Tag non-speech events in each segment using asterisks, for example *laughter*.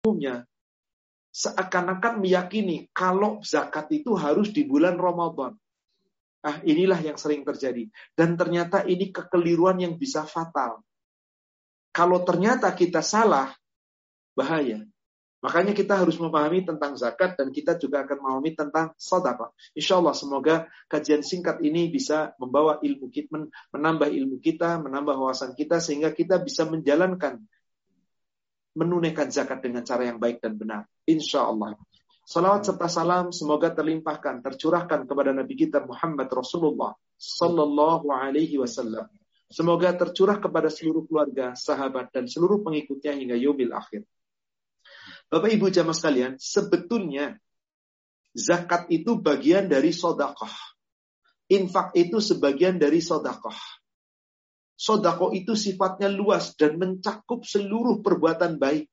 umumnya seakan-akan meyakini kalau zakat itu harus di bulan Ramadan. Ah, inilah yang sering terjadi. Dan ternyata ini kekeliruan yang bisa fatal. Kalau ternyata kita salah, bahaya. Makanya kita harus memahami tentang zakat dan kita juga akan memahami tentang sedekah. Insya Allah semoga kajian singkat ini bisa membawa ilmu kita, menambah ilmu kita, menambah wawasan kita sehingga kita bisa menjalankan menunaikan zakat dengan cara yang baik dan benar. Insya Allah. Salawat serta salam semoga terlimpahkan, tercurahkan kepada Nabi kita Muhammad Rasulullah Sallallahu Alaihi Wasallam. Semoga tercurah kepada seluruh keluarga, sahabat, dan seluruh pengikutnya hingga yomil akhir. Bapak Ibu jamaah sekalian, sebetulnya zakat itu bagian dari sodakoh. Infak itu sebagian dari sodakoh. Sodakoh itu sifatnya luas dan mencakup seluruh perbuatan baik.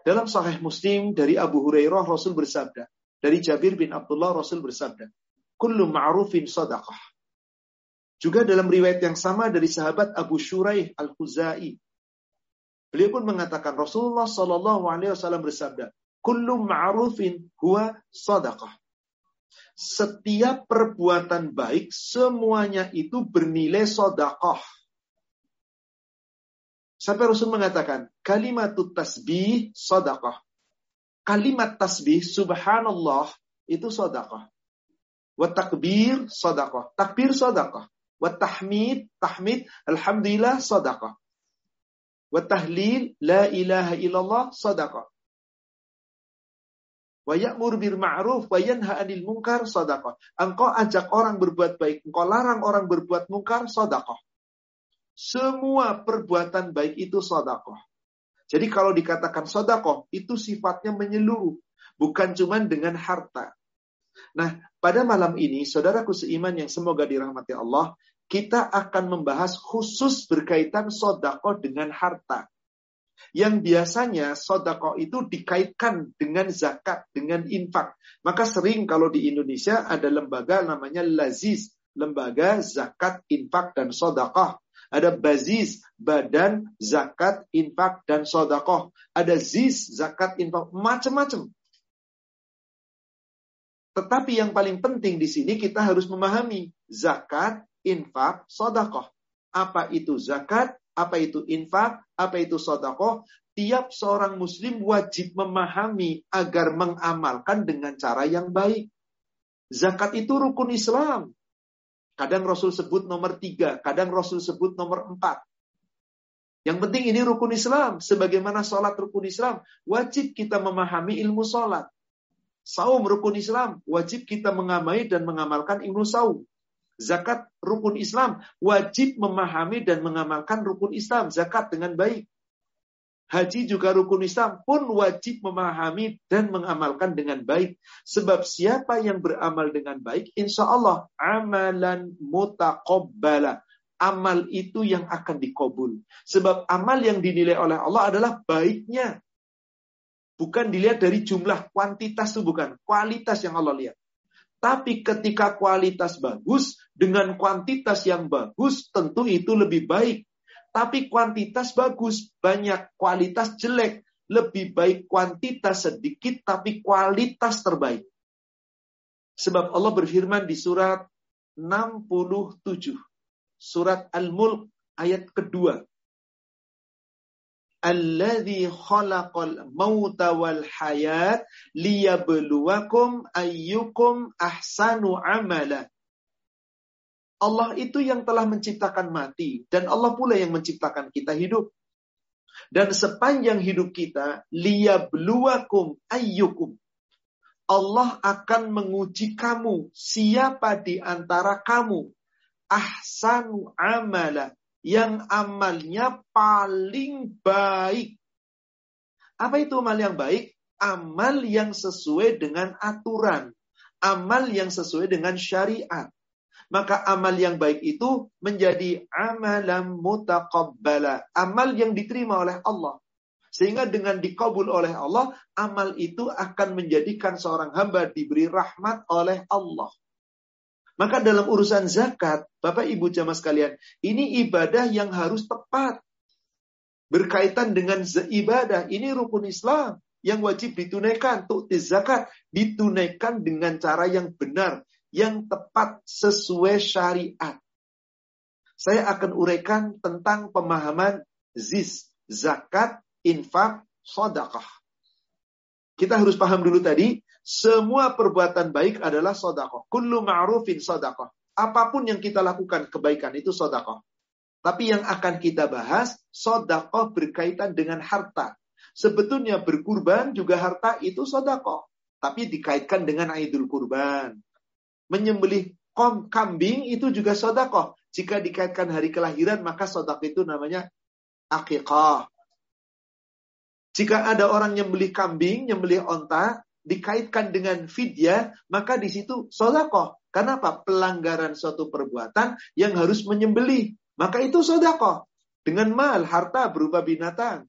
Dalam sahih muslim dari Abu Hurairah Rasul bersabda. Dari Jabir bin Abdullah Rasul bersabda. Kullu ma'rufin sodakoh. Juga dalam riwayat yang sama dari sahabat Abu Shuraih Al-Khuzai Beliau pun mengatakan Rasulullah Shallallahu Alaihi Wasallam bersabda, "Kullu ma'rufin huwa sadaqah." Setiap perbuatan baik semuanya itu bernilai sodakoh. Sampai Rasul mengatakan, kalimat tasbih sodakoh. Kalimat tasbih subhanallah itu sodakoh. Wa takbir sodakoh. Takbir sodakoh. Wa tahmid, tahmid, alhamdulillah sodakoh wa tahlil la ilaha illallah sadaqah. Wa ya'mur bil ma'ruf wa yanha 'anil munkar sadaqah. Engkau ajak orang berbuat baik, engkau larang orang berbuat munkar sadaqah. Semua perbuatan baik itu sadaqah. Jadi kalau dikatakan sadaqah itu sifatnya menyeluruh, bukan cuma dengan harta. Nah, pada malam ini saudaraku seiman yang semoga dirahmati Allah, kita akan membahas khusus berkaitan sodako dengan harta. Yang biasanya sodako itu dikaitkan dengan zakat, dengan infak. Maka sering kalau di Indonesia ada lembaga namanya Laziz. Lembaga zakat, infak, dan sodakoh. Ada Baziz, Badan Zakat, Infak, dan Sodakoh. Ada Ziz, Zakat, Infak, macam-macam. Tetapi yang paling penting di sini kita harus memahami zakat, infak, sodakoh. Apa itu zakat, apa itu infak, apa itu sodakoh. Tiap seorang muslim wajib memahami agar mengamalkan dengan cara yang baik. Zakat itu rukun Islam. Kadang Rasul sebut nomor tiga, kadang Rasul sebut nomor empat. Yang penting ini rukun Islam. Sebagaimana sholat rukun Islam, wajib kita memahami ilmu sholat. Saum rukun Islam, wajib kita mengamai dan mengamalkan ilmu saum. Zakat rukun Islam wajib memahami dan mengamalkan rukun Islam zakat dengan baik. Haji juga rukun Islam pun wajib memahami dan mengamalkan dengan baik. Sebab siapa yang beramal dengan baik, insya Allah amalan mutaqabbala. Amal itu yang akan dikobul. Sebab amal yang dinilai oleh Allah adalah baiknya. Bukan dilihat dari jumlah kuantitas itu bukan. Kualitas yang Allah lihat. Tapi ketika kualitas bagus dengan kuantitas yang bagus, tentu itu lebih baik. Tapi kuantitas bagus, banyak kualitas jelek, lebih baik kuantitas sedikit tapi kualitas terbaik. Sebab Allah berfirman di surat 67. Surat Al-Mulk ayat kedua alladzi khalaqal mauta wal hayat liyabluwakum ayyukum ahsanu amala. Allah itu yang telah menciptakan mati dan Allah pula yang menciptakan kita hidup. Dan sepanjang hidup kita liyabluwakum ayyukum Allah akan menguji kamu siapa di antara kamu ahsanu amala yang amalnya paling baik. Apa itu amal yang baik? Amal yang sesuai dengan aturan. Amal yang sesuai dengan syariat. Maka amal yang baik itu menjadi amalan mutaqabbala. Amal yang diterima oleh Allah. Sehingga dengan dikabul oleh Allah, amal itu akan menjadikan seorang hamba diberi rahmat oleh Allah. Maka dalam urusan zakat, Bapak Ibu jamaah sekalian, ini ibadah yang harus tepat. berkaitan dengan ibadah. Ini rukun Islam yang wajib ditunaikan. Untuk zakat ditunaikan dengan cara yang benar, yang tepat sesuai syariat. Saya akan uraikan tentang pemahaman zis, zakat, infak, sodakah. Kita harus paham dulu tadi, semua perbuatan baik adalah sodakoh. Kullu ma'rufin sodakoh. Apa pun yang kita lakukan kebaikan itu sodakoh. Tapi yang akan kita bahas, sodakoh berkaitan dengan harta. Sebetulnya berkurban juga harta itu sodakoh. Tapi dikaitkan dengan aidul kurban. Menyembelih kambing itu juga sodakoh. Jika dikaitkan hari kelahiran, maka sodakoh itu namanya akikah. Jika ada orang yang beli kambing, yang beli onta, dikaitkan dengan fidyah, maka di situ sodakoh. Kenapa? Pelanggaran suatu perbuatan yang harus menyembelih. Maka itu sodakoh. Dengan mal, harta berupa binatang.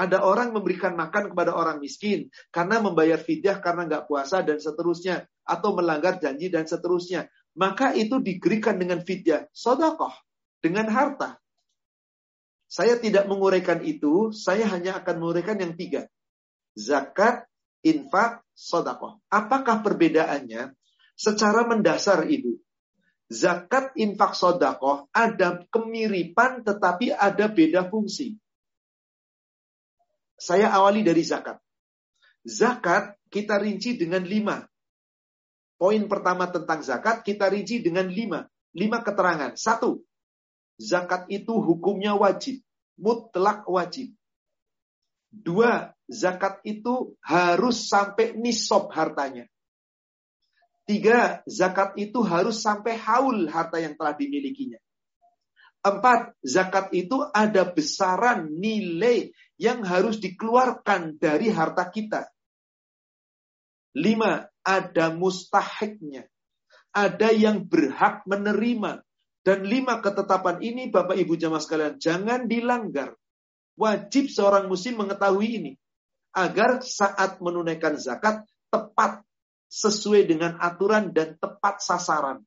Ada orang memberikan makan kepada orang miskin karena membayar fidyah karena nggak puasa dan seterusnya. Atau melanggar janji dan seterusnya. Maka itu diberikan dengan fidyah. Sodakoh. Dengan harta. Saya tidak menguraikan itu, saya hanya akan menguraikan yang tiga. Zakat, infak, sodakoh. Apakah perbedaannya? Secara mendasar Ibu. Zakat, infak, sodakoh ada kemiripan tetapi ada beda fungsi. Saya awali dari zakat. Zakat kita rinci dengan lima. Poin pertama tentang zakat kita rinci dengan lima. Lima keterangan. Satu, zakat itu hukumnya wajib, mutlak wajib. Dua, zakat itu harus sampai nisab hartanya. Tiga, zakat itu harus sampai haul harta yang telah dimilikinya. Empat, zakat itu ada besaran nilai yang harus dikeluarkan dari harta kita. Lima, ada mustahiknya. Ada yang berhak menerima. Dan lima ketetapan ini Bapak Ibu jamaah sekalian jangan dilanggar. Wajib seorang muslim mengetahui ini. Agar saat menunaikan zakat tepat sesuai dengan aturan dan tepat sasaran.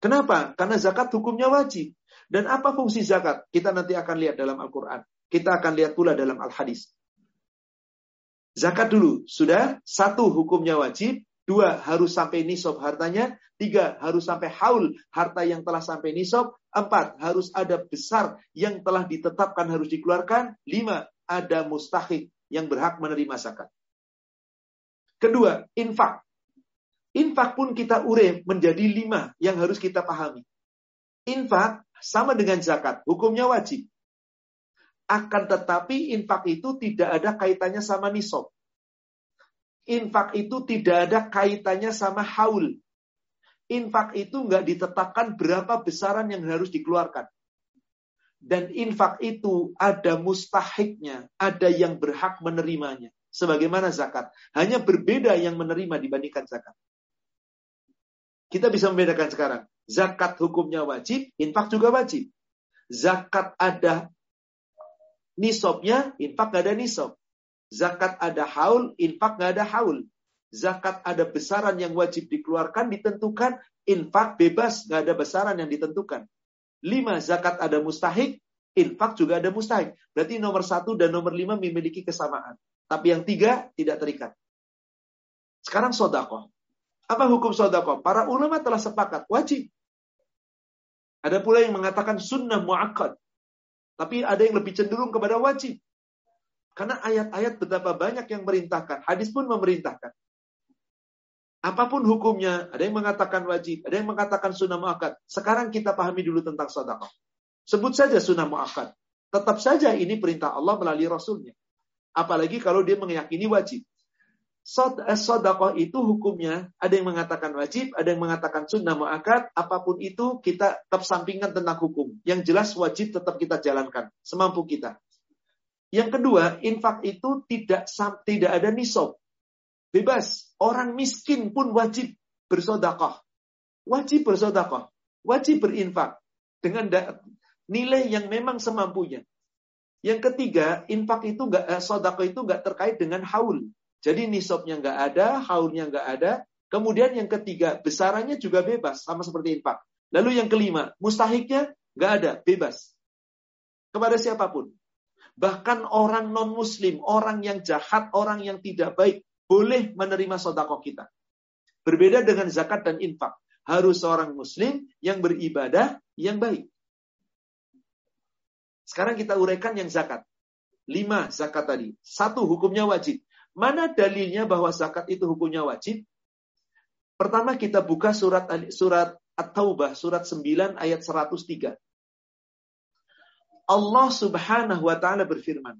Kenapa? Karena zakat hukumnya wajib. Dan apa fungsi zakat? Kita nanti akan lihat dalam Al-Quran. Kita akan lihat pula dalam Al-Hadis. Zakat dulu. Sudah? Satu hukumnya wajib. Dua, harus sampai nisab hartanya. Tiga, harus sampai haul harta yang telah sampai nisab. Empat, harus ada besar yang telah ditetapkan harus dikeluarkan. Lima, ada mustahik yang berhak menerima zakat. Kedua, infak. Infak pun kita ure menjadi lima yang harus kita pahami. Infak sama dengan zakat, hukumnya wajib. Akan tetapi infak itu tidak ada kaitannya sama nisab infak itu tidak ada kaitannya sama haul. Infak itu nggak ditetapkan berapa besaran yang harus dikeluarkan. Dan infak itu ada mustahiknya, ada yang berhak menerimanya. Sebagaimana zakat. Hanya berbeda yang menerima dibandingkan zakat. Kita bisa membedakan sekarang. Zakat hukumnya wajib, infak juga wajib. Zakat ada nisabnya, infak nggak ada nisab. Zakat ada haul, infak nggak ada haul. Zakat ada besaran yang wajib dikeluarkan, ditentukan. Infak bebas, nggak ada besaran yang ditentukan. Lima, zakat ada mustahik, infak juga ada mustahik. Berarti nomor satu dan nomor lima memiliki kesamaan. Tapi yang tiga tidak terikat. Sekarang sodako. Apa hukum sodako? Para ulama telah sepakat, wajib. Ada pula yang mengatakan sunnah mu'akkad. Tapi ada yang lebih cenderung kepada wajib. Karena ayat-ayat betapa banyak yang merintahkan. Hadis pun memerintahkan. Apa pun hukumnya, ada yang mengatakan wajib, ada yang mengatakan sunnah mu'akad. Sekarang kita pahami dulu tentang sodakoh. Sebut saja sunnah mu'akad. Tetap saja ini perintah Allah melalui Rasulnya. Apalagi kalau dia meyakini wajib. Sodakoh eh, itu hukumnya, ada yang mengatakan wajib, ada yang mengatakan sunnah mu'akad. Apa pun itu, kita tetap sampingkan tentang hukum. Yang jelas wajib tetap kita jalankan. Semampu kita. Yang kedua, infak itu tidak tidak ada nisab. Bebas. Orang miskin pun wajib bersodakoh. Wajib bersodakoh. Wajib berinfak. Dengan nilai yang memang semampunya. Yang ketiga, infak itu enggak, eh, sodakoh itu enggak terkait dengan haul. Jadi nisabnya enggak ada, haulnya enggak ada. Kemudian yang ketiga, besarannya juga bebas, sama seperti infak. Lalu yang kelima, mustahiknya enggak ada, bebas. Kepada siapa pun. Bahkan orang non-muslim, orang yang jahat, orang yang tidak baik, boleh menerima sodakoh kita. Berbeda dengan zakat dan infak. Harus seorang muslim yang beribadah yang baik. Sekarang kita uraikan yang zakat. Lima zakat tadi. Satu hukumnya wajib. Mana dalilnya bahwa zakat itu hukumnya wajib? Pertama kita buka surat surat At-Taubah surat 9 ayat 103. Allah Subhanahu wa taala berfirman,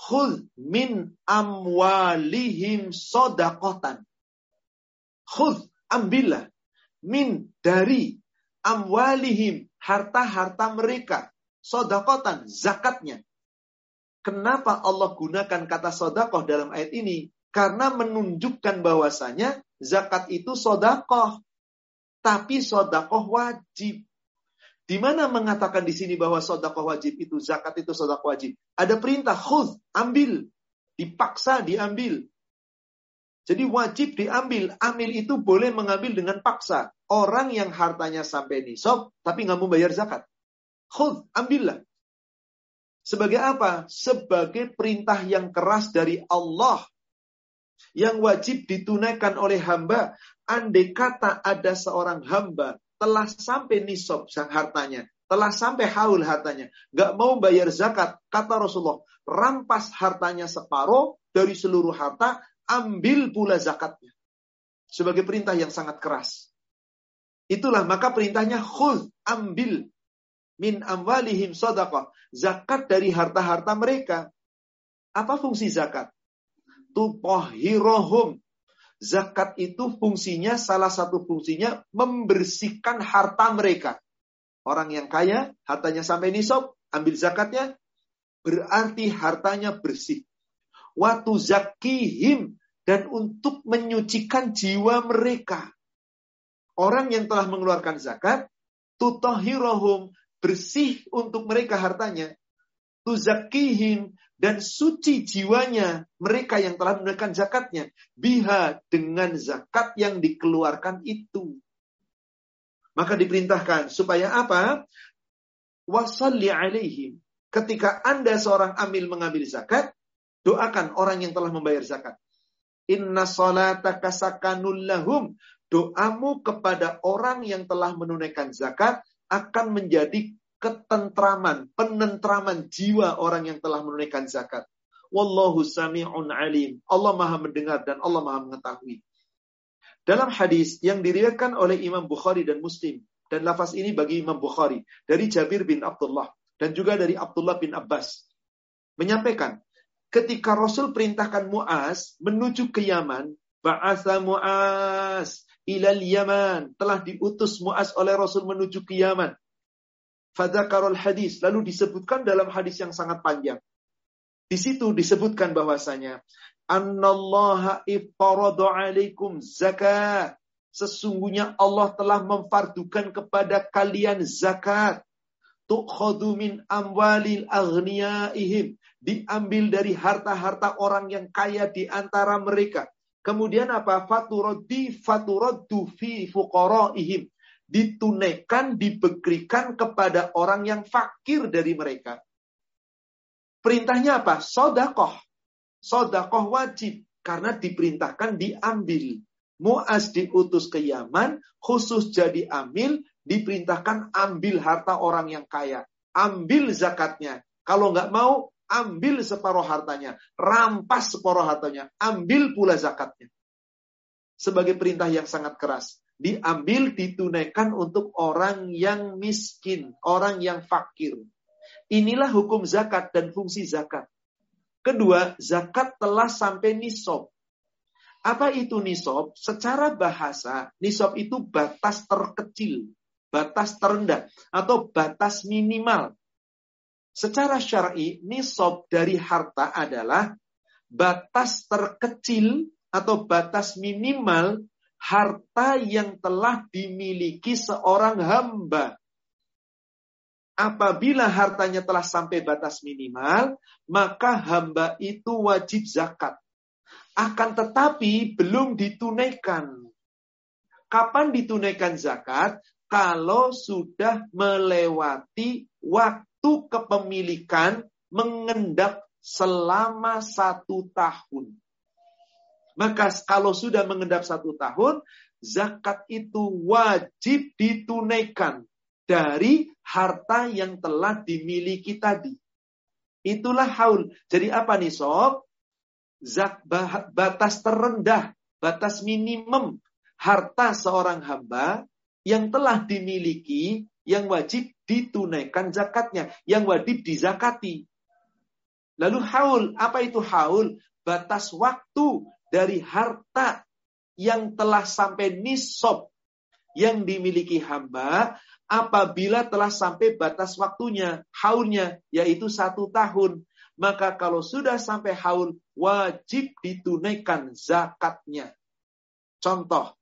"Khudh min amwalihim sodakotan." Khudh, ambillah min dari amwalihim harta-harta mereka sodakotan zakatnya. Kenapa Allah gunakan kata sodakoh dalam ayat ini? Karena menunjukkan bahwasanya zakat itu sodakoh. Tapi sodakoh wajib. Di mana mengatakan di sini bahwa sodakoh wajib itu zakat itu sodakoh wajib? Ada perintah khud, ambil, dipaksa diambil. Jadi wajib diambil. Amil itu boleh mengambil dengan paksa. Orang yang hartanya sampai nisab tapi nggak mau bayar zakat. Khud, ambillah. Sebagai apa? Sebagai perintah yang keras dari Allah yang wajib ditunaikan oleh hamba. Andai kata ada seorang hamba telah sampai nisab sang hartanya, telah sampai haul hartanya, gak mau bayar zakat, kata Rasulullah, rampas hartanya separuh dari seluruh harta, ambil pula zakatnya. Sebagai perintah yang sangat keras. Itulah maka perintahnya khud, ambil min amwalihim sadaqah. Zakat dari harta-harta mereka. Apa fungsi zakat? Tupohirohum Zakat itu fungsinya, salah satu fungsinya membersihkan harta mereka. Orang yang kaya, hartanya sampai nisab, ambil zakatnya, berarti hartanya bersih. Waktu zakihim, dan untuk menyucikan jiwa mereka. Orang yang telah mengeluarkan zakat, tutohirohum, bersih untuk mereka hartanya. Tuzakihim, dan suci jiwanya mereka yang telah menunaikan zakatnya biha dengan zakat yang dikeluarkan itu. Maka diperintahkan supaya apa? Wasalli alaihim ketika anda seorang amil mengambil zakat doakan orang yang telah membayar zakat. Inna salataka sakanul lahum. Doamu kepada orang yang telah menunaikan zakat akan menjadi ketentraman, penentraman jiwa orang yang telah menunaikan zakat. Wallahu sami'un alim. Allah maha mendengar dan Allah maha mengetahui. Dalam hadis yang diriwayatkan oleh Imam Bukhari dan Muslim, dan lafaz ini bagi Imam Bukhari, dari Jabir bin Abdullah, dan juga dari Abdullah bin Abbas, menyampaikan, ketika Rasul perintahkan Mu'az menuju ke Yaman, Ba'asa Mu'az ilal Yaman. Telah diutus Mu'az oleh Rasul menuju ke Yaman. Fadzakarul hadis. Lalu disebutkan dalam hadis yang sangat panjang. Di situ disebutkan bahwasanya Annallaha iftaradu alaikum zakat. Sesungguhnya Allah telah memfardukan kepada kalian zakat. Tukhadu min amwalil aghniyaihim. Diambil dari harta-harta orang yang kaya di antara mereka. Kemudian apa? Faturaddi faturaddu fi fuqaraihim ditunaikan, diberikan kepada orang yang fakir dari mereka. Perintahnya apa? Sodakoh. Sodakoh wajib. Karena diperintahkan diambil. Muaz diutus ke Yaman, khusus jadi amil, diperintahkan ambil harta orang yang kaya. Ambil zakatnya. Kalau nggak mau, ambil separuh hartanya. Rampas separuh hartanya. Ambil pula zakatnya. Sebagai perintah yang sangat keras diambil ditunaikan untuk orang yang miskin, orang yang fakir. Inilah hukum zakat dan fungsi zakat. Kedua, zakat telah sampai nisab. Apa itu nisab? Secara bahasa, nisab itu batas terkecil, batas terendah, atau batas minimal. Secara syar'i, nisab dari harta adalah batas terkecil atau batas minimal harta yang telah dimiliki seorang hamba. Apabila hartanya telah sampai batas minimal, maka hamba itu wajib zakat. Akan tetapi belum ditunaikan. Kapan ditunaikan zakat? Kalau sudah melewati waktu kepemilikan mengendap selama satu tahun. Maka kalau sudah mengendap satu tahun, zakat itu wajib ditunaikan dari harta yang telah dimiliki tadi. Itulah haul. Jadi apa nih sob? Zak, batas terendah, batas minimum harta seorang hamba yang telah dimiliki yang wajib ditunaikan zakatnya, yang wajib dizakati. Lalu haul, apa itu haul? Batas waktu dari harta yang telah sampai nisab yang dimiliki hamba apabila telah sampai batas waktunya, haulnya, yaitu satu tahun. Maka kalau sudah sampai haul, wajib ditunaikan zakatnya. Contoh,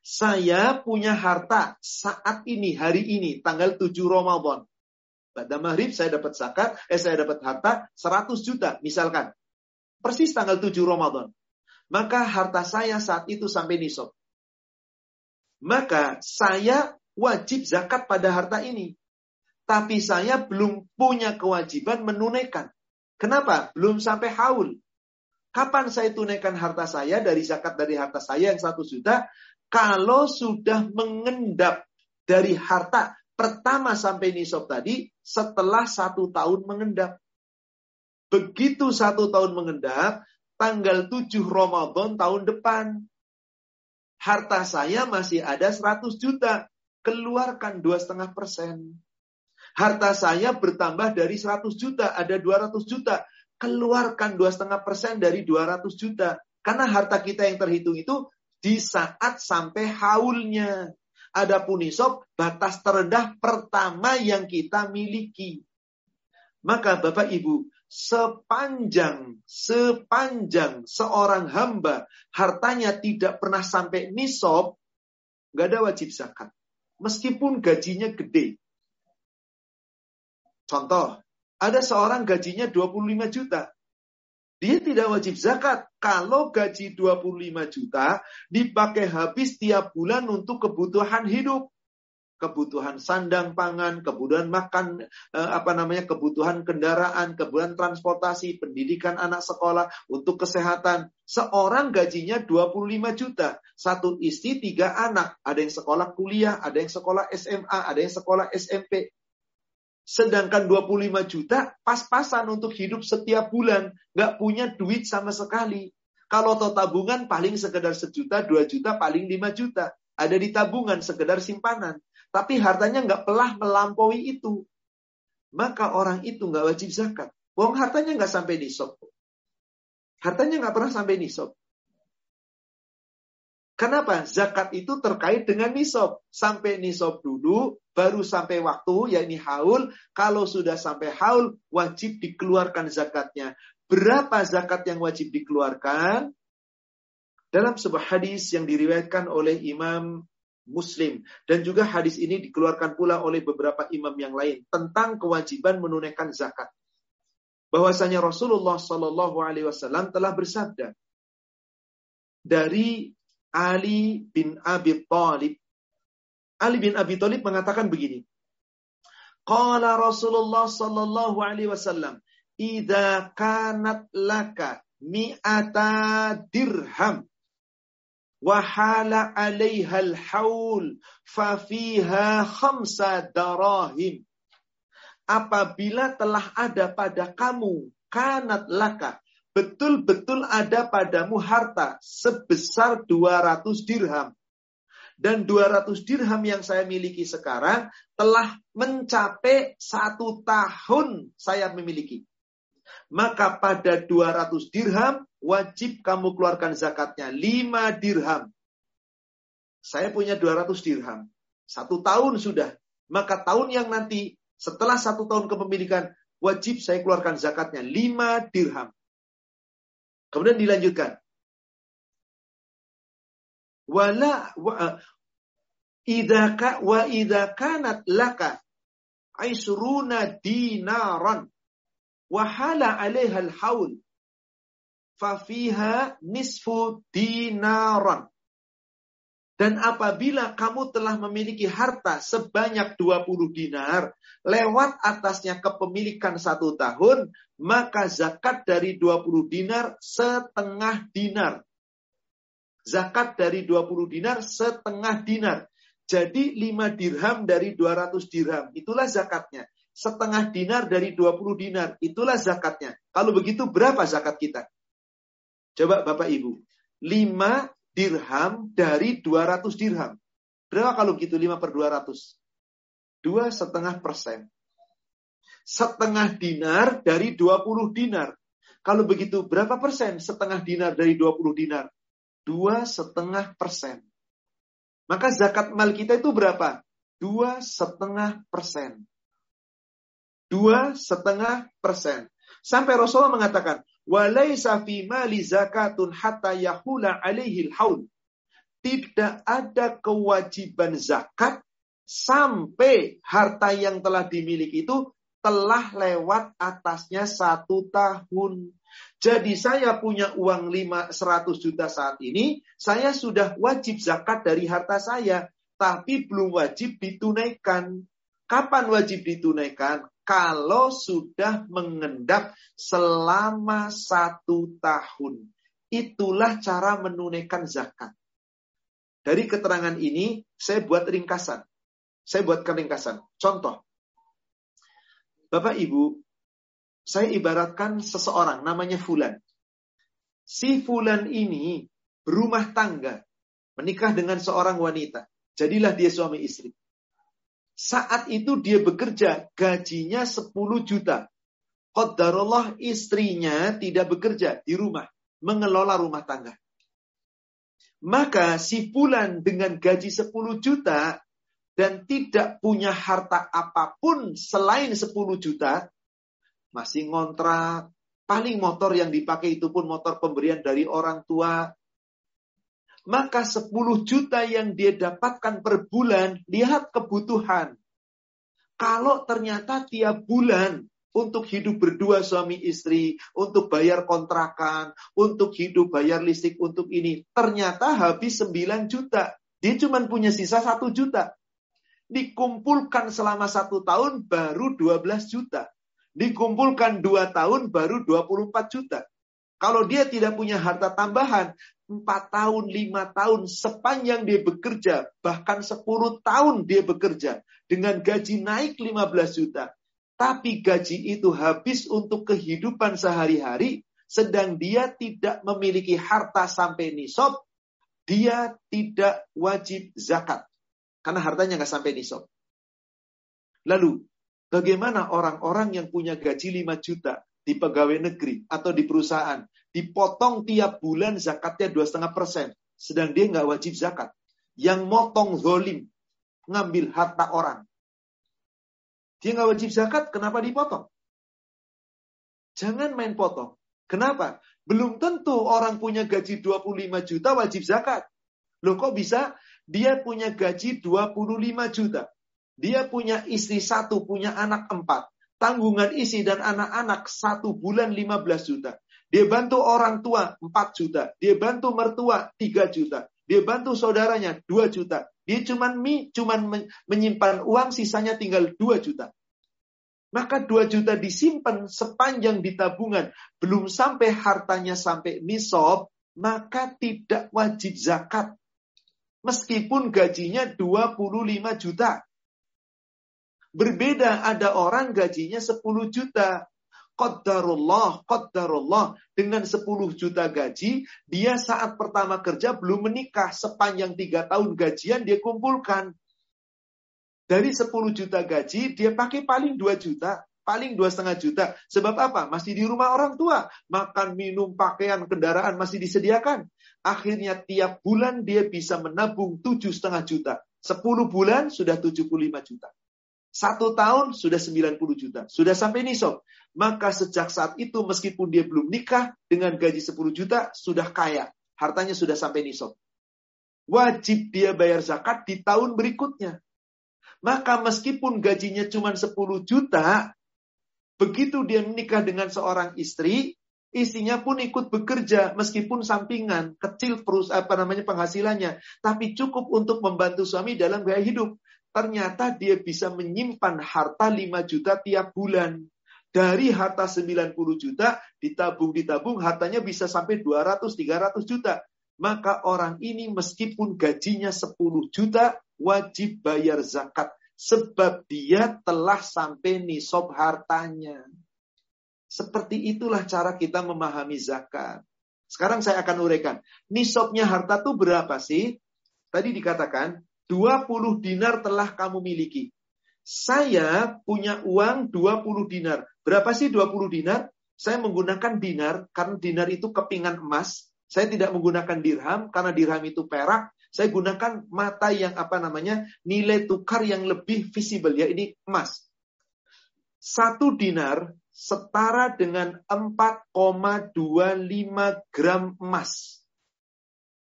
saya punya harta saat ini, hari ini, tanggal 7 Ramadan. Pada maghrib saya dapat zakat, eh saya dapat harta 100 juta, misalkan. Persis tanggal 7 Ramadan maka harta saya saat itu sampai nisab. Maka saya wajib zakat pada harta ini. Tapi saya belum punya kewajiban menunaikan. Kenapa? Belum sampai haul. Kapan saya tunaikan harta saya dari zakat dari harta saya yang satu juta? Kalau sudah mengendap dari harta pertama sampai nisab tadi setelah satu tahun mengendap. Begitu satu tahun mengendap, tanggal 7 Ramadan tahun depan. Harta saya masih ada 100 juta. Keluarkan 2,5 persen. Harta saya bertambah dari 100 juta, ada 200 juta. Keluarkan 2,5 persen dari 200 juta. Karena harta kita yang terhitung itu di saat sampai haulnya. Adapun nisab batas terendah pertama yang kita miliki. Maka Bapak Ibu, sepanjang sepanjang seorang hamba hartanya tidak pernah sampai nisab, nggak ada wajib zakat. Meskipun gajinya gede. Contoh, ada seorang gajinya 25 juta. Dia tidak wajib zakat. Kalau gaji 25 juta dipakai habis tiap bulan untuk kebutuhan hidup kebutuhan sandang pangan, kebutuhan makan, eh, apa namanya, kebutuhan kendaraan, kebutuhan transportasi, pendidikan anak sekolah, untuk kesehatan. Seorang gajinya 25 juta, satu istri, tiga anak. Ada yang sekolah kuliah, ada yang sekolah SMA, ada yang sekolah SMP. Sedangkan 25 juta pas-pasan untuk hidup setiap bulan. Nggak punya duit sama sekali. Kalau total tabungan paling sekedar sejuta, dua juta, paling lima juta. Ada di tabungan sekedar simpanan tapi hartanya nggak pelah melampaui itu. Maka orang itu nggak wajib zakat. Wong hartanya nggak sampai nisab. Hartanya nggak pernah sampai nisab. Kenapa? Zakat itu terkait dengan nisab. Sampai nisab dulu, baru sampai waktu, yakni haul. Kalau sudah sampai haul, wajib dikeluarkan zakatnya. Berapa zakat yang wajib dikeluarkan? Dalam sebuah hadis yang diriwayatkan oleh Imam Muslim dan juga hadis ini dikeluarkan pula oleh beberapa imam yang lain tentang kewajiban menunaikan zakat. Bahwasanya Rasulullah Shallallahu Alaihi Wasallam telah bersabda dari Ali bin Abi Thalib. Ali bin Abi Thalib mengatakan begini. Qala Rasulullah Sallallahu Alaihi Wasallam, "Idza kanat laka mi'ata dirham wahala alaiha al-haul fafiha khamsa darahim. Apabila telah ada pada kamu kanat laka betul-betul ada padamu harta sebesar 200 dirham. Dan 200 dirham yang saya miliki sekarang telah mencapai satu tahun saya memiliki maka pada 200 dirham wajib kamu keluarkan zakatnya 5 dirham. Saya punya 200 dirham. Satu tahun sudah. Maka tahun yang nanti setelah satu tahun kepemilikan wajib saya keluarkan zakatnya 5 dirham. Kemudian dilanjutkan. Wala wa idza wa idza kanat laka aisruna dinaran wahala alaiha al-haul fafiha nisfu dinaran Dan apabila kamu telah memiliki harta sebanyak 20 dinar, lewat atasnya kepemilikan satu tahun, maka zakat dari 20 dinar setengah dinar. Zakat dari 20 dinar setengah dinar. Jadi 5 dirham dari 200 dirham. Itulah zakatnya. Setengah dinar dari 20 dinar. Itulah zakatnya. Kalau begitu berapa zakat kita? Coba Bapak Ibu. 5 dirham dari 200 dirham. Berapa kalau gitu 5 per 200? Dua setengah persen. Setengah dinar dari 20 dinar. Kalau begitu berapa persen setengah dinar dari 20 dinar? Dua setengah persen. Maka zakat mal kita itu berapa? Dua setengah persen. Dua setengah persen. Sampai Rasulullah mengatakan, Walaysa fi mali zakatun hatta yahula alaihi haul. Tidak ada kewajiban zakat sampai harta yang telah dimiliki itu telah lewat atasnya satu tahun. Jadi saya punya uang 5, 100 juta saat ini, saya sudah wajib zakat dari harta saya, tapi belum wajib ditunaikan. Kapan wajib ditunaikan? Kalau sudah mengendap selama satu tahun. Itulah cara menunaikan zakat. Dari keterangan ini, saya buat ringkasan. Saya buatkan ringkasan. Contoh. Bapak Ibu, saya ibaratkan seseorang namanya Fulan. Si Fulan ini berumah tangga, menikah dengan seorang wanita. Jadilah dia suami istri. Saat itu dia bekerja, gajinya 10 juta. Qadarullah istrinya tidak bekerja di rumah, mengelola rumah tangga. Maka si Fulan dengan gaji 10 juta dan tidak punya harta apa pun selain 10 juta, masih ngontrak, paling motor yang dipakai itu pun motor pemberian dari orang tua, maka 10 juta yang dia dapatkan per bulan, lihat kebutuhan. Kalau ternyata tiap bulan untuk hidup berdua suami istri, untuk bayar kontrakan, untuk hidup bayar listrik, untuk ini, ternyata habis 9 juta. Dia cuma punya sisa 1 juta. Dikumpulkan selama satu tahun baru 12 juta. Dikumpulkan dua tahun baru 24 juta. Kalau dia tidak punya harta tambahan, 4 tahun, 5 tahun, sepanjang dia bekerja, bahkan 10 tahun dia bekerja, dengan gaji naik 15 juta. Tapi gaji itu habis untuk kehidupan sehari-hari, sedang dia tidak memiliki harta sampai nisab, dia tidak wajib zakat. Karena hartanya nggak sampai nisab. Lalu, bagaimana orang-orang yang punya gaji 5 juta, di pegawai negeri atau di perusahaan dipotong tiap bulan zakatnya dua setengah persen, sedang dia nggak wajib zakat. Yang motong zolim, ngambil harta orang. Dia nggak wajib zakat, kenapa dipotong? Jangan main potong. Kenapa? Belum tentu orang punya gaji 25 juta wajib zakat. Loh kok bisa? Dia punya gaji 25 juta. Dia punya istri satu, punya anak empat tanggungan isi dan anak-anak satu bulan 15 juta. Dia bantu orang tua 4 juta. Dia bantu mertua 3 juta. Dia bantu saudaranya 2 juta. Dia cuma cuman menyimpan uang sisanya tinggal 2 juta. Maka 2 juta disimpan sepanjang di tabungan. Belum sampai hartanya sampai nisab, maka tidak wajib zakat. Meskipun gajinya 25 juta. Berbeda ada orang gajinya 10 juta. Qaddarullah, qaddarullah. Dengan 10 juta gaji, dia saat pertama kerja belum menikah. Sepanjang 3 tahun gajian dia kumpulkan. Dari 10 juta gaji, dia pakai paling 2 juta. Paling dua setengah juta. Sebab apa? Masih di rumah orang tua. Makan, minum, pakaian, kendaraan masih disediakan. Akhirnya tiap bulan dia bisa menabung tujuh setengah juta. Sepuluh bulan sudah 75 juta. Satu tahun sudah 90 juta. Sudah sampai nisab. Maka sejak saat itu meskipun dia belum nikah dengan gaji 10 juta sudah kaya. Hartanya sudah sampai nisab. Wajib dia bayar zakat di tahun berikutnya. Maka meskipun gajinya cuma 10 juta, begitu dia menikah dengan seorang istri, Istrinya pun ikut bekerja meskipun sampingan, kecil perus apa namanya penghasilannya, tapi cukup untuk membantu suami dalam gaya hidup. Ternyata dia bisa menyimpan harta 5 juta tiap bulan. Dari harta 90 juta ditabung-ditabung hartanya bisa sampai 200-300 juta. Maka orang ini meskipun gajinya 10 juta wajib bayar zakat. Sebab dia telah sampai nisab hartanya. Seperti itulah cara kita memahami zakat. Sekarang saya akan uraikan. Nisabnya harta itu berapa sih? Tadi dikatakan 20 dinar telah kamu miliki. Saya punya uang 20 dinar. Berapa sih 20 dinar? Saya menggunakan dinar karena dinar itu kepingan emas. Saya tidak menggunakan dirham karena dirham itu perak. Saya gunakan mata yang apa namanya nilai tukar yang lebih visible ya ini emas. Satu dinar setara dengan 4,25 gram emas.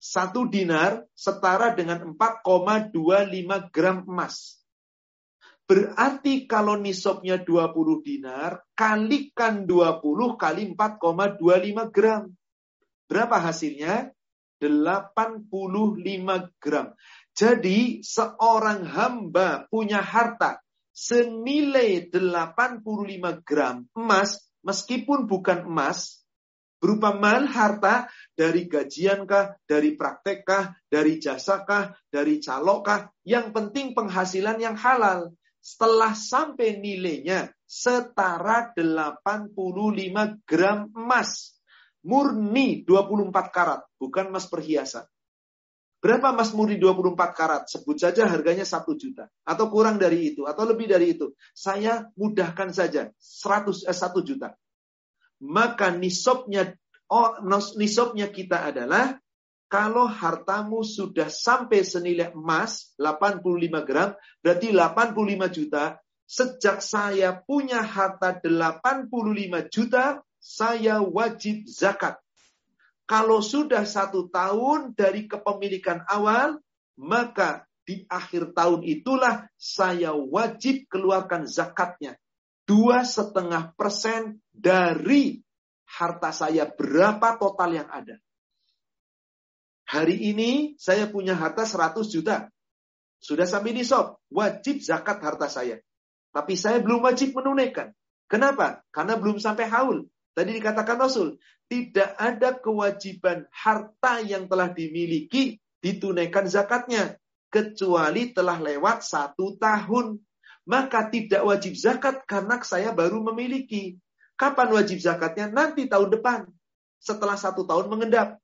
Satu dinar setara dengan 4,25 gram emas. Berarti kalau nisabnya 20 dinar, kalikan 20 kali 4,25 gram. Berapa hasilnya? 85 gram. Jadi seorang hamba punya harta senilai 85 gram emas, meskipun bukan emas, berupa mal harta dari gajiankah, dari praktekkah, dari jasakah, dari calokkah, yang penting penghasilan yang halal. Setelah sampai nilainya setara 85 gram emas. Murni 24 karat, bukan emas perhiasan. Berapa Mas Muri 24 karat? Sebut saja harganya 1 juta. Atau kurang dari itu. Atau lebih dari itu. Saya mudahkan saja. 100, eh, 1 juta. Maka nisabnya oh, nisabnya kita adalah kalau hartamu sudah sampai senilai emas 85 gram, berarti 85 juta. Sejak saya punya harta 85 juta, saya wajib zakat. Kalau sudah satu tahun dari kepemilikan awal, maka di akhir tahun itulah saya wajib keluarkan zakatnya. Dua setengah persen dari harta saya berapa total yang ada. Hari ini saya punya harta 100 juta. Sudah sampai nisab, wajib zakat harta saya. Tapi saya belum wajib menunaikan. Kenapa? Karena belum sampai haul. Tadi dikatakan Rasul, tidak ada kewajiban harta yang telah dimiliki ditunaikan zakatnya. Kecuali telah lewat satu tahun. Maka tidak wajib zakat karena saya baru memiliki. Kapan wajib zakatnya? Nanti tahun depan. Setelah satu tahun mengendap.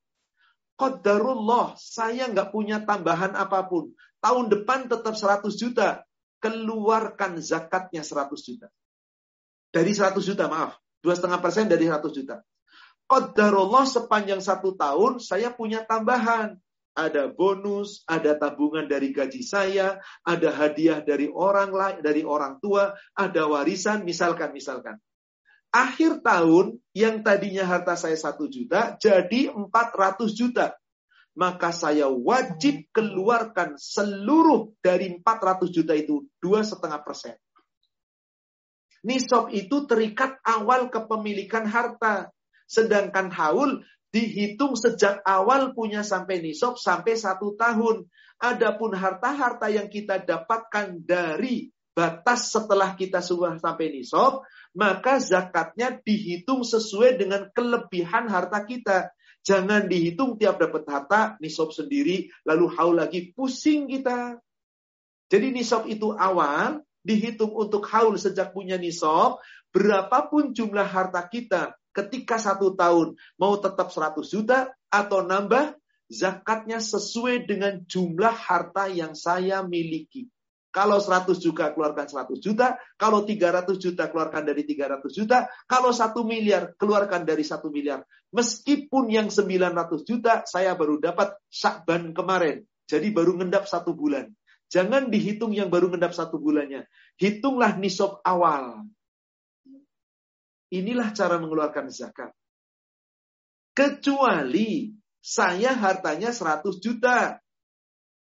Qadarullah, saya nggak punya tambahan apa pun. Tahun depan tetap 100 juta. Keluarkan zakatnya 100 juta. Dari 100 juta, maaf. Dua setengah persen dari 100 juta. Qadarullah sepanjang satu tahun saya punya tambahan. Ada bonus, ada tabungan dari gaji saya, ada hadiah dari orang lain, dari orang tua, ada warisan, misalkan, misalkan. Akhir tahun yang tadinya harta saya satu juta jadi 400 juta. Maka saya wajib keluarkan seluruh dari 400 juta itu dua setengah persen. Nisab itu terikat awal kepemilikan harta. Sedangkan haul dihitung sejak awal punya sampai nisab sampai satu tahun. Adapun harta-harta yang kita dapatkan dari batas setelah kita sudah sampai nisab, maka zakatnya dihitung sesuai dengan kelebihan harta kita. Jangan dihitung tiap dapat harta, nisab sendiri, lalu haul lagi, pusing kita. Jadi nisab itu awal, dihitung untuk haul sejak punya nisab, berapapun jumlah harta kita ketika satu tahun mau tetap 100 juta atau nambah, zakatnya sesuai dengan jumlah harta yang saya miliki. Kalau 100 juta keluarkan 100 juta, kalau 300 juta keluarkan dari 300 juta, kalau 1 miliar keluarkan dari 1 miliar. Meskipun yang 900 juta saya baru dapat Syakban kemarin. Jadi baru ngendap satu bulan. Jangan dihitung yang baru ngendap satu bulannya. Hitunglah nisab awal. Inilah cara mengeluarkan zakat. Kecuali saya hartanya 100 juta.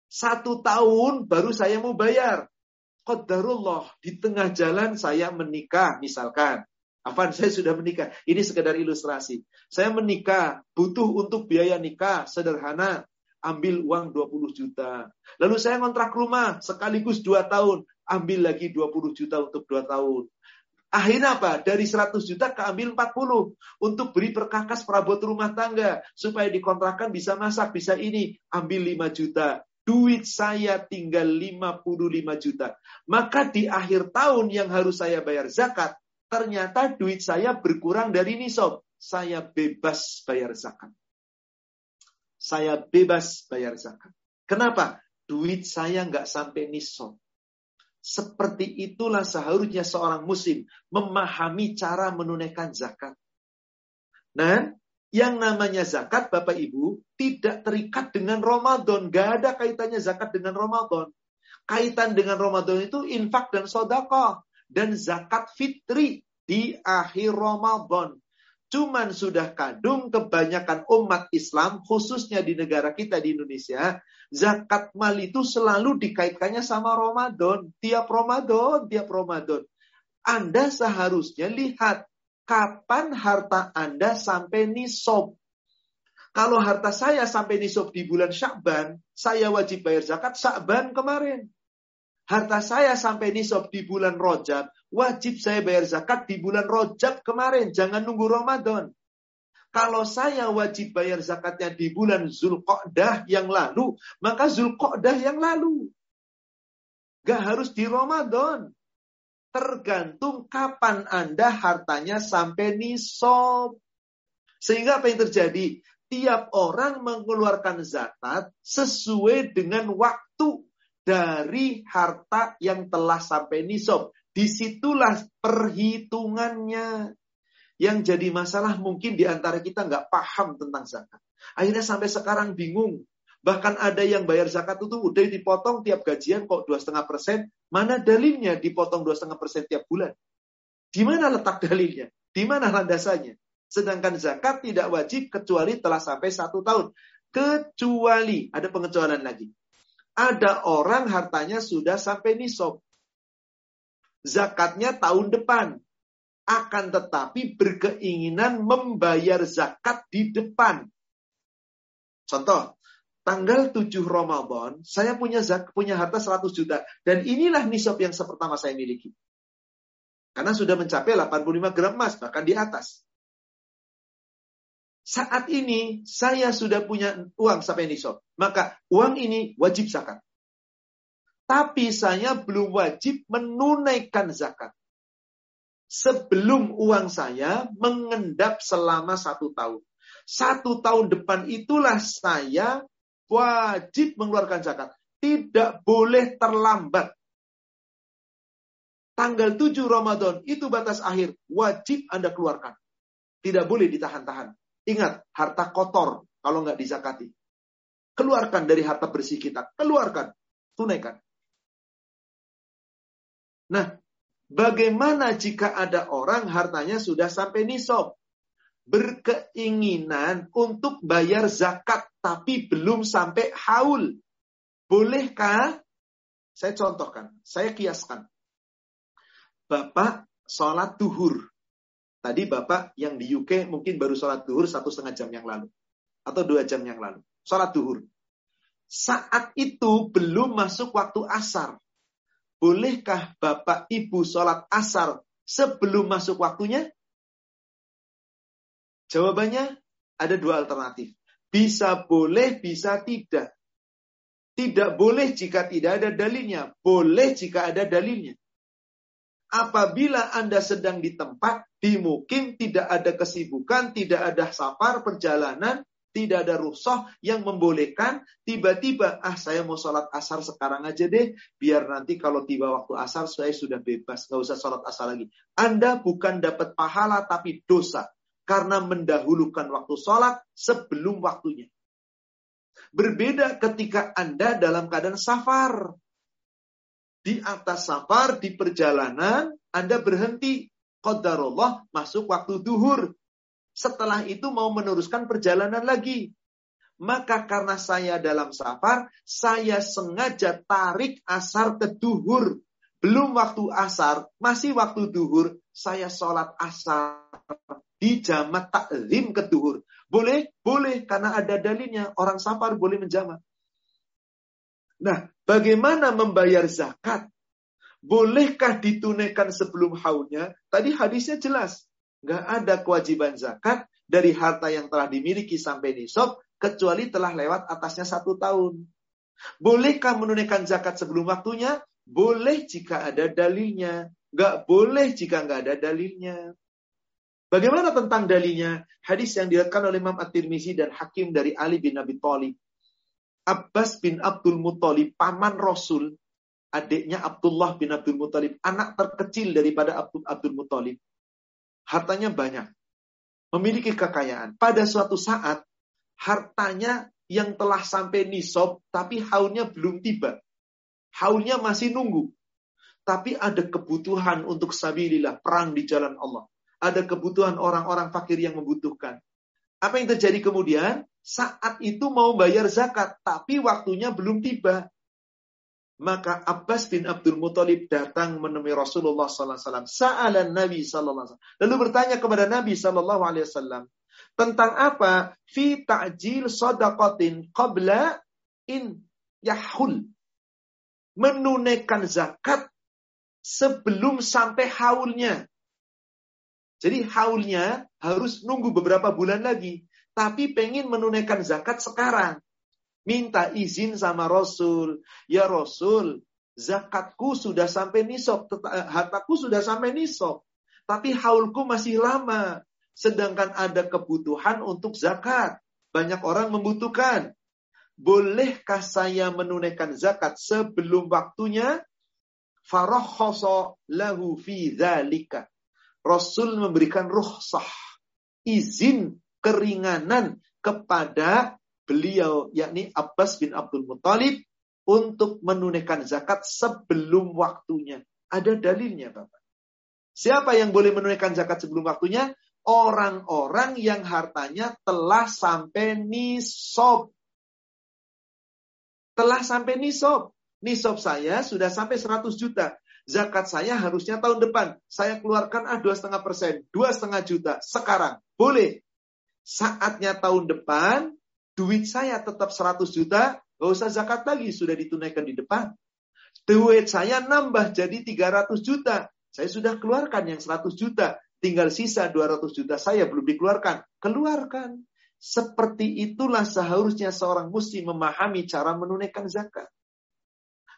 Satu tahun baru saya mau bayar. Qadarullah, di tengah jalan saya menikah misalkan. Afan, saya sudah menikah. Ini sekedar ilustrasi. Saya menikah, butuh untuk biaya nikah, sederhana. Ambil uang 20 juta. Lalu saya ngontrak rumah, sekaligus 2 tahun. Ambil lagi 20 juta untuk 2 tahun. Akhirnya apa? Dari 100 juta keambil 40. Untuk beri perkakas perabot rumah tangga. Supaya dikontrakan bisa masak, bisa ini. Ambil 5 juta duit saya tinggal 55 juta. Maka di akhir tahun yang harus saya bayar zakat, ternyata duit saya berkurang dari nisab. Saya bebas bayar zakat. Saya bebas bayar zakat. Kenapa? Duit saya nggak sampai nisab. Seperti itulah seharusnya seorang muslim memahami cara menunaikan zakat. Nah, yang namanya zakat, Bapak Ibu, tidak terikat dengan Ramadan. Gak ada kaitannya zakat dengan Ramadan. Kaitan dengan Ramadan itu infak dan sodako. Dan zakat fitri di akhir Ramadan. Cuman sudah kadung kebanyakan umat Islam, khususnya di negara kita di Indonesia, zakat mal itu selalu dikaitkannya sama Ramadan. Tiap Ramadan, tiap Ramadan. Anda seharusnya lihat kapan harta Anda sampai nisab. Kalau harta saya sampai nisab di bulan Syakban, saya wajib bayar zakat Syakban kemarin. Harta saya sampai nisab di bulan Rojab, wajib saya bayar zakat di bulan Rojab kemarin. Jangan nunggu Ramadan. Kalau saya wajib bayar zakatnya di bulan Zulqa'dah yang lalu, maka Zulqa'dah yang lalu. Gak harus di Ramadan. Tergantung kapan Anda hartanya sampai nisab. Sehingga apa yang terjadi? Tiap orang mengeluarkan zakat sesuai dengan waktu dari harta yang telah sampai nisab. Di situlah perhitungannya. Yang jadi masalah mungkin di antara kita nggak paham tentang zakat. Akhirnya sampai sekarang bingung. Bahkan ada yang bayar zakat itu udah dipotong tiap gajian kok dua setengah persen. Mana dalilnya dipotong dua setengah persen tiap bulan? Di mana letak dalilnya? Di mana landasannya? Sedangkan zakat tidak wajib kecuali telah sampai satu tahun. Kecuali, ada pengecualian lagi. Ada orang hartanya sudah sampai nisab. Zakatnya tahun depan. Akan tetapi berkeinginan membayar zakat di depan. Contoh, tanggal 7 Ramadan, saya punya zak, punya harta 100 juta. Dan inilah nisab yang pertama saya miliki. Karena sudah mencapai 85 gram emas, bahkan di atas. Saat ini saya sudah punya uang sampai nisab. Maka uang ini wajib zakat. Tapi saya belum wajib menunaikan zakat. Sebelum uang saya mengendap selama satu tahun. Satu tahun depan itulah saya wajib mengeluarkan zakat. Tidak boleh terlambat. Tanggal 7 Ramadan itu batas akhir. Wajib Anda keluarkan. Tidak boleh ditahan-tahan. Ingat, harta kotor kalau nggak dizakati. Keluarkan dari harta bersih kita. Keluarkan. Tunaikan. Nah, bagaimana jika ada orang hartanya sudah sampai nisab? berkeinginan untuk bayar zakat tapi belum sampai haul. Bolehkah? Saya contohkan, saya kiaskan. Bapak sholat duhur. Tadi Bapak yang di UK mungkin baru sholat duhur satu setengah jam yang lalu. Atau dua jam yang lalu. Sholat duhur. Saat itu belum masuk waktu asar. Bolehkah Bapak Ibu sholat asar sebelum masuk waktunya? Jawabannya ada dua alternatif. Bisa boleh, bisa tidak. Tidak boleh jika tidak ada dalilnya. Boleh jika ada dalilnya. Apabila Anda sedang di tempat, di mukim, tidak ada kesibukan, tidak ada safar, perjalanan, tidak ada rusoh yang membolehkan, tiba-tiba, ah saya mau sholat asar sekarang aja deh, biar nanti kalau tiba waktu asar saya sudah bebas, nggak usah sholat asar lagi. Anda bukan dapat pahala tapi dosa karena mendahulukan waktu sholat sebelum waktunya. Berbeda ketika Anda dalam keadaan safar. Di atas safar, di perjalanan, Anda berhenti. Qadarullah masuk waktu duhur. Setelah itu mau meneruskan perjalanan lagi. Maka karena saya dalam safar, saya sengaja tarik asar ke duhur. Belum waktu asar, masih waktu duhur, saya sholat asar di jamat taklim keduhur. Boleh? Boleh, karena ada dalilnya. Orang safar boleh menjamak. Nah, bagaimana membayar zakat? Bolehkah ditunaikan sebelum haulnya? Tadi hadisnya jelas. Nggak ada kewajiban zakat dari harta yang telah dimiliki sampai nisab, kecuali telah lewat atasnya satu tahun. Bolehkah menunaikan zakat sebelum waktunya? Boleh jika ada dalilnya. Gak boleh jika nggak ada dalilnya. Bagaimana tentang dalilnya? Hadis yang diriwayatkan oleh Imam At-Tirmizi dan Hakim dari Ali bin Abi Thalib. Abbas bin Abdul Muthalib, paman Rasul, adiknya Abdullah bin Abdul Muthalib, anak terkecil daripada Abdul, Abdul Muthalib. Hartanya banyak. Memiliki kekayaan. Pada suatu saat, hartanya yang telah sampai nisab, tapi haulnya belum tiba. Haulnya masih nunggu. Tapi ada kebutuhan untuk sabilillah, perang di jalan Allah. Ada kebutuhan orang-orang fakir yang membutuhkan. Apa yang terjadi kemudian? Saat itu mau bayar zakat, tapi waktunya belum tiba. Maka Abbas bin Abdul Muthalib datang menemui Rasulullah SAW. Sa'alan Nabi SAW. Lalu bertanya kepada Nabi SAW. Tentang apa? Fi ta'jil sodakotin qabla in yahul. Menunaikan zakat sebelum sampai haulnya. Jadi haulnya harus nunggu beberapa bulan lagi. Tapi pengen menunaikan zakat sekarang. Minta izin sama Rasul. Ya Rasul, zakatku sudah sampai nisab. Eh, hartaku sudah sampai nisab. Tapi haulku masih lama. Sedangkan ada kebutuhan untuk zakat. Banyak orang membutuhkan. Bolehkah saya menunaikan zakat sebelum waktunya? Farahhoso lahu fi dzalika. Rasul memberikan ruhsah, izin keringanan kepada beliau yakni Abbas bin Abdul Muthalib untuk menunaikan zakat sebelum waktunya. Ada dalilnya, Bapak. Siapa yang boleh menunaikan zakat sebelum waktunya? Orang-orang yang hartanya telah sampai nisab. Telah sampai nisab. Nisab saya sudah sampai 100 juta. Zakat saya harusnya tahun depan. Saya keluarkan ah dua setengah persen, dua setengah juta. Sekarang boleh. Saatnya tahun depan, duit saya tetap 100 juta, gak usah zakat lagi, sudah ditunaikan di depan. Duit saya nambah jadi 300 juta. Saya sudah keluarkan yang 100 juta. Tinggal sisa 200 juta saya belum dikeluarkan. Keluarkan. Seperti itulah seharusnya seorang muslim memahami cara menunaikan zakat.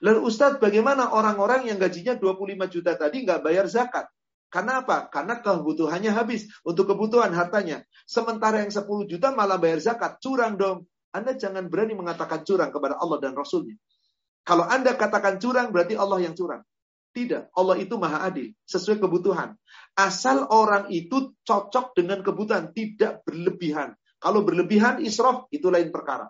Lalu Ustadz bagaimana orang-orang yang gajinya 25 juta tadi nggak bayar zakat? Karena apa? Karena kebutuhannya habis untuk kebutuhan hartanya. Sementara yang 10 juta malah bayar zakat. Curang dong. Anda jangan berani mengatakan curang kepada Allah dan Rasulnya. Kalau Anda katakan curang, berarti Allah yang curang. Tidak. Allah itu maha adil. Sesuai kebutuhan. Asal orang itu cocok dengan kebutuhan. Tidak berlebihan. Kalau berlebihan, israf, itu lain perkara.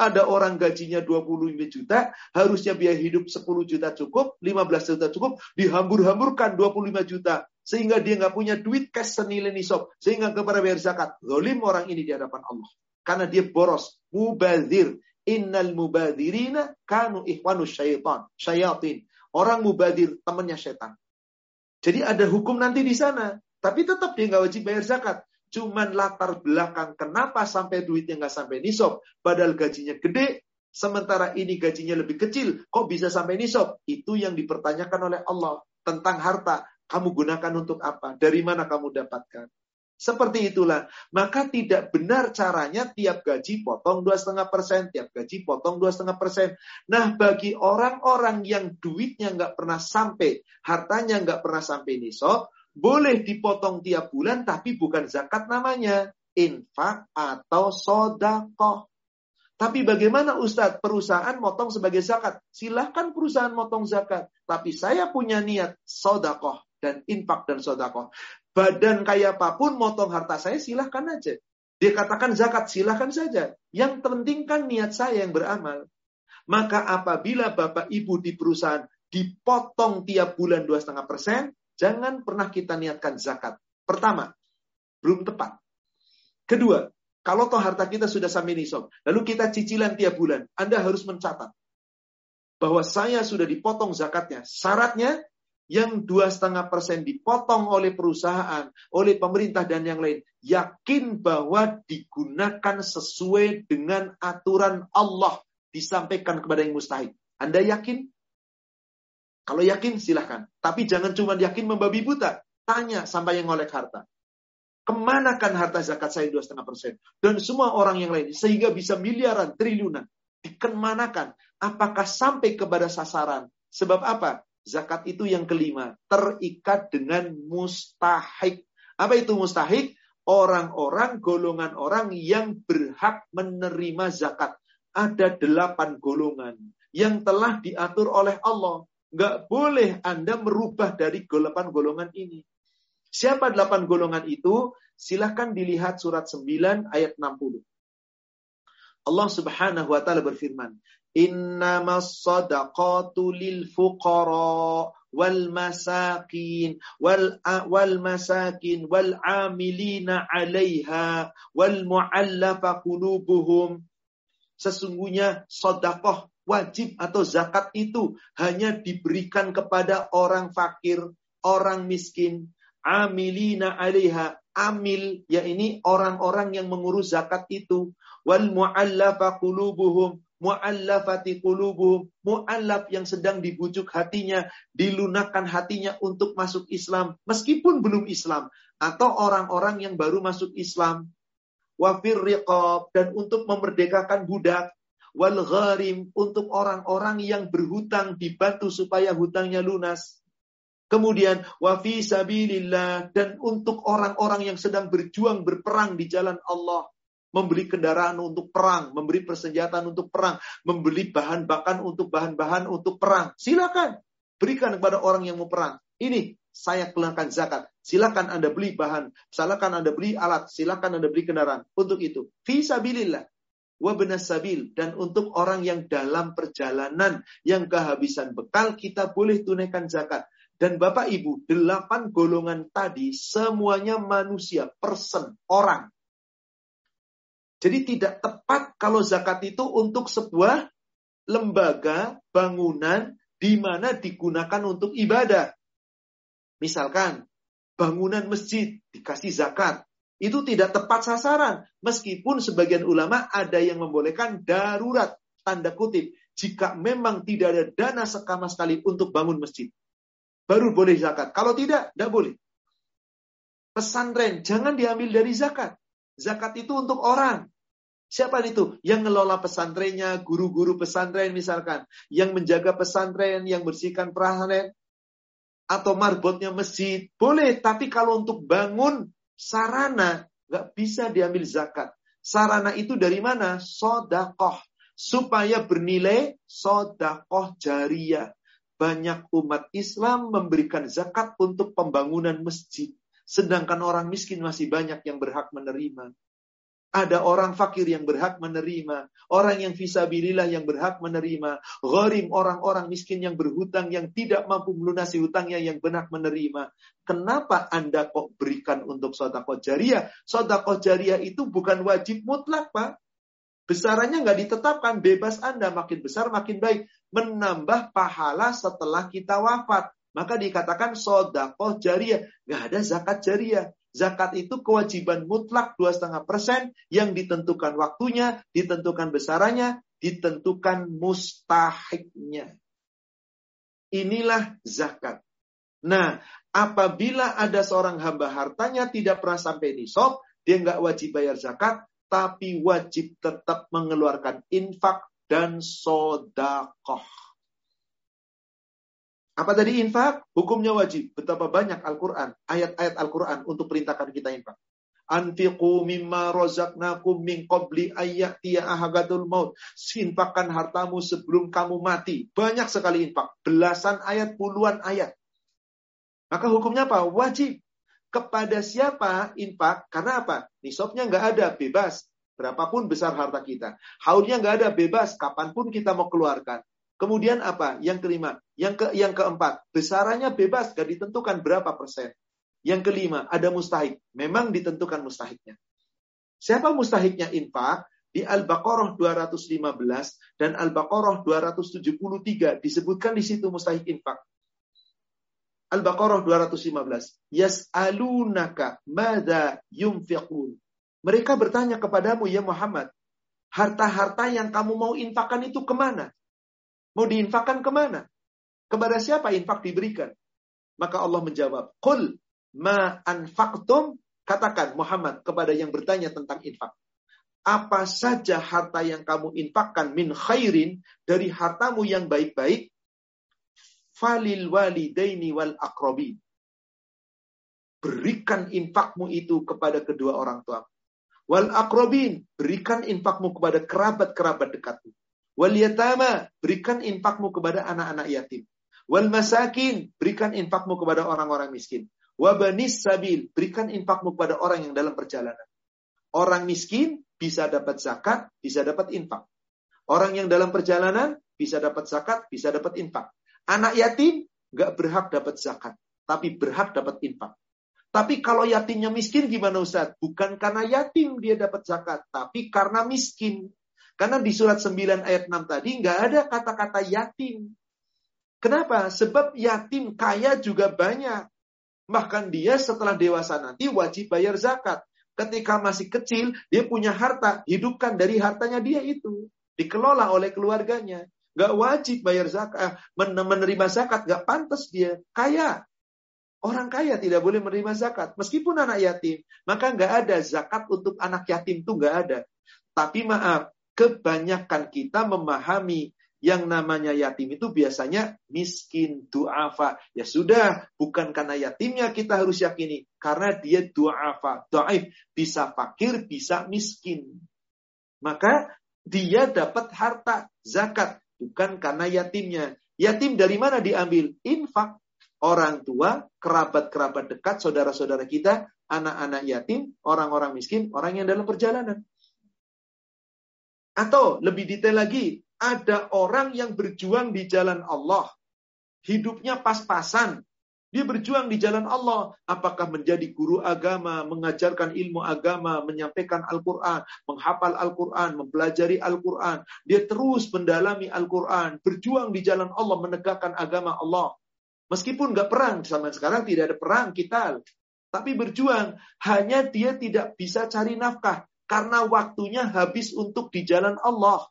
Ada orang gajinya 25 juta, harusnya biaya hidup 10 juta cukup, 15 juta cukup, dihambur-hamburkan 25 juta. Sehingga dia nggak punya duit cash senilai nisab. Sehingga kepada bayar zakat. Zolim orang ini di hadapan Allah. Karena dia boros. Mubadir. Innal mubadirina kanu ihwanu syaitan. Syayatin. Orang mubadir, temannya setan. Jadi ada hukum nanti di sana. Tapi tetap dia nggak wajib bayar zakat cuman latar belakang kenapa sampai duitnya nggak sampai nisab, padahal gajinya gede, sementara ini gajinya lebih kecil, kok bisa sampai nisab? Itu yang dipertanyakan oleh Allah tentang harta. Kamu gunakan untuk apa? Dari mana kamu dapatkan? Seperti itulah. Maka tidak benar caranya tiap gaji potong dua setengah persen, tiap gaji potong dua setengah persen. Nah, bagi orang-orang yang duitnya nggak pernah sampai, hartanya nggak pernah sampai nisab, boleh dipotong tiap bulan tapi bukan zakat namanya. Infak atau sodakoh. Tapi bagaimana Ustadz perusahaan motong sebagai zakat? Silahkan perusahaan motong zakat. Tapi saya punya niat sodakoh dan infak dan sodakoh. Badan kaya apa pun motong harta saya silahkan aja. Dia katakan zakat silahkan saja. Yang penting kan niat saya yang beramal. Maka apabila Bapak Ibu di perusahaan dipotong tiap bulan dua setengah persen, Jangan pernah kita niatkan zakat. Pertama, belum tepat. Kedua, kalau toh harta kita sudah sampai nisab, lalu kita cicilan tiap bulan, Anda harus mencatat bahwa saya sudah dipotong zakatnya. Syaratnya yang dua setengah persen dipotong oleh perusahaan, oleh pemerintah dan yang lain, yakin bahwa digunakan sesuai dengan aturan Allah disampaikan kepada yang mustahik. Anda yakin? Kalau yakin silahkan. Tapi jangan cuma yakin membabi buta. Tanya sampai yang ngolek harta. Kemanakan harta zakat saya dua setengah persen? Dan semua orang yang lain. Sehingga bisa miliaran, triliunan. Dikemanakan? Apakah sampai kepada sasaran? Sebab apa? Zakat itu yang kelima, terikat dengan mustahik. Apa itu mustahik? Orang-orang, golongan orang yang berhak menerima zakat. Ada delapan golongan yang telah diatur oleh Allah. Nggak boleh Anda merubah dari delapan golongan ini. Siapa delapan golongan itu? Silahkan dilihat surat 9 ayat 60. Allah subhanahu wa ta'ala berfirman. Innamas sadaqatu lil fuqara wal masakin wal wal masakin wal amilina 'alaiha wal mu'allafa qulubuhum Sesungguhnya sedekah wajib atau zakat itu hanya diberikan kepada orang fakir, orang miskin, amilina 'alaiha amil ya ini orang-orang yang mengurus zakat itu wal mu'allafa qulubuhum mu'allafati qulubuhum, mu'allaf yang sedang dibujuk hatinya, dilunakkan hatinya untuk masuk Islam meskipun belum Islam atau orang-orang yang baru masuk Islam. Wafir riqab dan untuk memerdekakan budak wal gharim untuk orang-orang yang berhutang dibantu supaya hutangnya lunas. Kemudian wafi sabilillah dan untuk orang-orang yang sedang berjuang berperang di jalan Allah membeli kendaraan untuk perang, memberi persenjataan untuk perang, membeli bahan bakan untuk bahan-bahan untuk perang. Silakan berikan kepada orang yang mau perang. Ini saya keluarkan zakat. Silakan Anda beli bahan, silakan Anda beli alat, silakan Anda beli kendaraan untuk itu. Fisabilillah wa sabil dan untuk orang yang dalam perjalanan yang kehabisan bekal kita boleh tunaikan zakat. Dan Bapak Ibu, delapan golongan tadi semuanya manusia, person, orang. Jadi tidak tepat kalau zakat itu untuk sebuah lembaga, bangunan di mana digunakan untuk ibadah. Misalkan bangunan masjid dikasih zakat, itu tidak tepat sasaran. Meskipun sebagian ulama ada yang membolehkan darurat, tanda kutip, jika memang tidak ada dana sekama sekali untuk bangun masjid. Baru boleh zakat. Kalau tidak, tidak boleh. Pesantren, jangan diambil dari zakat. Zakat itu untuk orang. Siapa itu? Yang ngelola pesantrennya, guru-guru pesantren misalkan. Yang menjaga pesantren, yang bersihkan pesantren. Atau marbotnya masjid. Boleh, tapi kalau untuk bangun sarana, nggak bisa diambil zakat. Sarana itu dari mana? Sodakoh. Supaya bernilai sodakoh jariah. Banyak umat Islam memberikan zakat untuk pembangunan masjid. Sedangkan orang miskin masih banyak yang berhak menerima. Ada orang fakir yang berhak menerima. Orang yang visabilillah yang berhak menerima. Gharim orang-orang miskin yang berhutang yang tidak mampu melunasi hutangnya yang berhak menerima. Kenapa Anda kok berikan untuk sodakoh jariah? Sodakoh jariah itu bukan wajib mutlak Pak. Besarannya nggak ditetapkan. Bebas Anda makin besar makin baik. Menambah pahala setelah kita wafat. Maka dikatakan sodakoh jariah. Nggak ada zakat jariah. Zakat itu kewajiban mutlak 2,5% yang ditentukan waktunya, ditentukan besarannya, ditentukan mustahiknya. Inilah zakat. Nah, apabila ada seorang hamba hartanya tidak pernah sampai nisab, dia nggak wajib bayar zakat, tapi wajib tetap mengeluarkan infak dan sodakoh. Apa tadi infak? Hukumnya wajib. Betapa banyak Al-Quran, ayat-ayat Al-Quran untuk perintahkan kita infak. Anfiqu mimma rozaknakum min qabli ayyatiya ahagatul maut. Infakkan hartamu sebelum kamu mati. Banyak sekali infak. Belasan ayat, puluhan ayat. Maka hukumnya apa? Wajib. Kepada siapa infak? Karena apa? Nisabnya nggak ada, bebas. Berapapun besar harta kita. Haulnya nggak ada, bebas. Kapan pun kita mau keluarkan. Kemudian apa? Yang kelima, yang ke yang keempat, besarannya bebas, gak ditentukan berapa persen. Yang kelima, ada mustahik. Memang ditentukan mustahiknya. Siapa mustahiknya infak? Di Al-Baqarah 215 dan Al-Baqarah 273 disebutkan di situ mustahik infak. Al-Baqarah 215. Yas'alunaka madza yunfiqun. Mereka bertanya kepadamu ya Muhammad, harta-harta yang kamu mau infakkan itu ke mana? Mau diinfakkan ke mana? Kepada siapa infak diberikan? Maka Allah menjawab, Qul ma anfaqtum, katakan Muhammad kepada yang bertanya tentang infak. Apa saja harta yang kamu infakkan min khairin dari hartamu yang baik-baik, falil walidaini wal akrobi. Berikan infakmu itu kepada kedua orang tua. Wal akrobin, berikan infakmu kepada kerabat-kerabat dekatmu. Wal yatama, berikan infakmu kepada anak-anak yatim. Wal masakin, berikan infakmu kepada orang-orang miskin. Wabanis sabil, berikan infakmu kepada orang yang dalam perjalanan. Orang miskin bisa dapat zakat, bisa dapat infak. Orang yang dalam perjalanan bisa dapat zakat, bisa dapat infak. Anak yatim nggak berhak dapat zakat, tapi berhak dapat infak. Tapi kalau yatimnya miskin gimana Ustaz? Bukan karena yatim dia dapat zakat, tapi karena miskin. Karena di surat 9 ayat 6 tadi nggak ada kata-kata yatim. Kenapa? Sebab yatim kaya juga banyak. Bahkan dia setelah dewasa nanti wajib bayar zakat. Ketika masih kecil, dia punya harta, hidupkan dari hartanya dia itu. Dikelola oleh keluarganya. Gak wajib bayar zakat, menerima zakat, gak pantas dia. Kaya. Orang kaya tidak boleh menerima zakat. Meskipun anak yatim. Maka gak ada zakat untuk anak yatim itu gak ada. Tapi maaf, kebanyakan kita memahami yang namanya yatim itu biasanya miskin, du'afa. Ya sudah, bukan karena yatimnya kita harus yakini. Karena dia du'afa, do'if. Bisa fakir, bisa miskin. Maka dia dapat harta, zakat bukan karena yatimnya. Yatim dari mana diambil? Infak. Orang tua, kerabat-kerabat dekat, saudara-saudara kita, anak-anak yatim, orang-orang miskin, orang yang dalam perjalanan. Atau lebih detail lagi, ada orang yang berjuang di jalan Allah. Hidupnya pas-pasan, dia berjuang di jalan Allah. Apakah menjadi guru agama, mengajarkan ilmu agama, menyampaikan Al-Quran, menghafal Al-Quran, mempelajari Al-Quran. Dia terus mendalami Al-Quran, berjuang di jalan Allah, menegakkan agama Allah. Meskipun nggak perang, sama sekarang tidak ada perang, kita. Tapi berjuang, hanya dia tidak bisa cari nafkah. Karena waktunya habis untuk di jalan Allah.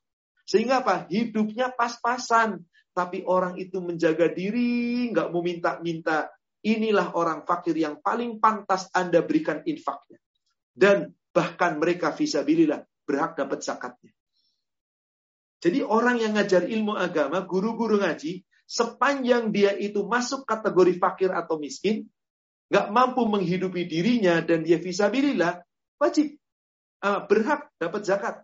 Sehingga apa? Hidupnya pas-pasan tapi orang itu menjaga diri, nggak mau minta-minta. Inilah orang fakir yang paling pantas Anda berikan infaknya. Dan bahkan mereka visabilillah berhak dapat zakatnya. Jadi orang yang ngajar ilmu agama, guru-guru ngaji, sepanjang dia itu masuk kategori fakir atau miskin, nggak mampu menghidupi dirinya dan dia visabilillah, wajib uh, berhak dapat zakat.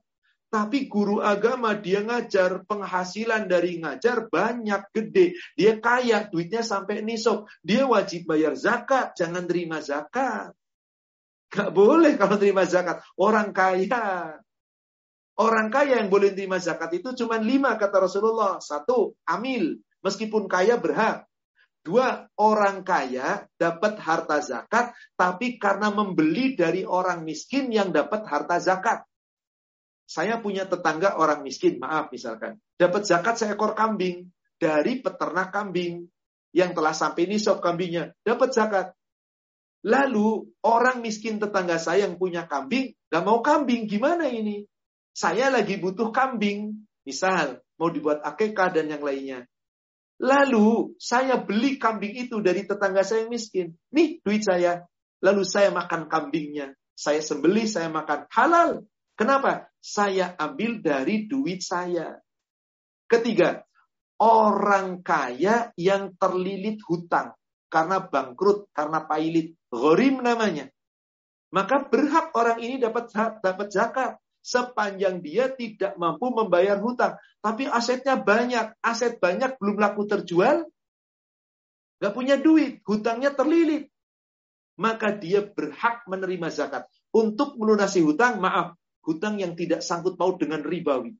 Tapi guru agama dia ngajar, penghasilan dari ngajar banyak, gede. Dia kaya, duitnya sampai nisok. Dia wajib bayar zakat, jangan terima zakat. Gak boleh kalau terima zakat. Orang kaya. Orang kaya yang boleh terima zakat itu cuma lima kata Rasulullah. Satu, amil. Meskipun kaya berhak. Dua, orang kaya dapat harta zakat, tapi karena membeli dari orang miskin yang dapat harta zakat. Saya punya tetangga orang miskin, maaf misalkan. Dapat zakat seekor kambing dari peternak kambing yang telah sampai nisab kambingnya. Dapat zakat. Lalu orang miskin tetangga saya yang punya kambing, gak mau kambing, gimana ini? Saya lagi butuh kambing. Misal, mau dibuat akekah dan yang lainnya. Lalu saya beli kambing itu dari tetangga saya yang miskin. Nih duit saya. Lalu saya makan kambingnya. Saya sembeli, saya makan. Halal. Kenapa? Saya ambil dari duit saya. Ketiga, orang kaya yang terlilit hutang karena bangkrut, karena pailit, ghorim namanya. Maka berhak orang ini dapat dapat zakat sepanjang dia tidak mampu membayar hutang. Tapi asetnya banyak, aset banyak belum laku terjual, nggak punya duit, hutangnya terlilit. Maka dia berhak menerima zakat. Untuk melunasi hutang, maaf, hutang yang tidak sangkut paut dengan ribawi.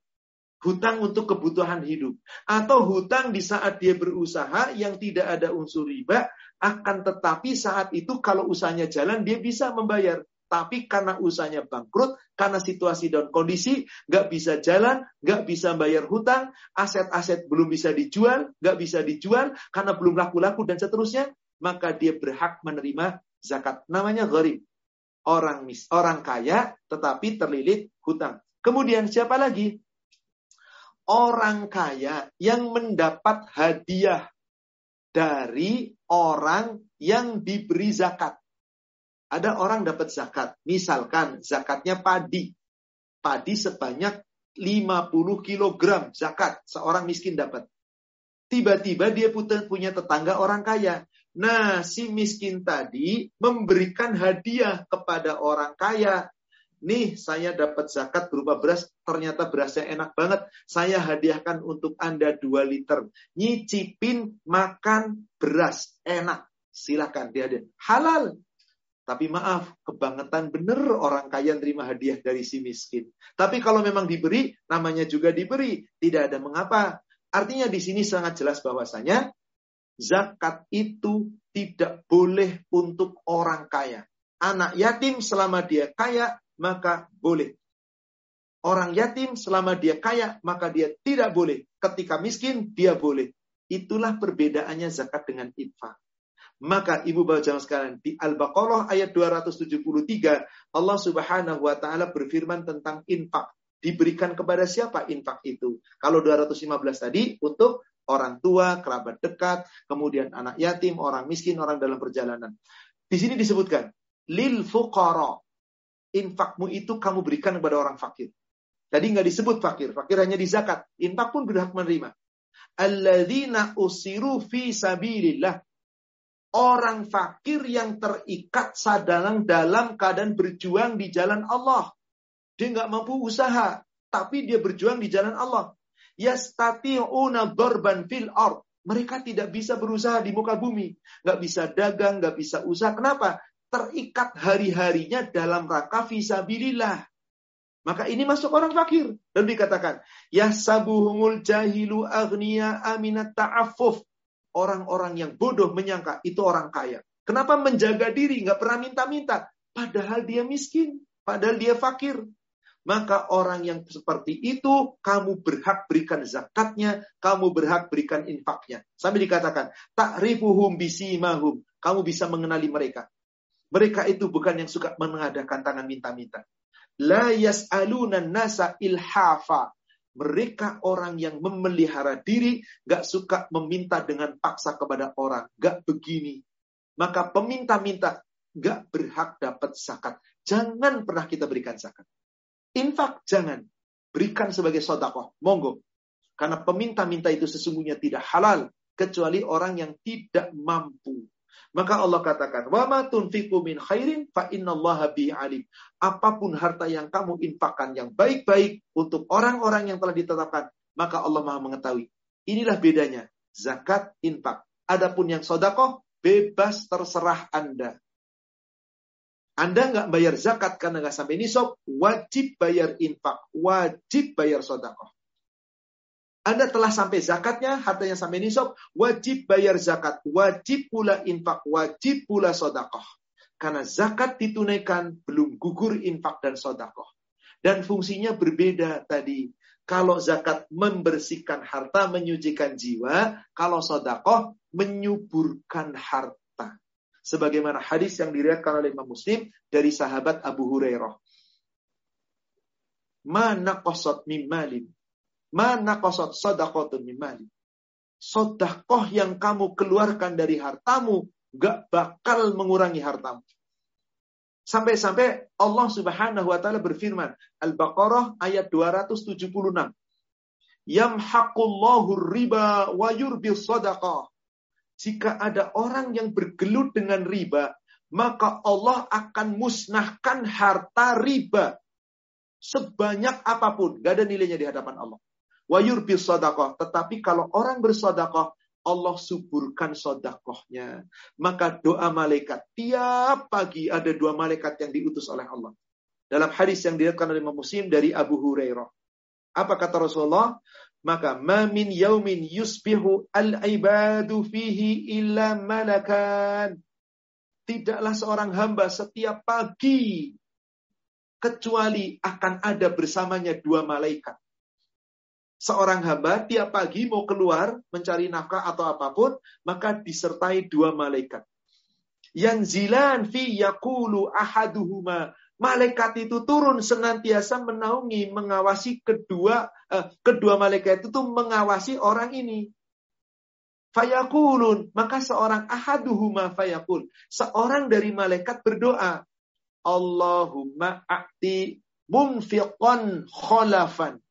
Hutang untuk kebutuhan hidup. Atau hutang di saat dia berusaha yang tidak ada unsur riba, akan tetapi saat itu kalau usahanya jalan, dia bisa membayar. Tapi karena usahanya bangkrut, karena situasi dan kondisi, nggak bisa jalan, nggak bisa bayar hutang, aset-aset belum bisa dijual, nggak bisa dijual, karena belum laku-laku dan seterusnya, maka dia berhak menerima zakat. Namanya gharib. Orang mis, orang kaya tetapi terlilit hutang. Kemudian siapa lagi? Orang kaya yang mendapat hadiah dari orang yang diberi zakat. Ada orang dapat zakat, misalkan zakatnya padi. Padi sebanyak 50 kg zakat seorang miskin dapat. Tiba-tiba dia punya tetangga orang kaya. Nah, si miskin tadi memberikan hadiah kepada orang kaya. Nih, saya dapat zakat berupa beras. Ternyata berasnya enak banget. Saya hadiahkan untuk Anda 2 liter. Nyicipin makan beras. Enak. Silakan dia Halal. Tapi maaf, kebangetan bener orang kaya terima hadiah dari si miskin. Tapi kalau memang diberi, namanya juga diberi. Tidak ada mengapa. Artinya di sini sangat jelas bahwasanya zakat itu tidak boleh untuk orang kaya. Anak yatim selama dia kaya, maka boleh. Orang yatim selama dia kaya, maka dia tidak boleh. Ketika miskin, dia boleh. Itulah perbedaannya zakat dengan infak. Maka ibu bapak jangan sekalian di Al-Baqarah ayat 273 Allah Subhanahu wa taala berfirman tentang infak diberikan kepada siapa infak itu. Kalau 215 tadi untuk orang tua, kerabat dekat, kemudian anak yatim, orang miskin, orang dalam perjalanan. Di sini disebutkan lil fuqara. Infakmu itu kamu berikan kepada orang fakir. Tadi nggak disebut fakir, fakir hanya di zakat. Infak pun berhak menerima. Alladzina usiru fi sabilillah. Orang fakir yang terikat sadalang dalam keadaan berjuang di jalan Allah. Dia nggak mampu usaha, tapi dia berjuang di jalan Allah. Yastati'una darban fil ard. Mereka tidak bisa berusaha di muka bumi. Nggak bisa dagang, nggak bisa usaha. Kenapa? Terikat hari-harinya dalam rangka visabilillah. Maka ini masuk orang fakir. Dan dikatakan, Yahsabuhumul jahilu agniya aminat ta'affuf. Orang-orang yang bodoh menyangka itu orang kaya. Kenapa menjaga diri, nggak pernah minta-minta? Padahal dia miskin, padahal dia fakir maka orang yang seperti itu kamu berhak berikan zakatnya, kamu berhak berikan infaknya. Sampai dikatakan, ta'rifuhum bisimahum. Kamu bisa mengenali mereka. Mereka itu bukan yang suka mengadakan tangan minta-minta. La yas'aluna nasa ilhafa. Mereka orang yang memelihara diri, gak suka meminta dengan paksa kepada orang. Gak begini. Maka peminta-minta gak berhak dapat zakat. Jangan pernah kita berikan zakat. Infak jangan. Berikan sebagai sodakoh. Monggo. Karena peminta-minta itu sesungguhnya tidak halal. Kecuali orang yang tidak mampu. Maka Allah katakan, "Wa ma tunfiqu min khairin fa innallaha bi alim." Apa pun harta yang kamu infakkan yang baik-baik untuk orang-orang yang telah ditetapkan, maka Allah Maha mengetahui. Inilah bedanya zakat infak. Adapun yang sodakoh, bebas terserah Anda. Anda nggak bayar zakat karena nggak sampai nisab, wajib bayar infak, wajib bayar sodakoh. Anda telah sampai zakatnya, hartanya sampai nisab, wajib bayar zakat, wajib pula infak, wajib pula sodakoh. Karena zakat ditunaikan, belum gugur infak dan sodakoh. Dan fungsinya berbeda tadi. Kalau zakat membersihkan harta, menyucikan jiwa. Kalau sodakoh menyuburkan harta sebagaimana hadis yang diriwayatkan oleh Imam Muslim dari sahabat Abu Hurairah. Mana kosot mimalin. Mana kosot sodakotun mimalin. Sodakoh yang kamu keluarkan dari hartamu gak bakal mengurangi hartamu. Sampai-sampai Allah Subhanahu wa taala berfirman, Al-Baqarah ayat 276. Yamhaqullahu riba wa yurbi sadaqah jika ada orang yang bergelut dengan riba, maka Allah akan musnahkan harta riba. Sebanyak apa pun, gak ada nilainya di hadapan Allah. Wa yurbi. Tetapi kalau orang bersodakoh, Allah suburkan sodakohnya. Maka doa malaikat, tiap pagi ada dua malaikat yang diutus oleh Allah. Dalam hadis yang diriwayatkan oleh Muslim dari Abu Hurairah. Apa kata Rasulullah? maka mamin yaumin yusbihu al-ibadu fihi illa malakan. Tidaklah seorang hamba setiap pagi kecuali akan ada bersamanya dua malaikat. Seorang hamba tiap pagi mau keluar mencari nafkah atau apa pun, maka disertai dua malaikat. Yang zilan fi yakulu ahaduhuma. Malaikat itu turun senantiasa menaungi, mengawasi kedua eh, kedua malaikat itu mengawasi orang ini. Fayakulun, maka seorang ahaduhuma fayakul. Seorang dari malaikat berdoa, Allahumma a'ti munfiqan khalafan.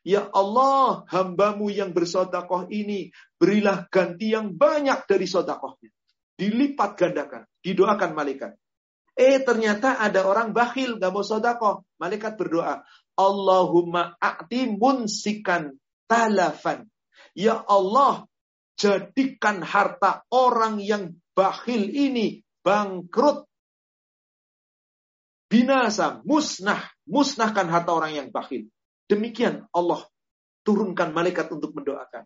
Ya Allah, hambamu yang bersodakoh ini, berilah ganti yang banyak dari sodakohnya. Dilipat gandakan, didoakan malaikat. Eh ternyata ada orang bakhil, gak mau sodakoh. Malaikat berdoa, Allahumma a'ti munsikan talafan. Ya Allah, jadikan harta orang yang bakhil ini bangkrut. Binasa, musnah, musnahkan harta orang yang bakhil. Demikian Allah turunkan malaikat untuk mendoakan.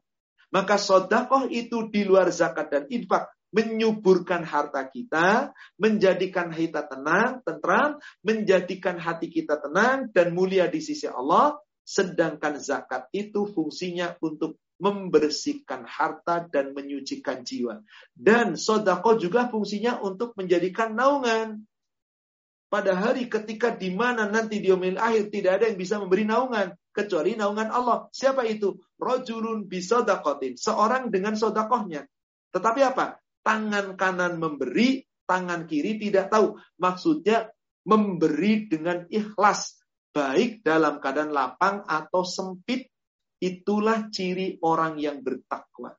Maka sodakoh itu di luar zakat dan infak menyuburkan harta kita, menjadikan kita tenang, tentram, menjadikan hati kita tenang dan mulia di sisi Allah. Sedangkan zakat itu fungsinya untuk membersihkan harta dan menyucikan jiwa. Dan sodako juga fungsinya untuk menjadikan naungan pada hari ketika di mana nanti di omil akhir tidak ada yang bisa memberi naungan kecuali naungan Allah. Siapa itu? Rojulun bisodakotin. Seorang dengan sodakohnya. Tetapi apa? Tangan kanan memberi, tangan kiri tidak tahu. Maksudnya memberi dengan ikhlas. Baik dalam keadaan lapang atau sempit. Itulah ciri orang yang bertakwa.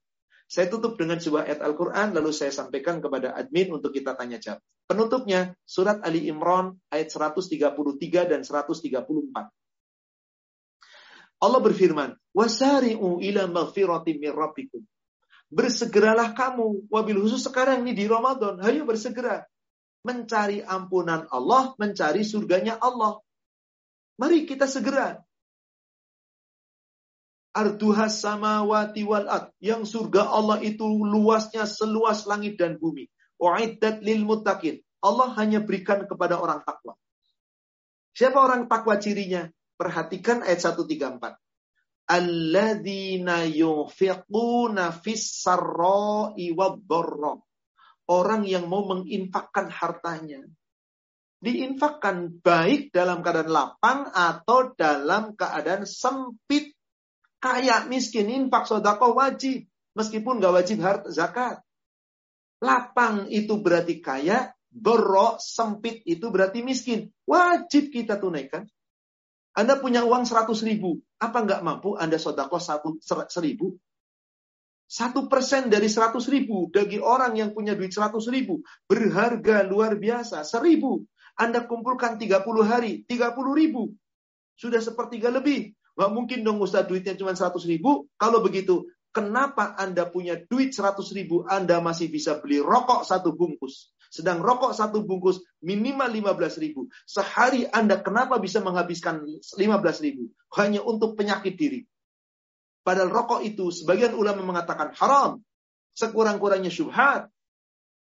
Saya tutup dengan sebuah ayat Al-Quran, lalu saya sampaikan kepada admin untuk kita tanya jawab. Penutupnya, surat Ali Imran ayat 133 dan 134. Allah berfirman, Wasari'u ila maghfirati min rabbikum. Bersegeralah kamu, wabil khusus sekarang ini di Ramadan, ayo bersegera. Mencari ampunan Allah, mencari surganya Allah. Mari kita segera arduhas samawati wal ad. Yang surga Allah itu luasnya seluas langit dan bumi. Uiddat lil muttaqin. Allah hanya berikan kepada orang takwa. Siapa orang takwa cirinya? Perhatikan ayat 134. Alladzina yunfiquna fis sarra'i Orang yang mau menginfakkan hartanya. Diinfakkan baik dalam keadaan lapang atau dalam keadaan sempit Kaya, miskin, infak, sodako wajib. Meskipun gak wajib harta zakat. Lapang itu berarti kaya, berok, sempit itu berarti miskin. Wajib kita tunaikan. Anda punya uang 100 ribu. Apa nggak mampu Anda sodako satu, seribu? Satu persen dari 100 ribu bagi orang yang punya duit 100 ribu berharga luar biasa. Seribu. Anda kumpulkan 30 hari, 30 ribu. Sudah sepertiga lebih. Gak mungkin dong Ustaz duitnya cuma 100 ribu. Kalau begitu, kenapa Anda punya duit 100 ribu, Anda masih bisa beli rokok satu bungkus. Sedang rokok satu bungkus minimal 15 ribu. Sehari Anda kenapa bisa menghabiskan 15 ribu? Hanya untuk penyakit diri. Padahal rokok itu sebagian ulama mengatakan haram. Sekurang-kurangnya syubhat.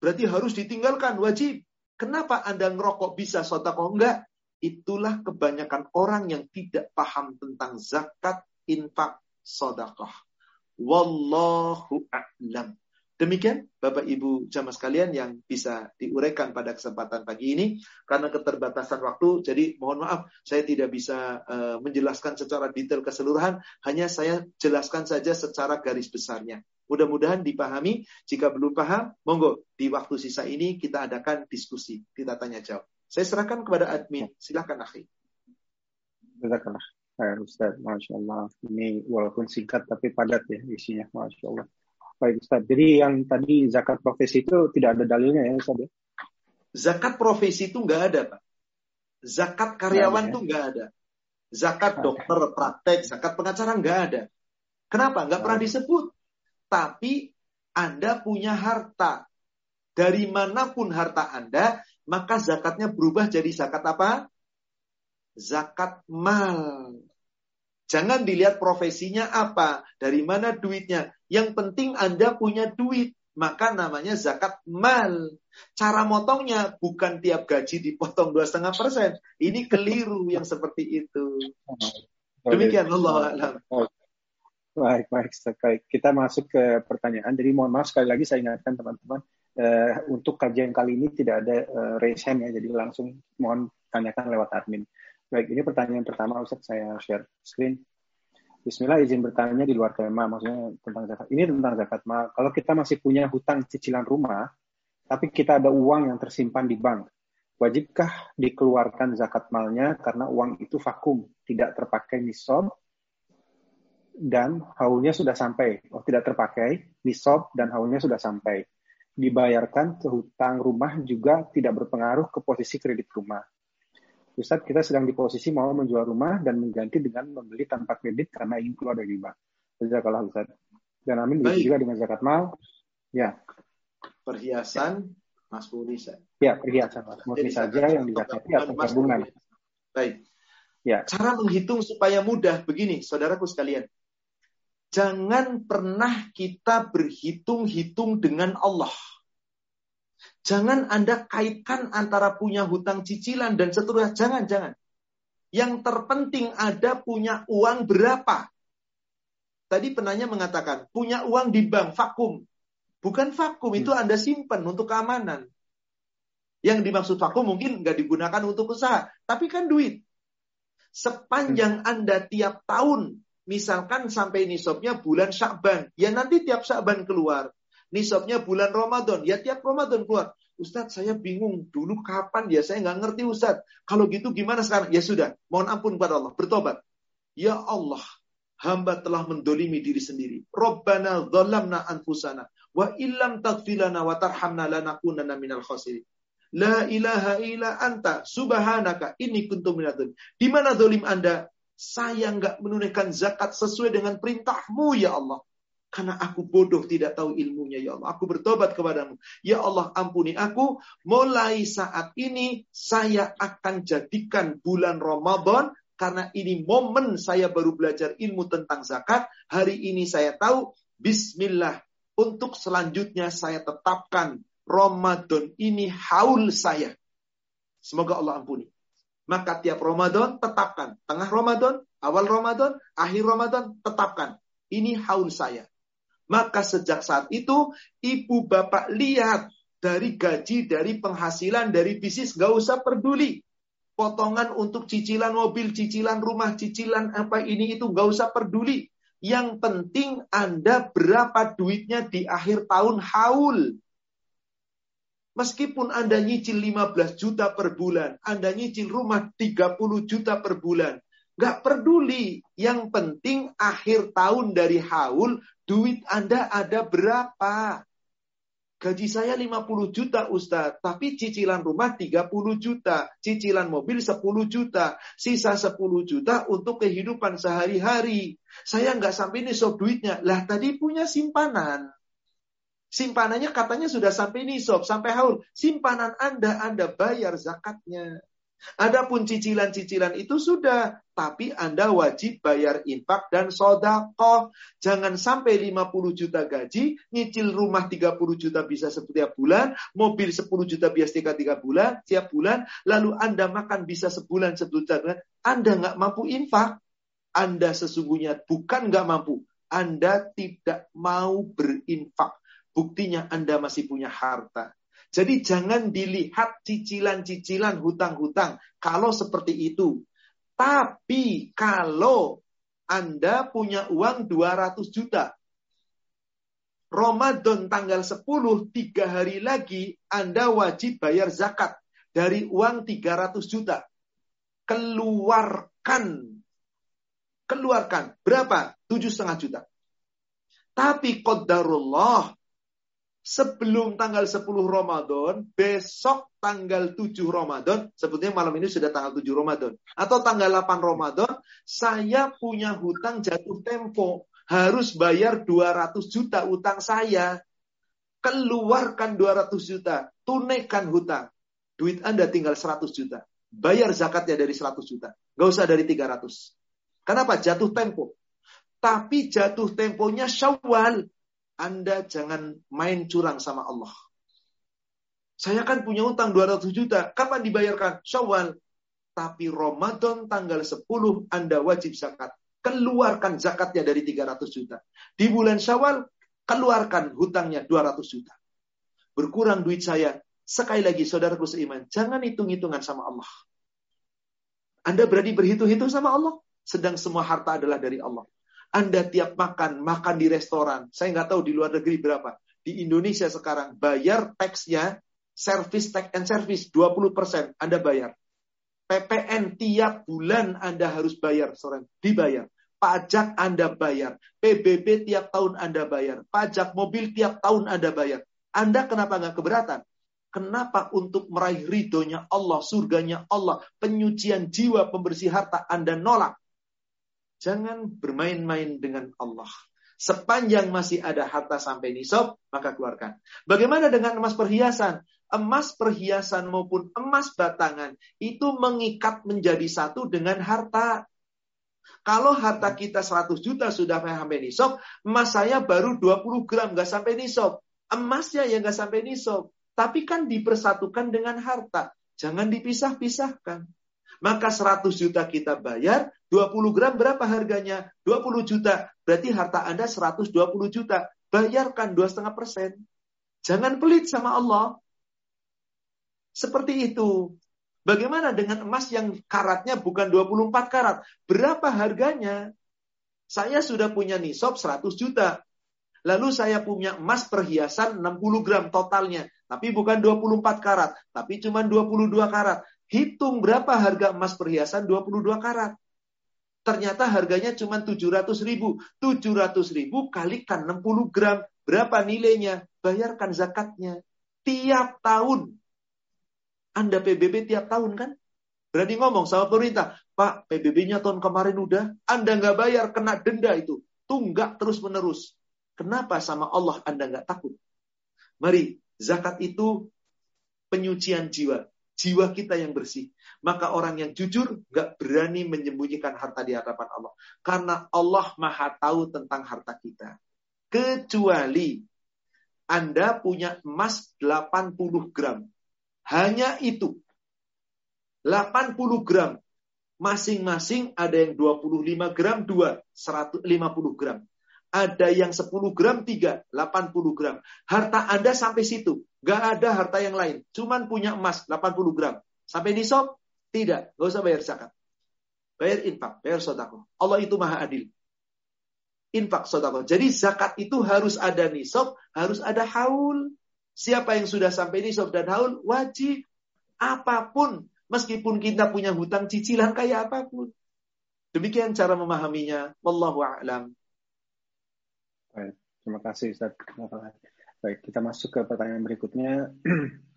Berarti harus ditinggalkan, wajib. Kenapa Anda ngerokok bisa sotakoh? Enggak. Itulah kebanyakan orang yang tidak paham tentang zakat, infak, sodakoh. Wallahu a'lam. Demikian Bapak Ibu jamaah sekalian yang bisa diuraikan pada kesempatan pagi ini karena keterbatasan waktu jadi mohon maaf saya tidak bisa uh, menjelaskan secara detail keseluruhan hanya saya jelaskan saja secara garis besarnya. Mudah-mudahan dipahami. Jika belum paham, monggo di waktu sisa ini kita adakan diskusi, kita tanya jawab. Saya serahkan kepada admin. Silahkan, akhi. Khair Ustaz, Masya Allah. Ini walaupun singkat tapi padat ya isinya, Masya Allah. Baik Ustaz, jadi yang tadi zakat profesi itu tidak ada dalilnya ya Ustaz ya? Zakat profesi itu nggak ada Pak. Zakat karyawan itu ya? nggak ada. Zakat dokter, praktek, zakat pengacara nggak ada. Kenapa? Nggak pernah disebut. Tapi Anda punya harta. Dari mana pun harta Anda, maka zakatnya berubah jadi zakat apa? Zakat mal. Jangan dilihat profesinya apa, dari mana duitnya. Yang penting Anda punya duit, maka namanya zakat mal. Cara motongnya bukan tiap gaji dipotong dua setengah persen. Ini keliru yang seperti itu. Demikian Allah alam. Baik, baik, baik. Kita masuk ke pertanyaan. Jadi mohon maaf sekali lagi saya ingatkan teman-teman uh, untuk kajian kali ini tidak ada uh, raise hand ya, jadi langsung mohon tanyakan lewat admin. Baik, ini pertanyaan pertama Ustaz saya share screen. Bismillah izin bertanya di luar tema, maksudnya tentang zakat. Ini tentang zakat mal. Kalau kita masih punya hutang cicilan rumah, tapi kita ada uang yang tersimpan di bank, wajibkah dikeluarkan zakat malnya karena uang itu vakum, tidak terpakai nisab, dan haulnya sudah sampai. Oh, tidak terpakai, nisab dan haulnya sudah sampai. Dibayarkan ke hutang rumah juga tidak berpengaruh ke posisi kredit rumah. Ustadz, kita sedang di posisi mau menjual rumah dan mengganti dengan membeli tanpa kredit karena ingin keluar dari riba. Jazakallah Ustadz. Dan amin begitu juga dengan zakat mal. Ya. Perhiasan, Mas Puri. Ya, perhiasan Mas Murni saja yang dizakati atau tabungan. Baik. Ya. Cara menghitung supaya mudah begini, saudaraku sekalian. Jangan pernah kita berhitung-hitung dengan Allah. Jangan Anda kaitkan antara punya hutang cicilan dan seterusnya. Jangan, jangan. Yang terpenting ada punya uang berapa. Tadi penanya mengatakan, punya uang di bank, vakum. Bukan vakum, itu hmm. Anda simpan untuk keamanan. Yang dimaksud vakum mungkin nggak digunakan untuk usaha. Tapi kan duit. Sepanjang hmm. Anda tiap tahun, misalkan sampai nisabnya bulan Syakban, ya nanti tiap Syakban keluar nisabnya bulan Ramadan. Ya tiap Ramadan keluar. Ustadz saya bingung dulu kapan ya saya nggak ngerti Ustadz. Kalau gitu gimana sekarang? Ya sudah, mohon ampun kepada Allah, bertobat. Ya Allah, hamba telah mendolimi diri sendiri. Rabbana dhalamna anfusana wa illam taghfirlana wa tarhamna lanakunanna minal khasirin. La ilaha illa anta subhanaka inni kuntu. Di mana dolim Anda? Saya nggak menunaikan zakat sesuai dengan perintahmu ya Allah. Karena aku bodoh tidak tahu ilmunya ya Allah. Aku bertobat kepadamu. Ya Allah ampuni aku. Mulai saat ini saya akan jadikan bulan Ramadan. Karena ini momen saya baru belajar ilmu tentang zakat. Hari ini saya tahu. Bismillah. Untuk selanjutnya saya tetapkan. Ramadan ini haul saya. Semoga Allah ampuni. Maka tiap Ramadan tetapkan. Tengah Ramadan, awal Ramadan, akhir Ramadan, tetapkan. Ini haul saya. Maka sejak saat itu ibu bapak lihat dari gaji, dari penghasilan, dari bisnis gak usah peduli. Potongan untuk cicilan mobil, cicilan rumah, cicilan apa ini itu gak usah peduli. Yang penting Anda berapa duitnya di akhir tahun haul. Meskipun Anda nyicil 15 juta per bulan, Anda nyicil rumah 30 juta per bulan, Gak peduli. Yang penting akhir tahun dari haul, duit Anda ada berapa? Gaji saya 50 juta Ustaz, tapi cicilan rumah 30 juta, cicilan mobil 10 juta, sisa 10 juta untuk kehidupan sehari-hari. Saya nggak sampai ini sob duitnya. Lah tadi punya simpanan. Simpanannya katanya sudah sampai nisab, sampai haul. Simpanan Anda, Anda bayar zakatnya. Adapun cicilan-cicilan itu sudah, tapi Anda wajib bayar infak dan sodakoh. Jangan sampai 50 juta gaji, nyicil rumah 30 juta bisa setiap bulan, mobil 10 juta biasa tiga, tiga bulan, tiap bulan, lalu Anda makan bisa sebulan, sebulan, Anda nggak mampu infak. Anda sesungguhnya bukan nggak mampu, Anda tidak mau berinfak. Buktinya Anda masih punya harta. Jadi jangan dilihat cicilan-cicilan hutang-hutang kalau seperti itu. Tapi kalau Anda punya uang 200 juta, Ramadan tanggal 10, tiga hari lagi Anda wajib bayar zakat dari uang 300 juta. Keluarkan. Keluarkan. Berapa? Tujuh setengah juta. Tapi qadarullah sebelum tanggal 10 Ramadan, besok tanggal 7 Ramadan, sebetulnya malam ini sudah tanggal 7 Ramadan, atau tanggal 8 Ramadan, saya punya hutang jatuh tempo, harus bayar 200 juta utang saya. Keluarkan 200 juta, tunaikan hutang. Duit Anda tinggal 100 juta. Bayar zakatnya dari 100 juta. Gak usah dari 300. Kenapa? Jatuh tempo. Tapi jatuh temponya syawal. Anda jangan main curang sama Allah. Saya kan punya utang 200 juta. Kapan dibayarkan? Syawal. Tapi Ramadan tanggal 10 Anda wajib zakat. keluarkan zakatnya dari 300 juta. Di bulan Syawal, keluarkan hutangnya 200 juta. Berkurang duit saya, sekali lagi saudaraku seiman, jangan hitung-hitungan sama Allah. Anda berani berhitung-hitung sama Allah, sedang semua harta adalah dari Allah. Anda tiap makan, makan di restoran. Saya nggak tahu di luar negeri berapa. Di Indonesia sekarang bayar taxnya, service tax and service 20% Anda bayar. PPN tiap bulan Anda harus bayar, sore dibayar. Pajak Anda bayar. PBB tiap tahun Anda bayar. Pajak mobil tiap tahun Anda bayar. Anda kenapa nggak keberatan? Kenapa untuk meraih ridhonya Allah, surganya Allah, penyucian jiwa, pembersih harta Anda nolak? Jangan bermain-main dengan Allah. Sepanjang masih ada harta sampai nisab, maka keluarkan. Bagaimana dengan emas perhiasan? Emas perhiasan maupun emas batangan itu mengikat menjadi satu dengan harta. Kalau harta kita 100 juta sudah sampai nisab, emas saya baru 20 gram nggak sampai nisab. Emasnya yang nggak sampai nisab. Tapi kan dipersatukan dengan harta. Jangan dipisah-pisahkan. Maka 100 juta kita bayar, 20 gram berapa harganya? 20 juta. Berarti harta Anda 120 juta. Bayarkan 2,5 persen. Jangan pelit sama Allah. Seperti itu. Bagaimana dengan emas yang karatnya bukan 24 karat? Berapa harganya? Saya sudah punya nisab 100 juta. Lalu saya punya emas perhiasan 60 gram totalnya. Tapi bukan 24 karat. Tapi cuma 22 karat. Hitung berapa harga emas perhiasan 22 karat. Ternyata harganya cuma 700 ribu. 700 ribu kalikan 60 gram. Berapa nilainya? Bayarkan zakatnya. Tiap tahun. Anda PBB tiap tahun kan? Berani ngomong sama pemerintah. Pak, PBB-nya tahun kemarin udah. Anda nggak bayar, kena denda itu. Tunggak terus menerus. Kenapa sama Allah Anda nggak takut? Mari, zakat itu penyucian jiwa jiwa kita yang bersih. Maka orang yang jujur gak berani menyembunyikan harta di hadapan Allah. Karena Allah maha tahu tentang harta kita. Kecuali Anda punya emas 80 gram. Hanya itu. 80 gram. Masing-masing ada yang 25 gram, 2, 150 gram. Ada yang 10 gram, 3, 80 gram. Harta Anda sampai situ. Gak ada harta yang lain. Cuman punya emas 80 gram. Sampai nisab? Tidak. Gak usah bayar zakat. Bayar infak, bayar sodako. Allah itu maha adil. Infak sodako. Jadi zakat itu harus ada nisab, harus ada haul. Siapa yang sudah sampai nisab dan haul, wajib. Apa pun. Meskipun kita punya hutang cicilan kayak apa pun. Demikian cara memahaminya. Wallahu a'lam. Baik, terima kasih Ustaz. Baik, kita masuk ke pertanyaan berikutnya. *clears throat*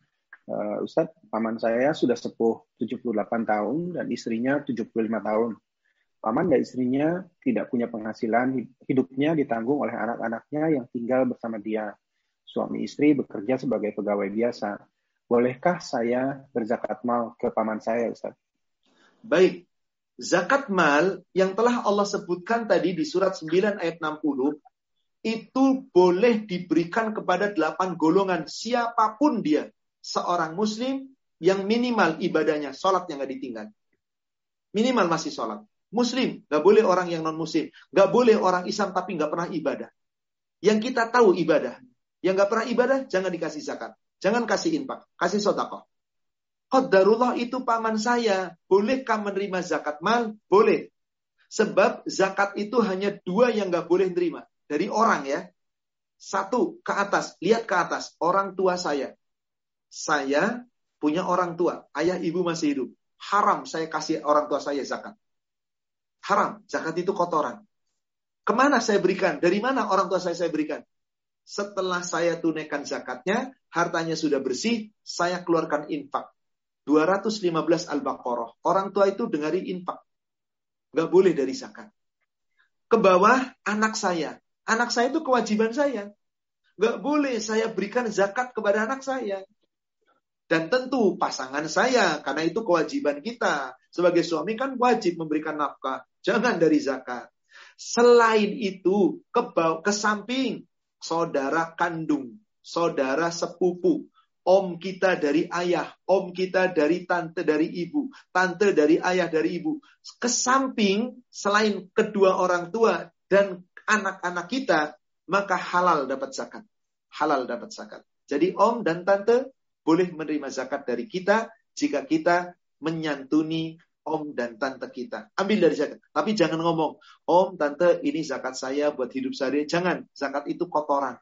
Uh, Ustadz, paman saya sudah sepuh 78 tahun dan istrinya 75 tahun. Paman dan istrinya tidak punya penghasilan, hidupnya ditanggung oleh anak-anaknya yang tinggal bersama dia. Suami istri bekerja sebagai pegawai biasa. Bolehkah saya berzakat mal ke paman saya, Ustaz? Baik. Zakat mal yang telah Allah sebutkan tadi di surat 9 ayat 60 itu boleh diberikan kepada delapan golongan siapa pun dia. Seorang muslim yang minimal ibadahnya, sholat yang gak ditinggal. Minimal masih sholat. Muslim, gak boleh orang yang non muslim. Gak boleh orang Islam tapi gak pernah ibadah. Yang kita tahu ibadah. Yang gak pernah ibadah, jangan dikasih zakat. Jangan kasih infak, kasih sodakoh. Qadarullah itu paman saya. Bolehkah menerima zakat mal? Boleh. Sebab zakat itu hanya dua yang gak boleh terima dari orang ya. Satu ke atas, lihat ke atas, orang tua saya. Saya punya orang tua, ayah ibu masih hidup. Haram saya kasih orang tua saya zakat. Haram, zakat itu kotoran. Ke mana saya berikan? Dari mana orang tua saya saya berikan? Setelah saya tunaikan zakatnya, hartanya sudah bersih, saya keluarkan infak. 215 Al-Baqarah. Orang tua itu dengari infak. Gak boleh dari zakat. Ke bawah anak saya. Anak saya itu kewajiban saya. Gak boleh saya berikan zakat kepada anak saya. Dan tentu pasangan saya, karena itu kewajiban kita. Sebagai suami kan wajib memberikan nafkah. Jangan dari zakat. Selain itu, ke, ke samping saudara kandung, saudara sepupu, om kita dari ayah, om kita dari tante dari ibu, tante dari ayah dari ibu. Ke samping selain kedua orang tua dan anak-anak kita, maka halal dapat zakat. Halal dapat zakat. Jadi om dan tante boleh menerima zakat dari kita jika kita menyantuni om dan tante kita. Ambil dari zakat. Tapi jangan ngomong, om, tante, ini zakat saya buat hidup saya. Jangan, zakat itu kotoran.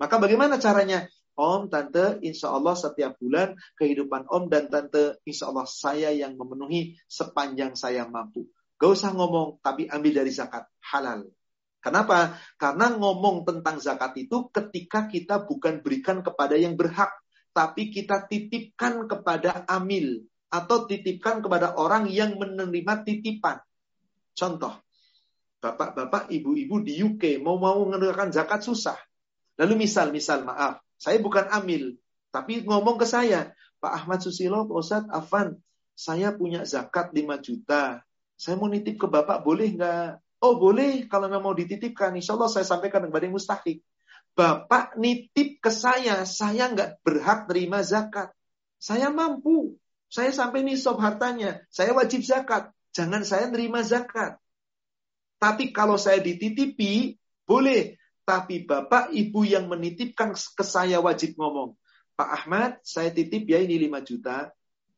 Maka bagaimana caranya? Om, tante, insya Allah setiap bulan kehidupan om dan tante, insya Allah saya yang memenuhi sepanjang saya mampu. Gak usah ngomong, tapi ambil dari zakat. Halal. Kenapa? Karena ngomong tentang zakat itu ketika kita bukan berikan kepada yang berhak, tapi kita titipkan kepada amil atau titipkan kepada orang yang menerima titipan. Contoh, bapak-bapak, ibu-ibu di UK mau mau mengeluarkan zakat susah. Lalu misal, misal, maaf, saya bukan amil, tapi ngomong ke saya, Pak Ahmad Susilo, Pak Ustadz, Afan, saya punya zakat 5 juta. Saya mau nitip ke Bapak, boleh nggak? Oh boleh, kalau nggak mau dititipkan, insya Allah saya sampaikan kepada yang mustahik. Bapak nitip ke saya, saya nggak berhak terima zakat. Saya mampu. Saya sampai nisab hartanya. Saya wajib zakat. Jangan saya nerima zakat. Tapi kalau saya dititipi, boleh. Tapi bapak ibu yang menitipkan ke saya wajib ngomong. Pak Ahmad, saya titip ya ini 5 juta.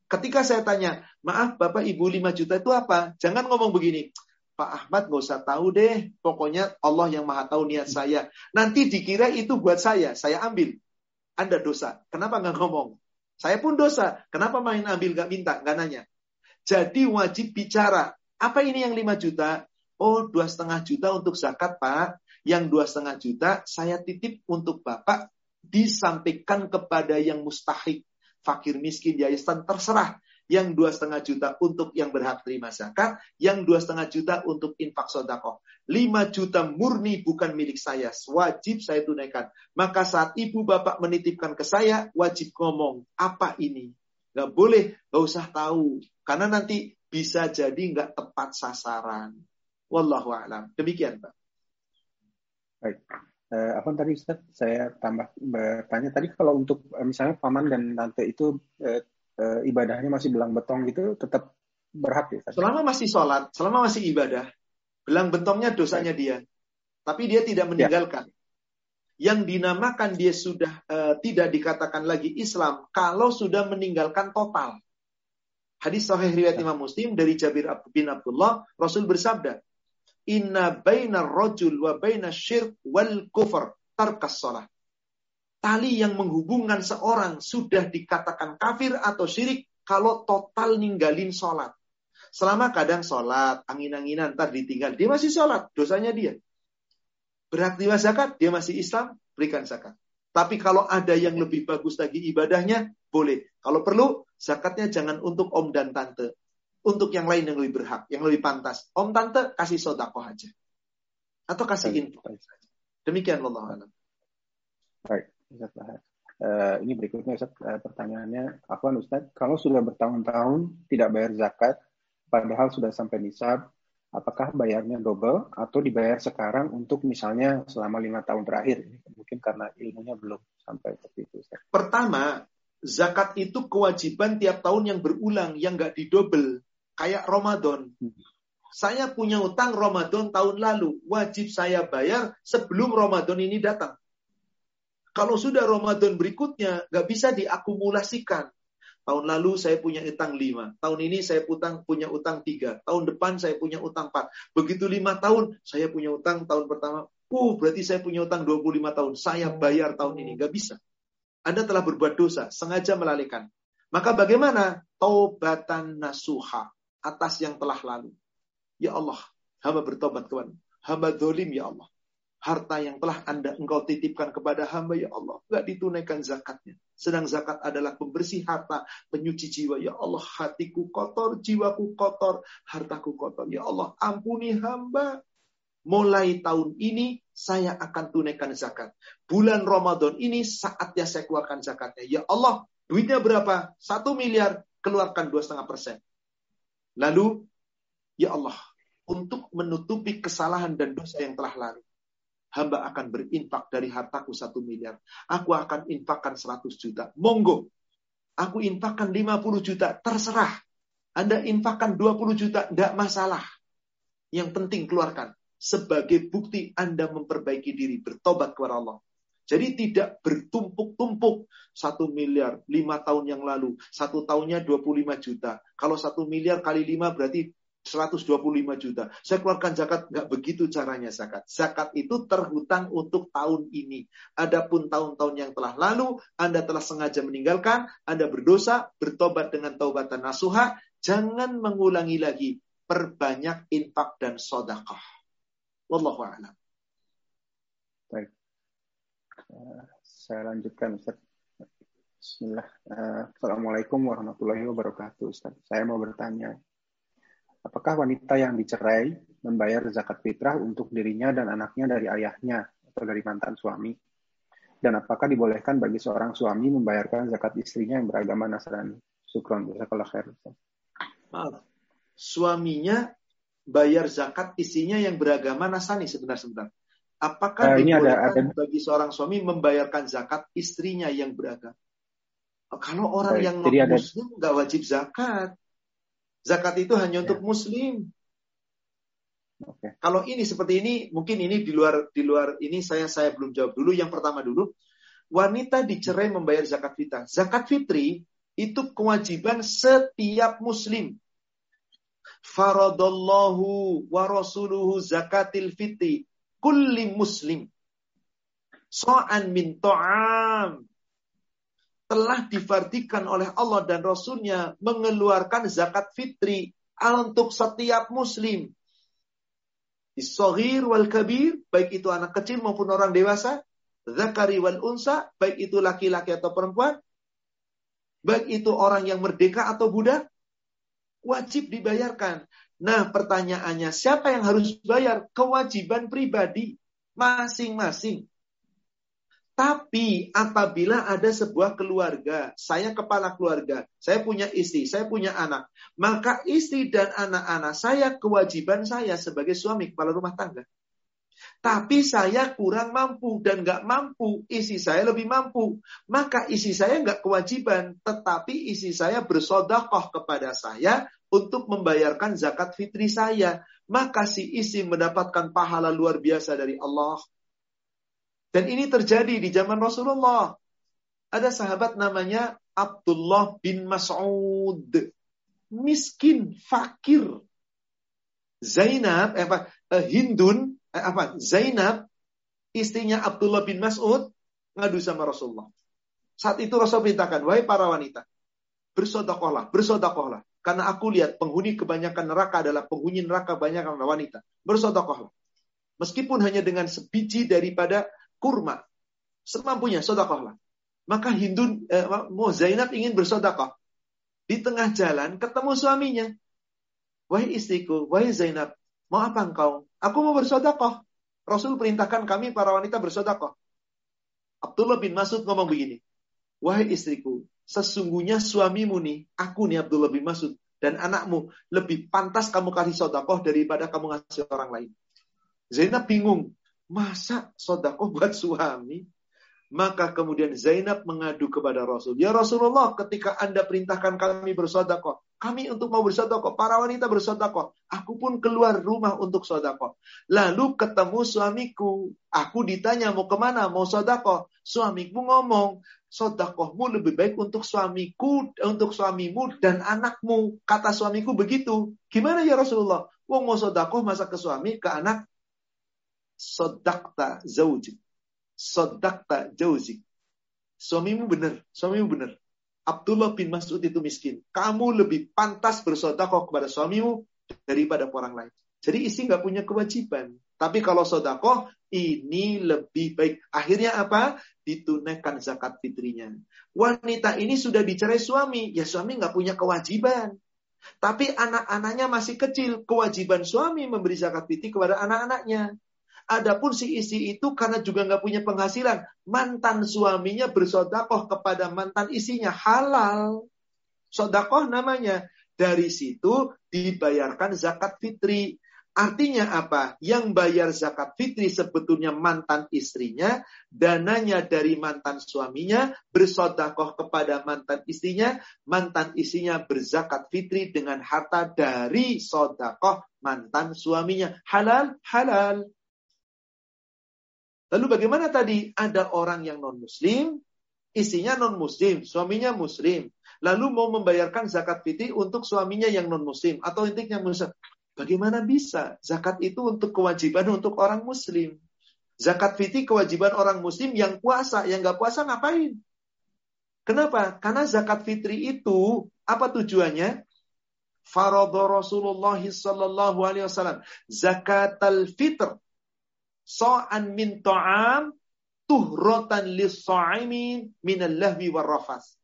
Ketika saya tanya, maaf bapak ibu 5 juta itu apa? Jangan ngomong begini. Pak Ahmad gak usah tahu deh. Pokoknya Allah yang maha tahu niat saya. Nanti dikira itu buat saya. Saya ambil. Anda dosa. Kenapa nggak ngomong? Saya pun dosa. Kenapa main ambil gak minta? Gak nanya. Jadi wajib bicara. Apa ini yang 5 juta? Oh, dua setengah juta untuk zakat, Pak yang dua setengah juta saya titip untuk bapak disampaikan kepada yang mustahik, fakir miskin, yayasan terserah. Yang dua setengah juta untuk yang berhak terima zakat, yang dua setengah juta untuk infak sodako. Lima juta murni bukan milik saya, wajib saya tunaikan. Maka saat ibu bapak menitipkan ke saya, wajib ngomong, apa ini? Gak boleh, gak usah tahu. Karena nanti bisa jadi nggak tepat sasaran. Wallahu a'lam. Demikian, Pak. Baik. Uh, apa tadi Ustaz? Saya tambah bertanya tadi kalau untuk uh, misalnya paman dan tante itu uh, uh, ibadahnya masih belang betong gitu tetap berhak ya? Selama masih sholat, selama masih ibadah, belang betongnya dosanya Baik. dia. Tapi dia tidak ya. meninggalkan. Ya. Yang dinamakan dia sudah uh, tidak dikatakan lagi Islam kalau sudah meninggalkan total. Hadis sahih riwayat ya. Imam Muslim dari Jabir bin Abdullah, Rasul bersabda, Inna baina rojul wa baina syirk wal kufr tarkas sholat. Tali yang menghubungkan seorang sudah dikatakan kafir atau syirik kalau total ninggalin sholat. Selama kadang sholat, angin-anginan, ntar ditinggal. Dia masih sholat, dosanya dia. Lima zakat, dia masih Islam, berikan zakat. Tapi kalau ada yang lebih bagus lagi ibadahnya, boleh. Kalau perlu, zakatnya jangan untuk om dan tante untuk yang lain yang lebih berhak, yang lebih pantas. Om tante kasih sodako aja. Atau kasih info. Demikian Allah Uh, ini berikutnya Ustaz, uh, pertanyaannya, Afwan Ustaz, kalau sudah bertahun-tahun tidak bayar zakat, padahal sudah sampai nisab, apakah bayarnya double atau dibayar sekarang untuk misalnya selama lima tahun terakhir? Mungkin karena ilmunya belum sampai seperti itu. Ustaz. Pertama, zakat itu kewajiban tiap tahun yang berulang, yang nggak didobel kayak Ramadan. Saya punya utang Ramadan tahun lalu, wajib saya bayar sebelum Ramadan ini datang. Kalau sudah Ramadan berikutnya, nggak bisa diakumulasikan. Tahun lalu saya punya utang lima, tahun ini saya utang, punya utang tiga, tahun depan saya punya utang empat. Begitu lima tahun, saya punya utang tahun pertama, uh berarti saya punya utang 25 tahun, saya bayar tahun ini. Nggak bisa. Anda telah berbuat dosa, sengaja melalaikan. Maka bagaimana? Taubatan nasuha atas yang telah lalu. Ya Allah, hamba bertobat kepada hamba dolim ya Allah. Harta yang telah anda engkau titipkan kepada hamba ya Allah. Gak ditunaikan zakatnya. Sedang zakat adalah pembersih harta, penyuci jiwa. Ya Allah, hatiku kotor, jiwaku kotor, hartaku kotor. Ya Allah, ampuni hamba. Mulai tahun ini saya akan tunaikan zakat. Bulan Ramadan ini saatnya saya keluarkan zakatnya. Ya Allah, duitnya berapa? Satu miliar, keluarkan dua setengah persen. Lalu, ya Allah, untuk menutupi kesalahan dan dosa yang telah lalu. Hamba akan berinfak dari hartaku satu miliar. Aku akan infakkan 100 juta. Monggo. Aku infakkan 50 juta. Terserah. Anda infakkan 20 juta. Tidak masalah. Yang penting keluarkan. Sebagai bukti Anda memperbaiki diri. Bertobat kepada Allah. Jadi tidak bertumpuk-tumpuk. Satu miliar, lima tahun yang lalu. Satu tahunnya 25 juta. Kalau satu miliar kali lima berarti 125 juta. Saya keluarkan zakat, nggak begitu caranya zakat. Zakat itu terhutang untuk tahun ini. Adapun tahun-tahun yang telah lalu, Anda telah sengaja meninggalkan, Anda berdosa, bertobat dengan taubatan nasuha, jangan mengulangi lagi. Perbanyak infak dan sodakah. Wallahu a'lam. Baik. Uh, saya lanjutkan Ustaz. Bismillah. Uh, Assalamualaikum warahmatullahi wabarakatuh Ustaz. Saya mau bertanya, Apakah wanita yang dicerai membayar zakat fitrah untuk dirinya dan anaknya dari ayahnya atau dari mantan suami? Dan apakah dibolehkan bagi seorang suami membayarkan zakat istrinya yang beragama Nasrani? Sukron, jazakallah khair. Maaf. Suaminya bayar zakat istrinya yang beragama Nasrani sebentar-sebentar. Apakah uh, ini ada, ada bagi seorang suami membayarkan zakat istrinya yang beragama? Kalau orang Baik, yang non muslim nggak wajib zakat. Zakat itu hanya untuk ya. muslim. Okay. Kalau ini seperti ini, mungkin ini di luar di luar ini saya saya belum jawab dulu. Yang pertama dulu, wanita dicerai membayar zakat fitrah. Zakat fitri itu kewajiban setiap muslim. Faradallahu wa rasuluhu zakatil fitri kulli muslim. So'an min to'am telah difardikan oleh Allah dan Rasulnya mengeluarkan zakat fitri untuk setiap muslim. Isohir wal kabir, baik itu anak kecil maupun orang dewasa. Zakari wal unsa, baik itu laki-laki atau perempuan. Baik itu orang yang merdeka atau budak. Wajib dibayarkan. Nah pertanyaannya, siapa yang harus bayar? Kewajiban pribadi masing-masing. Tapi apabila ada sebuah keluarga, saya kepala keluarga, saya punya istri, saya punya anak, maka istri dan anak-anak saya kewajiban saya sebagai suami kepala rumah tangga. Tapi saya kurang mampu dan nggak mampu, isi saya lebih mampu. Maka isi saya nggak kewajiban, tetapi isi saya bersodakoh kepada saya untuk membayarkan zakat fitri saya. Maka si isi mendapatkan pahala luar biasa dari Allah. Dan ini terjadi di zaman Rasulullah. Ada sahabat namanya Abdullah bin Mas'ud. Miskin, fakir. Zainab, eh, apa, eh, Hindun, eh, apa, Zainab, istrinya Abdullah bin Mas'ud, ngadu sama Rasulullah. Saat itu Rasul perintahkan, wahai para wanita, bersodakohlah, bersodakohlah. Karena aku lihat penghuni kebanyakan neraka adalah penghuni neraka banyak wanita. Bersodakohlah. Meskipun hanya dengan sebiji daripada kurma. Semampunya, sodakohlah. Maka Hindu, eh, Zainab ingin bersodakoh. Di tengah jalan ketemu suaminya. Wahai istriku, wahai Zainab, mau apa engkau? Aku mau bersodakoh. Rasul perintahkan kami para wanita bersodakoh. Abdullah bin Masud ngomong begini. Wahai istriku, sesungguhnya suamimu nih, aku nih Abdullah bin Masud, dan anakmu lebih pantas kamu kasih sodakoh daripada kamu ngasih orang lain. Zainab bingung. Masa sodakoh buat suami? Maka kemudian Zainab mengadu kepada Rasul. Ya Rasulullah, ketika Anda perintahkan kami bersodakoh, kami untuk mau bersodakoh, para wanita bersodakoh. Aku pun keluar rumah untuk sodakoh. Lalu ketemu suamiku. Aku ditanya mau ke mana, mau sodakoh. Suamiku ngomong, sodakohmu lebih baik untuk suamiku, untuk suamimu dan anakmu. Kata suamiku begitu. Gimana ya Rasulullah? Wong mau sodakoh masa ke suami, ke anak, sodakta zauji. Sodakta jauzi. Suamimu benar, suamimu benar. Abdullah bin Mas'ud itu miskin. Kamu lebih pantas bersodakoh kepada suamimu daripada orang lain. Jadi istri nggak punya kewajiban. Tapi kalau sodakoh, ini lebih baik. Akhirnya apa? Ditunaikan zakat fitrinya. Wanita ini sudah dicerai suami. Ya suami nggak punya kewajiban. Tapi anak-anaknya masih kecil. Kewajiban suami memberi zakat fitri kepada anak-anaknya. Adapun si istri itu karena juga nggak punya penghasilan, mantan suaminya bersodakoh kepada mantan istrinya halal. Sodakoh namanya. Dari situ dibayarkan zakat fitri. Artinya apa? Yang bayar zakat fitri sebetulnya mantan istrinya, dananya dari mantan suaminya, bersodakoh kepada mantan istrinya, mantan istrinya berzakat fitri dengan harta dari sodakoh mantan suaminya. Halal, halal. Lalu bagaimana tadi? Ada orang yang non-muslim, istrinya non-muslim, suaminya muslim. Lalu mau membayarkan zakat fitri untuk suaminya yang non-muslim. Atau intinya muslim. Bagaimana bisa? Zakat itu untuk kewajiban untuk orang muslim. Zakat fitri kewajiban orang muslim yang puasa, yang nggak puasa ngapain? Kenapa? Karena zakat fitri itu apa tujuannya? Faradha Rasulullah sallallahu alaihi wasallam zakat al-fitr sa'an min ta'am tuhratan lis-sha'imin min al-lahwi war-rafas.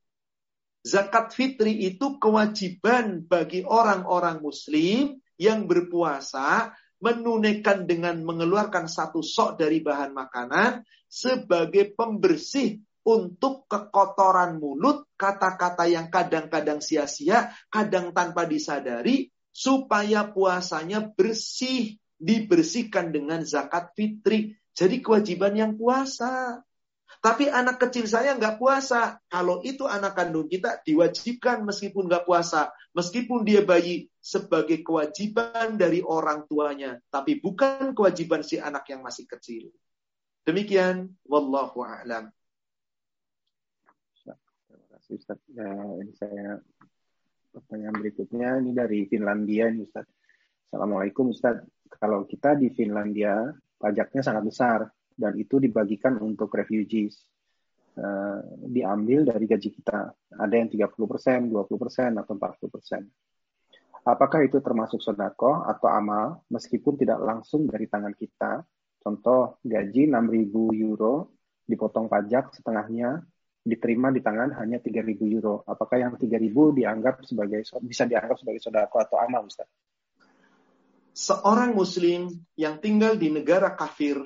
Zakat fitri itu kewajiban bagi orang-orang muslim yang berpuasa menunaikan dengan mengeluarkan satu sok dari bahan makanan sebagai pembersih untuk kekotoran mulut, kata-kata yang kadang-kadang sia-sia, kadang tanpa disadari, supaya puasanya bersih, dibersihkan dengan zakat fitri. Jadi kewajiban yang puasa. Tapi anak kecil saya nggak puasa. Kalau itu anak kandung kita diwajibkan meskipun nggak puasa. Meskipun dia bayi sebagai kewajiban dari orang tuanya. Tapi bukan kewajiban si anak yang masih kecil. Demikian. Wallahu a'lam. Terima kasih Ustaz. Ya, ini saya pertanyaan berikutnya ini dari Finlandia ini Ustaz. Assalamualaikum Ustaz. Kalau kita di Finlandia pajaknya sangat besar dan itu dibagikan untuk refugees. Uh, diambil dari gaji kita. Ada yang 30%, 20%, atau 40%. Apakah itu termasuk sodako atau amal meskipun tidak langsung dari tangan kita? Contoh, gaji 6.000 euro dipotong pajak setengahnya diterima di tangan hanya 3.000 euro. Apakah yang 3.000 dianggap sebagai bisa dianggap sebagai sodako atau amal, Ustaz? Seorang muslim yang tinggal di negara kafir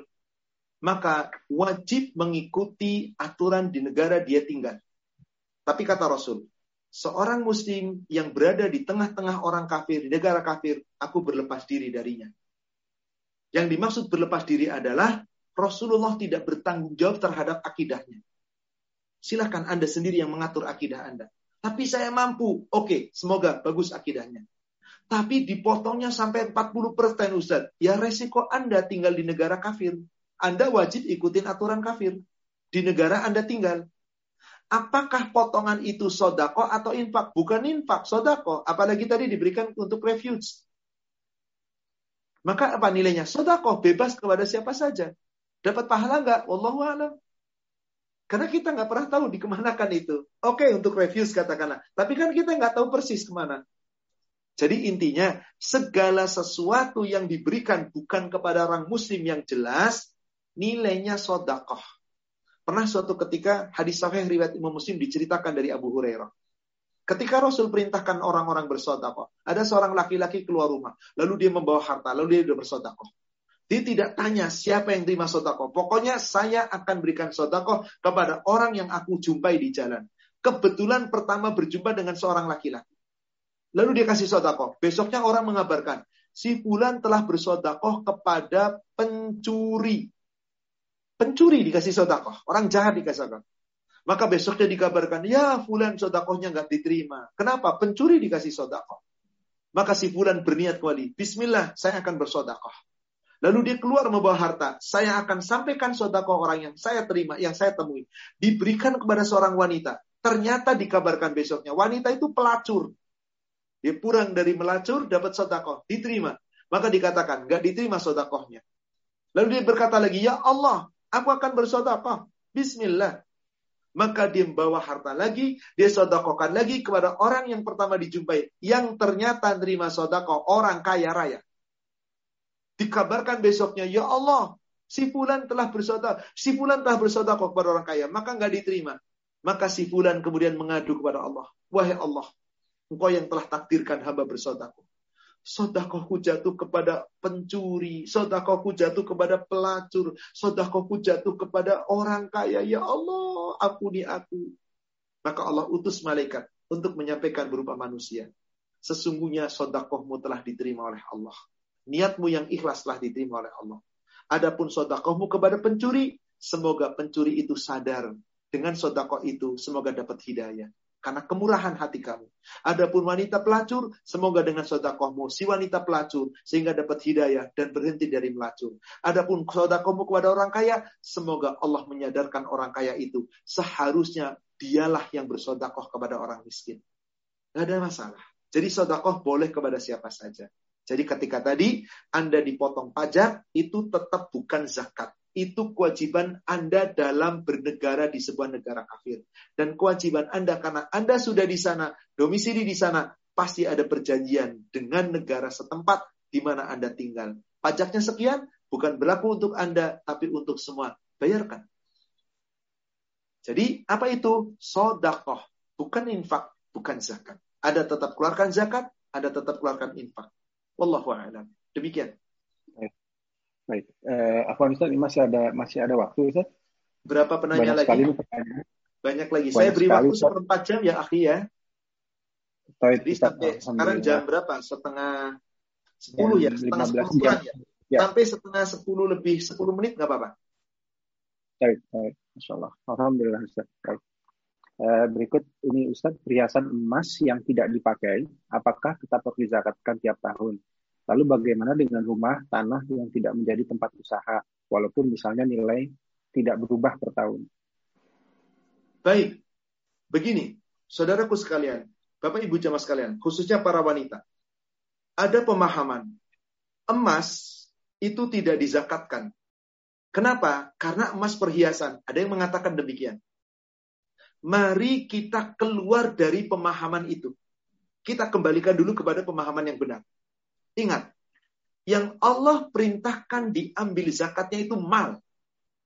maka wajib mengikuti aturan di negara dia tinggal. Tapi kata Rasul, seorang muslim yang berada di tengah-tengah orang kafir, di negara kafir, aku berlepas diri darinya. Yang dimaksud berlepas diri adalah Rasulullah tidak bertanggung jawab terhadap akidahnya. Silahkan Anda sendiri yang mengatur akidah Anda. Tapi saya mampu. Oke, semoga bagus akidahnya. Tapi dipotongnya sampai 40% Ustaz. Ya resiko Anda tinggal di negara kafir. Anda wajib ikutin aturan kafir. Di negara Anda tinggal. Apakah potongan itu sodako atau infak? Bukan infak, sodako. Apalagi tadi diberikan untuk refuge. Maka apa nilainya? Sodako, bebas kepada siapa saja. Dapat pahala nggak? Wallahu alam. Karena kita nggak pernah tahu dikemanakan itu. Oke, untuk refuge katakanlah. Tapi kan kita nggak tahu persis ke mana. Jadi intinya, segala sesuatu yang diberikan bukan kepada orang muslim yang jelas, nilainya sodakoh. Pernah suatu ketika hadis sahih riwayat Imam Muslim diceritakan dari Abu Hurairah. Ketika Rasul perintahkan orang-orang bersodakoh, ada seorang laki-laki keluar rumah, lalu dia membawa harta, lalu dia sudah bersodakoh. Dia tidak tanya siapa yang terima sodakoh. Pokoknya saya akan berikan sodakoh kepada orang yang aku jumpai di jalan. Kebetulan pertama berjumpa dengan seorang laki-laki. Lalu dia kasih sodakoh. Besoknya orang mengabarkan, si Fulan telah bersodakoh kepada pencuri. Pencuri dikasih sodakoh. Orang jahat dikasih sodakoh. Maka besoknya dikabarkan, ya fulan sodakohnya nggak diterima. Kenapa? Pencuri dikasih sodakoh. Maka si fulan berniat kembali, Bismillah, saya akan bersodakoh. Lalu dia keluar membawa harta. Saya akan sampaikan sodakoh orang yang saya terima, yang saya temui. Diberikan kepada seorang wanita. Ternyata dikabarkan besoknya, wanita itu pelacur. Dia pulang dari melacur, dapat sodakoh. Diterima. Maka dikatakan, nggak diterima sodakohnya. Lalu dia berkata lagi, ya Allah, Aku akan bersodakoh. Bismillah. Maka dia membawa harta lagi, dia sodakohkan lagi kepada orang yang pertama dijumpai. Yang ternyata terima sodakoh, orang kaya raya. Dikabarkan besoknya, ya Allah, si fulan telah bersodakoh, si fulan telah bersodakoh kepada orang kaya, maka nggak diterima. Maka si fulan kemudian mengadu kepada Allah. Wahai Allah, engkau yang telah takdirkan hamba bersodakoh sodakohku jatuh kepada pencuri, sodakohku jatuh kepada pelacur, sodakohku jatuh kepada orang kaya. Ya Allah, ampuni aku. Maka Allah utus malaikat untuk menyampaikan berupa manusia. Sesungguhnya sodakohmu telah diterima oleh Allah. niatmu yang ikhlaslah diterima oleh Allah. Adapun sodakohmu kepada pencuri, semoga pencuri itu sadar. Dengan sodakoh itu, semoga dapat hidayah. Karena kemurahan hati kamu. Adapun wanita pelacur, semoga dengan sodakohmu si wanita pelacur sehingga dapat hidayah dan berhenti dari melacur. Adapun sodakohmu kepada orang kaya, semoga Allah menyadarkan orang kaya itu seharusnya dialah yang bersodakoh kepada orang miskin. Tidak ada masalah. Jadi sodakoh boleh kepada siapa saja. Jadi ketika tadi Anda dipotong pajak, itu tetap bukan zakat. Itu kewajiban Anda dalam bernegara di sebuah negara kafir. Dan kewajiban Anda karena Anda sudah di sana, domisili di sana, pasti ada perjanjian dengan negara setempat di mana Anda tinggal. Pajaknya sekian, bukan berlaku untuk Anda, tapi untuk semua. Bayarkan. Jadi apa itu? Sodakoh. Bukan infak, bukan zakat. Ada tetap keluarkan zakat, ada tetap keluarkan infak. Wallahu a'lam. Demikian. Baik. Uh, Afwan ini masih ada masih ada waktu Ustaz? Berapa penanya Banyak lagi? Banyak lagi. Banyak Saya beri sekali, waktu seperempat jam ya, akhi ya. Baik, Jadi sampai sekarang jam berapa? Setengah sepuluh ya, setengah sepuluh ya. ya. Sampai setengah sepuluh lebih sepuluh menit nggak apa-apa. Baik, baik. Masya Allah. Alhamdulillah Ustaz. Baik. Uh, berikut ini Ustaz, perhiasan emas yang tidak dipakai, apakah kita perlu dizakatkan tiap tahun? Lalu bagaimana dengan rumah, tanah yang tidak menjadi tempat usaha, walaupun misalnya nilai tidak berubah per tahun? Baik, begini, saudaraku sekalian, Bapak Ibu jamaah sekalian, khususnya para wanita, ada pemahaman emas itu tidak dizakatkan. Kenapa? Karena emas perhiasan. Ada yang mengatakan demikian. Mari kita keluar dari pemahaman itu. Kita kembalikan dulu kepada pemahaman yang benar. Ingat, yang Allah perintahkan diambil zakatnya itu mal.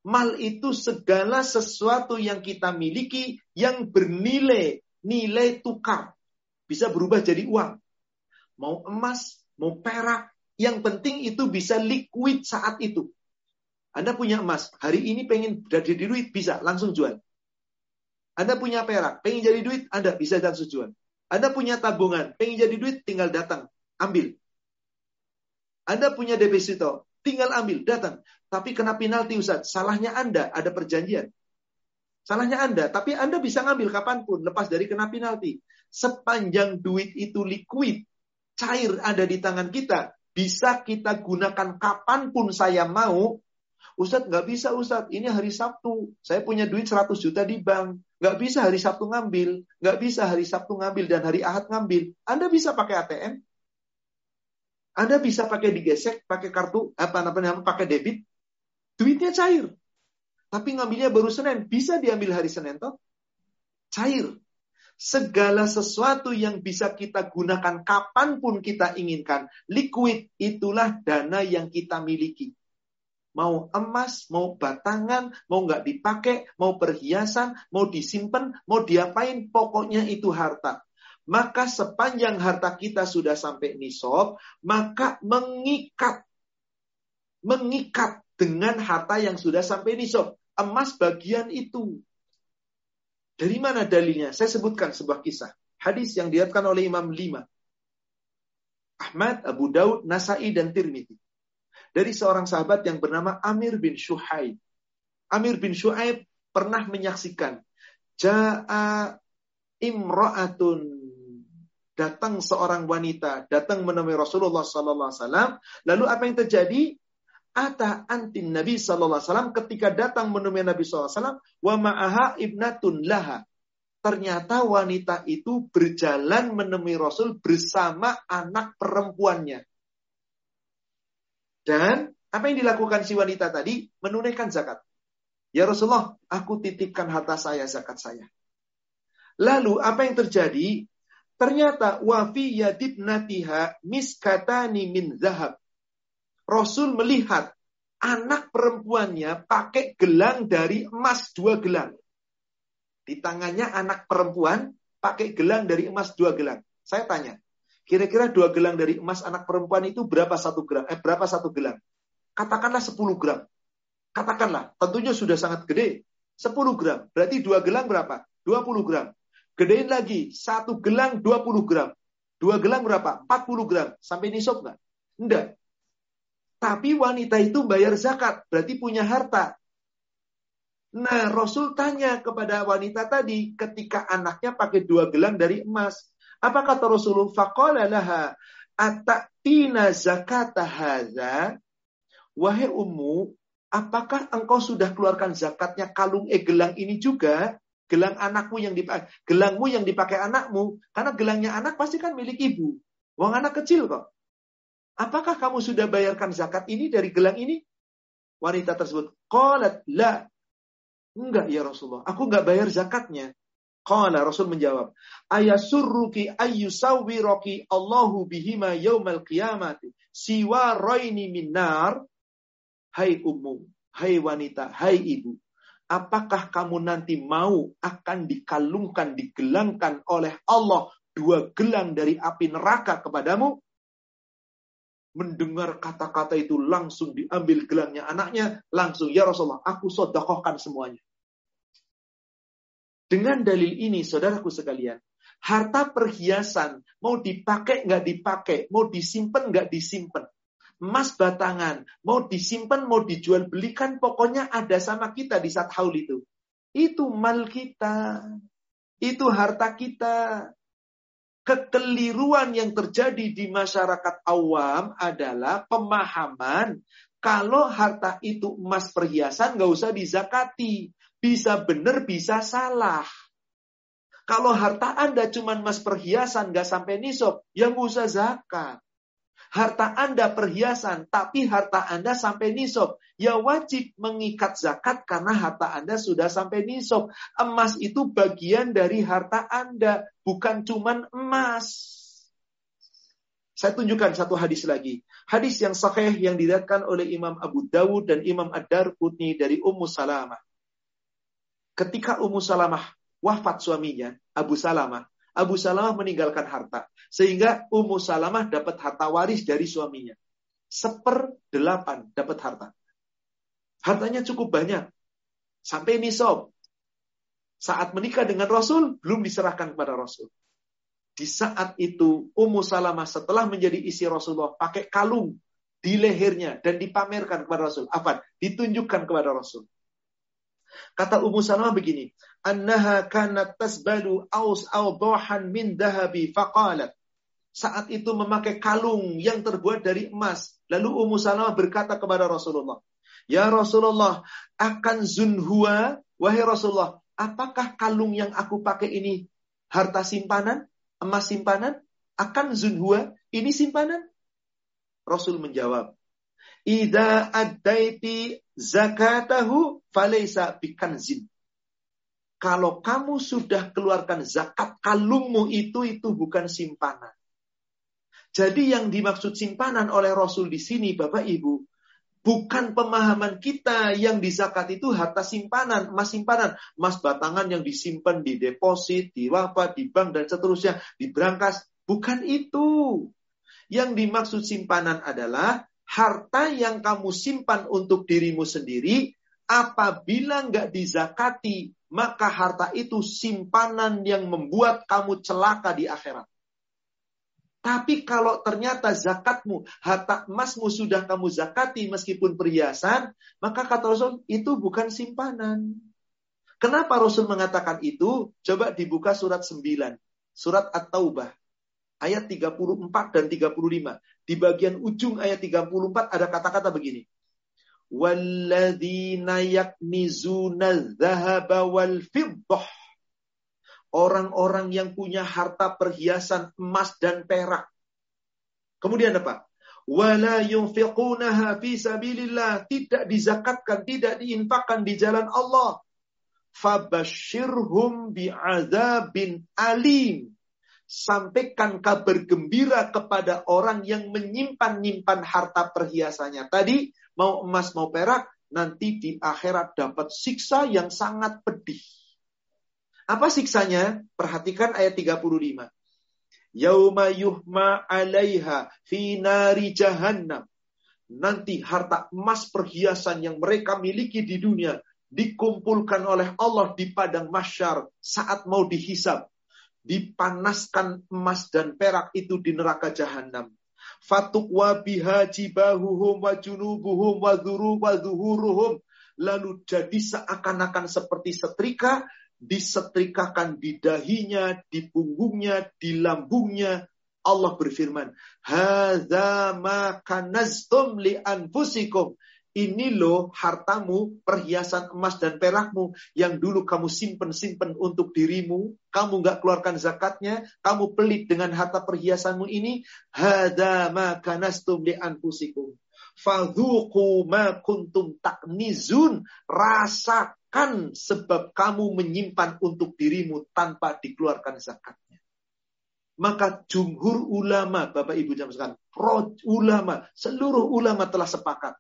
Mal itu segala sesuatu yang kita miliki yang bernilai, nilai tukar. Bisa berubah jadi uang. Mau emas, mau perak. Yang penting itu bisa liquid saat itu. Anda punya emas, hari ini pengen jadi duit, bisa langsung jual. Anda punya perak, pengen jadi duit, Anda bisa langsung jual. Anda punya tabungan, pengen jadi duit, tinggal datang, ambil. Anda punya deposito, tinggal ambil, datang. Tapi kena penalti Ustaz. Salahnya Anda, ada perjanjian. Salahnya Anda, tapi Anda bisa ngambil kapan pun, lepas dari kena penalti. Sepanjang duit itu liquid, cair ada di tangan kita, bisa kita gunakan kapan pun saya mau. Ustadz nggak bisa Ustadz, ini hari Sabtu, saya punya duit 100 juta di bank. Nggak bisa hari Sabtu ngambil, nggak bisa hari Sabtu ngambil dan hari Ahad ngambil. Anda bisa pakai ATM, anda bisa pakai digesek, pakai kartu, apa namanya, pakai debit. Duitnya cair. Tapi ngambilnya baru Senin. Bisa diambil hari Senin toh? Cair. Segala sesuatu yang bisa kita gunakan kapan pun kita inginkan. Liquid itulah dana yang kita miliki. Mau emas, mau batangan, mau nggak dipakai, mau perhiasan, mau disimpan, mau diapain, pokoknya itu harta maka sepanjang harta kita sudah sampai nisab, maka mengikat mengikat dengan harta yang sudah sampai nisab. Emas bagian itu. Dari mana dalilnya? Saya sebutkan sebuah kisah. Hadis yang diatkan oleh Imam Lima. Ahmad, Abu Daud, Nasai, dan Tirmidzi. Dari seorang sahabat yang bernama Amir bin Shuhaib. Amir bin Shuhaib pernah menyaksikan. Ja'a imra'atun datang seorang wanita datang menemui Rasulullah sallallahu alaihi wasallam lalu apa yang terjadi? Ata antin Nabi sallallahu alaihi wasallam ketika datang menemui Nabi sallallahu alaihi wa ma'aha ibnatun laha. Ternyata wanita itu berjalan menemui Rasul bersama anak perempuannya. Dan apa yang dilakukan si wanita tadi? Menunaikan zakat. Ya Rasulullah aku titipkan harta saya zakat saya. Lalu apa yang terjadi Ternyata wafi yadib natiha miskatani min zahab. Rasul melihat anak perempuannya pakai gelang dari emas dua gelang. Di tangannya anak perempuan pakai gelang dari emas dua gelang. Saya tanya, kira-kira dua gelang dari emas anak perempuan itu berapa satu gram? Eh berapa satu gelang? Katakanlah 10 gram. Katakanlah, tentunya sudah sangat gede. 10 gram. Berarti dua gelang berapa? 20 gram. Gedein lagi, satu gelang 20 gram. Dua gelang berapa? 40 gram. Sampai nisab nggak? Enggak. Tapi wanita itu bayar zakat, berarti punya harta. Nah, Rasul tanya kepada wanita tadi ketika anaknya pakai dua gelang dari emas. Apa kata Rasulullah? Faqala laha atatina zakata hadza? Wahai ummu, apakah engkau sudah keluarkan zakatnya kalung eh gelang ini juga? Gelang anakmu yang dipakai, gelangmu yang dipakai anakmu, karena gelangnya anak pasti kan milik ibu. Wong anak kecil kok. Apakah kamu sudah bayarkan zakat ini dari gelang ini? Wanita tersebut, qalat la. Enggak ya Rasulullah, aku enggak bayar zakatnya. Qala Rasul menjawab, ayasurruki ayyusawwiraki Allahu bihima yaumal qiyamati siwa roini minar. Hai ummu, hai wanita, hai ibu. Apakah kamu nanti mau akan dikalungkan, digelangkan oleh Allah dua gelang dari api neraka kepadamu? mendengar kata-kata itu langsung diambil gelangnya anaknya, langsung ya Rasulullah, aku sodakohkan semuanya. Dengan dalil ini, saudaraku sekalian, harta perhiasan mau dipakai nggak dipakai, mau disimpan nggak disimpan, emas batangan mau disimpan mau dijual belikan, pokoknya ada sama kita di saat haul itu. Itu mal kita, itu harta kita kekeliruan yang terjadi di masyarakat awam adalah pemahaman kalau harta itu emas perhiasan nggak usah dizakati. Bisa benar, bisa salah. Kalau harta Anda cuma emas perhiasan nggak sampai nisab, ya nggak usah zakat harta Anda perhiasan, tapi harta Anda sampai nisab, ya wajib mengikat zakat karena harta Anda sudah sampai nisab. Emas itu bagian dari harta Anda, bukan cuman emas. Saya tunjukkan satu hadis lagi. Hadis yang sahih yang diriatkan oleh Imam Abu Dawud dan Imam Ad-Darqutni dari Ummu Salamah. Ketika Ummu Salamah wafat suaminya, Abu Salamah, Abu Salamah meninggalkan harta. Sehingga Ummu Salamah dapat harta waris dari suaminya. Seper delapan dapat harta. Hartanya cukup banyak. Sampai nisab. Saat menikah dengan Rasul, belum diserahkan kepada Rasul. Di saat itu, Ummu Salamah setelah menjadi isi Rasulullah, pakai kalung di lehernya dan dipamerkan kepada Rasul. Apa? Ditunjukkan kepada Rasul. Kata Ummu Salamah begini, annaha kanat tasbalu aus au dohan min dahabi faqalat. Saat itu memakai kalung yang terbuat dari emas. Lalu Ummu Salamah berkata kepada Rasulullah, Ya Rasulullah, akan zunhua, wahai Rasulullah, apakah kalung yang aku pakai ini harta simpanan, emas simpanan? Akan zunhua, ini simpanan? Rasul menjawab, Ida addaiti zakatahu falaysa bikanzin. Kalau kamu sudah keluarkan zakat kalungmu itu, itu bukan simpanan. Jadi yang dimaksud simpanan oleh Rasul di sini, Bapak Ibu, bukan pemahaman kita yang di zakat itu harta simpanan, emas simpanan, emas batangan yang disimpan di deposit, di wafat, di bank, dan seterusnya, di berangkas. Bukan itu. Yang dimaksud simpanan adalah harta yang kamu simpan untuk dirimu sendiri, apabila nggak dizakati, maka harta itu simpanan yang membuat kamu celaka di akhirat. Tapi kalau ternyata zakatmu, harta emasmu sudah kamu zakati meskipun perhiasan, maka kata Rasul itu bukan simpanan. Kenapa Rasul mengatakan itu? Coba dibuka surat 9. Surat At-Taubah. Ayat 34 dan 35. Di bagian ujung ayat 34 ada kata-kata begini. Walladzina yaknizuna dhahaba wal fiddah. Orang-orang yang punya harta perhiasan emas dan perak. Kemudian apa? Wala yunfiqunaha fi sabilillah. Tidak dizakatkan, tidak diinfakkan di jalan Allah. Fabashirhum bi'adzabin alim sampaikan kabar gembira kepada orang yang menyimpan-nyimpan harta perhiasannya tadi, mau emas mau perak, nanti di akhirat dapat siksa yang sangat pedih. Apa siksanya? Perhatikan ayat 35. Yauma yuhma alaiha fi nari jahannam. Nanti harta emas perhiasan yang mereka miliki di dunia dikumpulkan oleh Allah di padang masyar saat mau dihisab dipanaskan emas dan perak itu di neraka jahanam. Fatukwa biha jibahuhum wa junubuhum wa dhuru wa dhuhuruhum. Lalu jadi seakan-akan seperti setrika, disetrikakan di dahinya, di punggungnya, di lambungnya. Allah berfirman, Hadza ma kanaztum li anfusikum. Ini loh hartamu, perhiasan emas dan perakmu yang dulu kamu simpen-simpen untuk dirimu. Kamu nggak keluarkan zakatnya. Kamu pelit dengan harta perhiasanmu ini. Hada ma kanastum li anfusikum. Fadhuku ma kuntum taknizun. Rasakan sebab kamu menyimpan untuk dirimu tanpa dikeluarkan zakatnya. Maka jumhur ulama, Bapak Ibu jam sekarang, ulama, seluruh ulama telah sepakat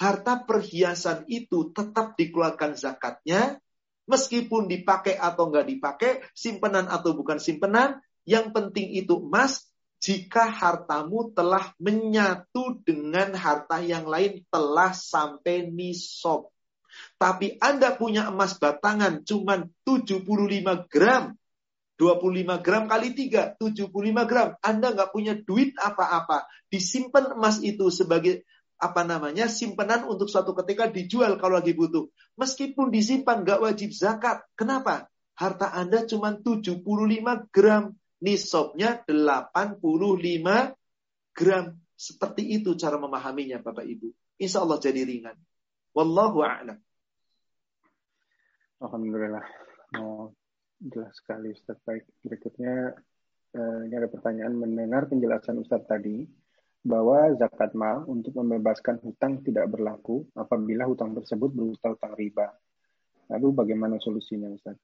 harta perhiasan itu tetap dikeluarkan zakatnya, meskipun dipakai atau nggak dipakai, simpenan atau bukan simpenan, yang penting itu emas, jika hartamu telah menyatu dengan harta yang lain telah sampai nisob. Tapi Anda punya emas batangan cuma 75 gram. 25 gram kali 3, 75 gram. Anda nggak punya duit apa-apa. Disimpan emas itu sebagai apa namanya simpanan untuk suatu ketika dijual kalau lagi butuh. Meskipun disimpan nggak wajib zakat. Kenapa? Harta Anda cuma 75 gram. Nisabnya 85 gram. Seperti itu cara memahaminya Bapak Ibu. Insya Allah jadi ringan. Wallahu a'lam. Alhamdulillah. Oh, jelas sekali Ustaz. Baik, berikutnya eh, ini ada pertanyaan mendengar penjelasan Ustaz tadi bahwa zakat mal untuk membebaskan hutang tidak berlaku apabila hutang tersebut berupa hutang riba. Lalu bagaimana solusinya Ustaz?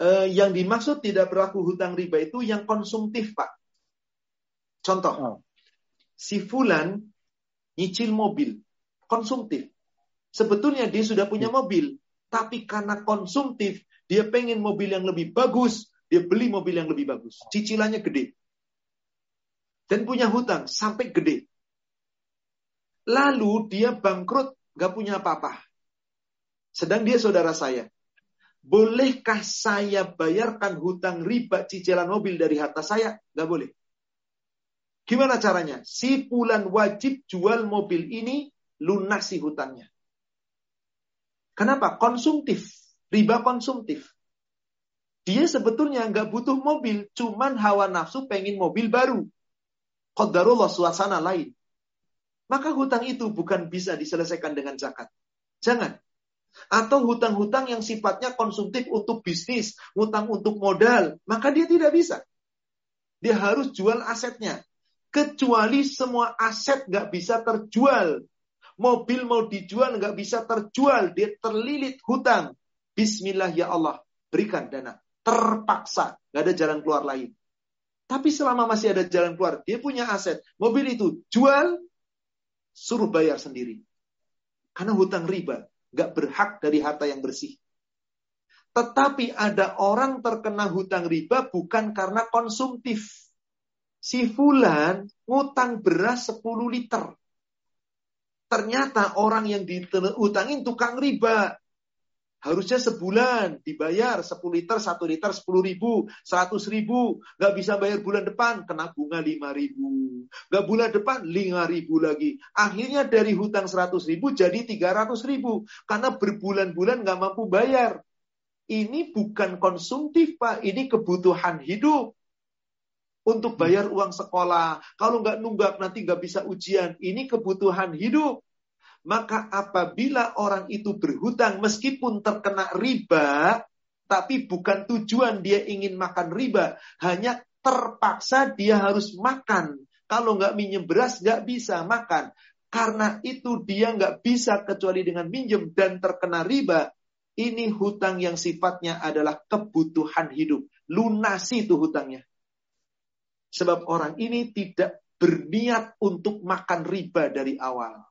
Uh, yang dimaksud tidak berlaku hutang riba itu yang konsumtif Pak. Contoh, oh. si Fulan nyicil mobil, konsumtif. Sebetulnya dia sudah punya hmm. mobil, tapi karena konsumtif, dia pengen mobil yang lebih bagus, dia beli mobil yang lebih bagus. Cicilannya gede dan punya hutang sampai gede. Lalu dia bangkrut, gak punya apa-apa. Sedang dia saudara saya. Bolehkah saya bayarkan hutang riba cicilan mobil dari harta saya? Gak boleh. Gimana caranya? Si pulan wajib jual mobil ini, lunasi hutangnya. Kenapa? Konsumtif. Riba konsumtif. Dia sebetulnya nggak butuh mobil, cuman hawa nafsu pengen mobil baru. Qadarullah suasana lain. Maka hutang itu bukan bisa diselesaikan dengan zakat. Jangan. Atau hutang-hutang yang sifatnya konsumtif untuk bisnis, hutang untuk modal, maka dia tidak bisa. Dia harus jual asetnya. Kecuali semua aset nggak bisa terjual. Mobil mau dijual nggak bisa terjual. Dia terlilit hutang. Bismillah ya Allah. Berikan dana. Terpaksa. Nggak ada jalan keluar lain. Tapi selama masih ada jalan keluar, dia punya aset. Mobil itu jual, suruh bayar sendiri. Karena hutang riba, gak berhak dari harta yang bersih. Tetapi ada orang terkena hutang riba bukan karena konsumtif. Si Fulan ngutang beras 10 liter. Ternyata orang yang diutangin tukang riba. Harusnya sebulan dibayar 10 liter, 1 liter 10 ribu, 100 ribu. Gak bisa bayar bulan depan, kena bunga 5 ribu. Gak bulan depan 5 ribu lagi. Akhirnya dari hutang 100 ribu jadi 300 ribu. Karena berbulan-bulan gak mampu bayar. Ini bukan konsumtif Pak, ini kebutuhan hidup. Untuk bayar uang sekolah. Kalau nggak nunggak nanti nggak bisa ujian. Ini kebutuhan hidup. Maka apabila orang itu berhutang meskipun terkena riba, tapi bukan tujuan dia ingin makan riba, hanya terpaksa dia harus makan. Kalau nggak minjem beras, nggak bisa makan. Karena itu dia nggak bisa kecuali dengan minjem dan terkena riba. Ini hutang yang sifatnya adalah kebutuhan hidup. Lunasi itu hutangnya. Sebab orang ini tidak berniat untuk makan riba dari awal.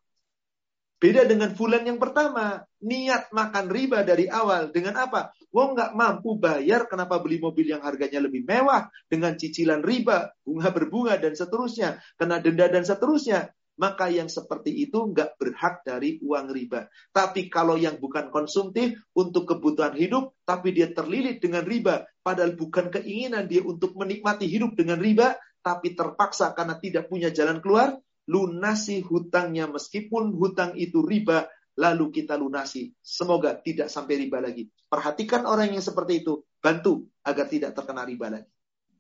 Beda dengan bulan yang pertama. Niat makan riba dari awal. Dengan apa? Wong nggak mampu bayar, kenapa beli mobil yang harganya lebih mewah? Dengan cicilan riba, bunga berbunga, dan seterusnya. Kena denda dan seterusnya. Maka yang seperti itu nggak berhak dari uang riba. Tapi kalau yang bukan konsumtif, untuk kebutuhan hidup, tapi dia terlilit dengan riba. Padahal bukan keinginan dia untuk menikmati hidup dengan riba, tapi terpaksa karena tidak punya jalan keluar, lunasi hutangnya meskipun hutang itu riba, lalu kita lunasi. Semoga tidak sampai riba lagi. Perhatikan orang yang seperti itu, bantu agar tidak terkena riba lagi.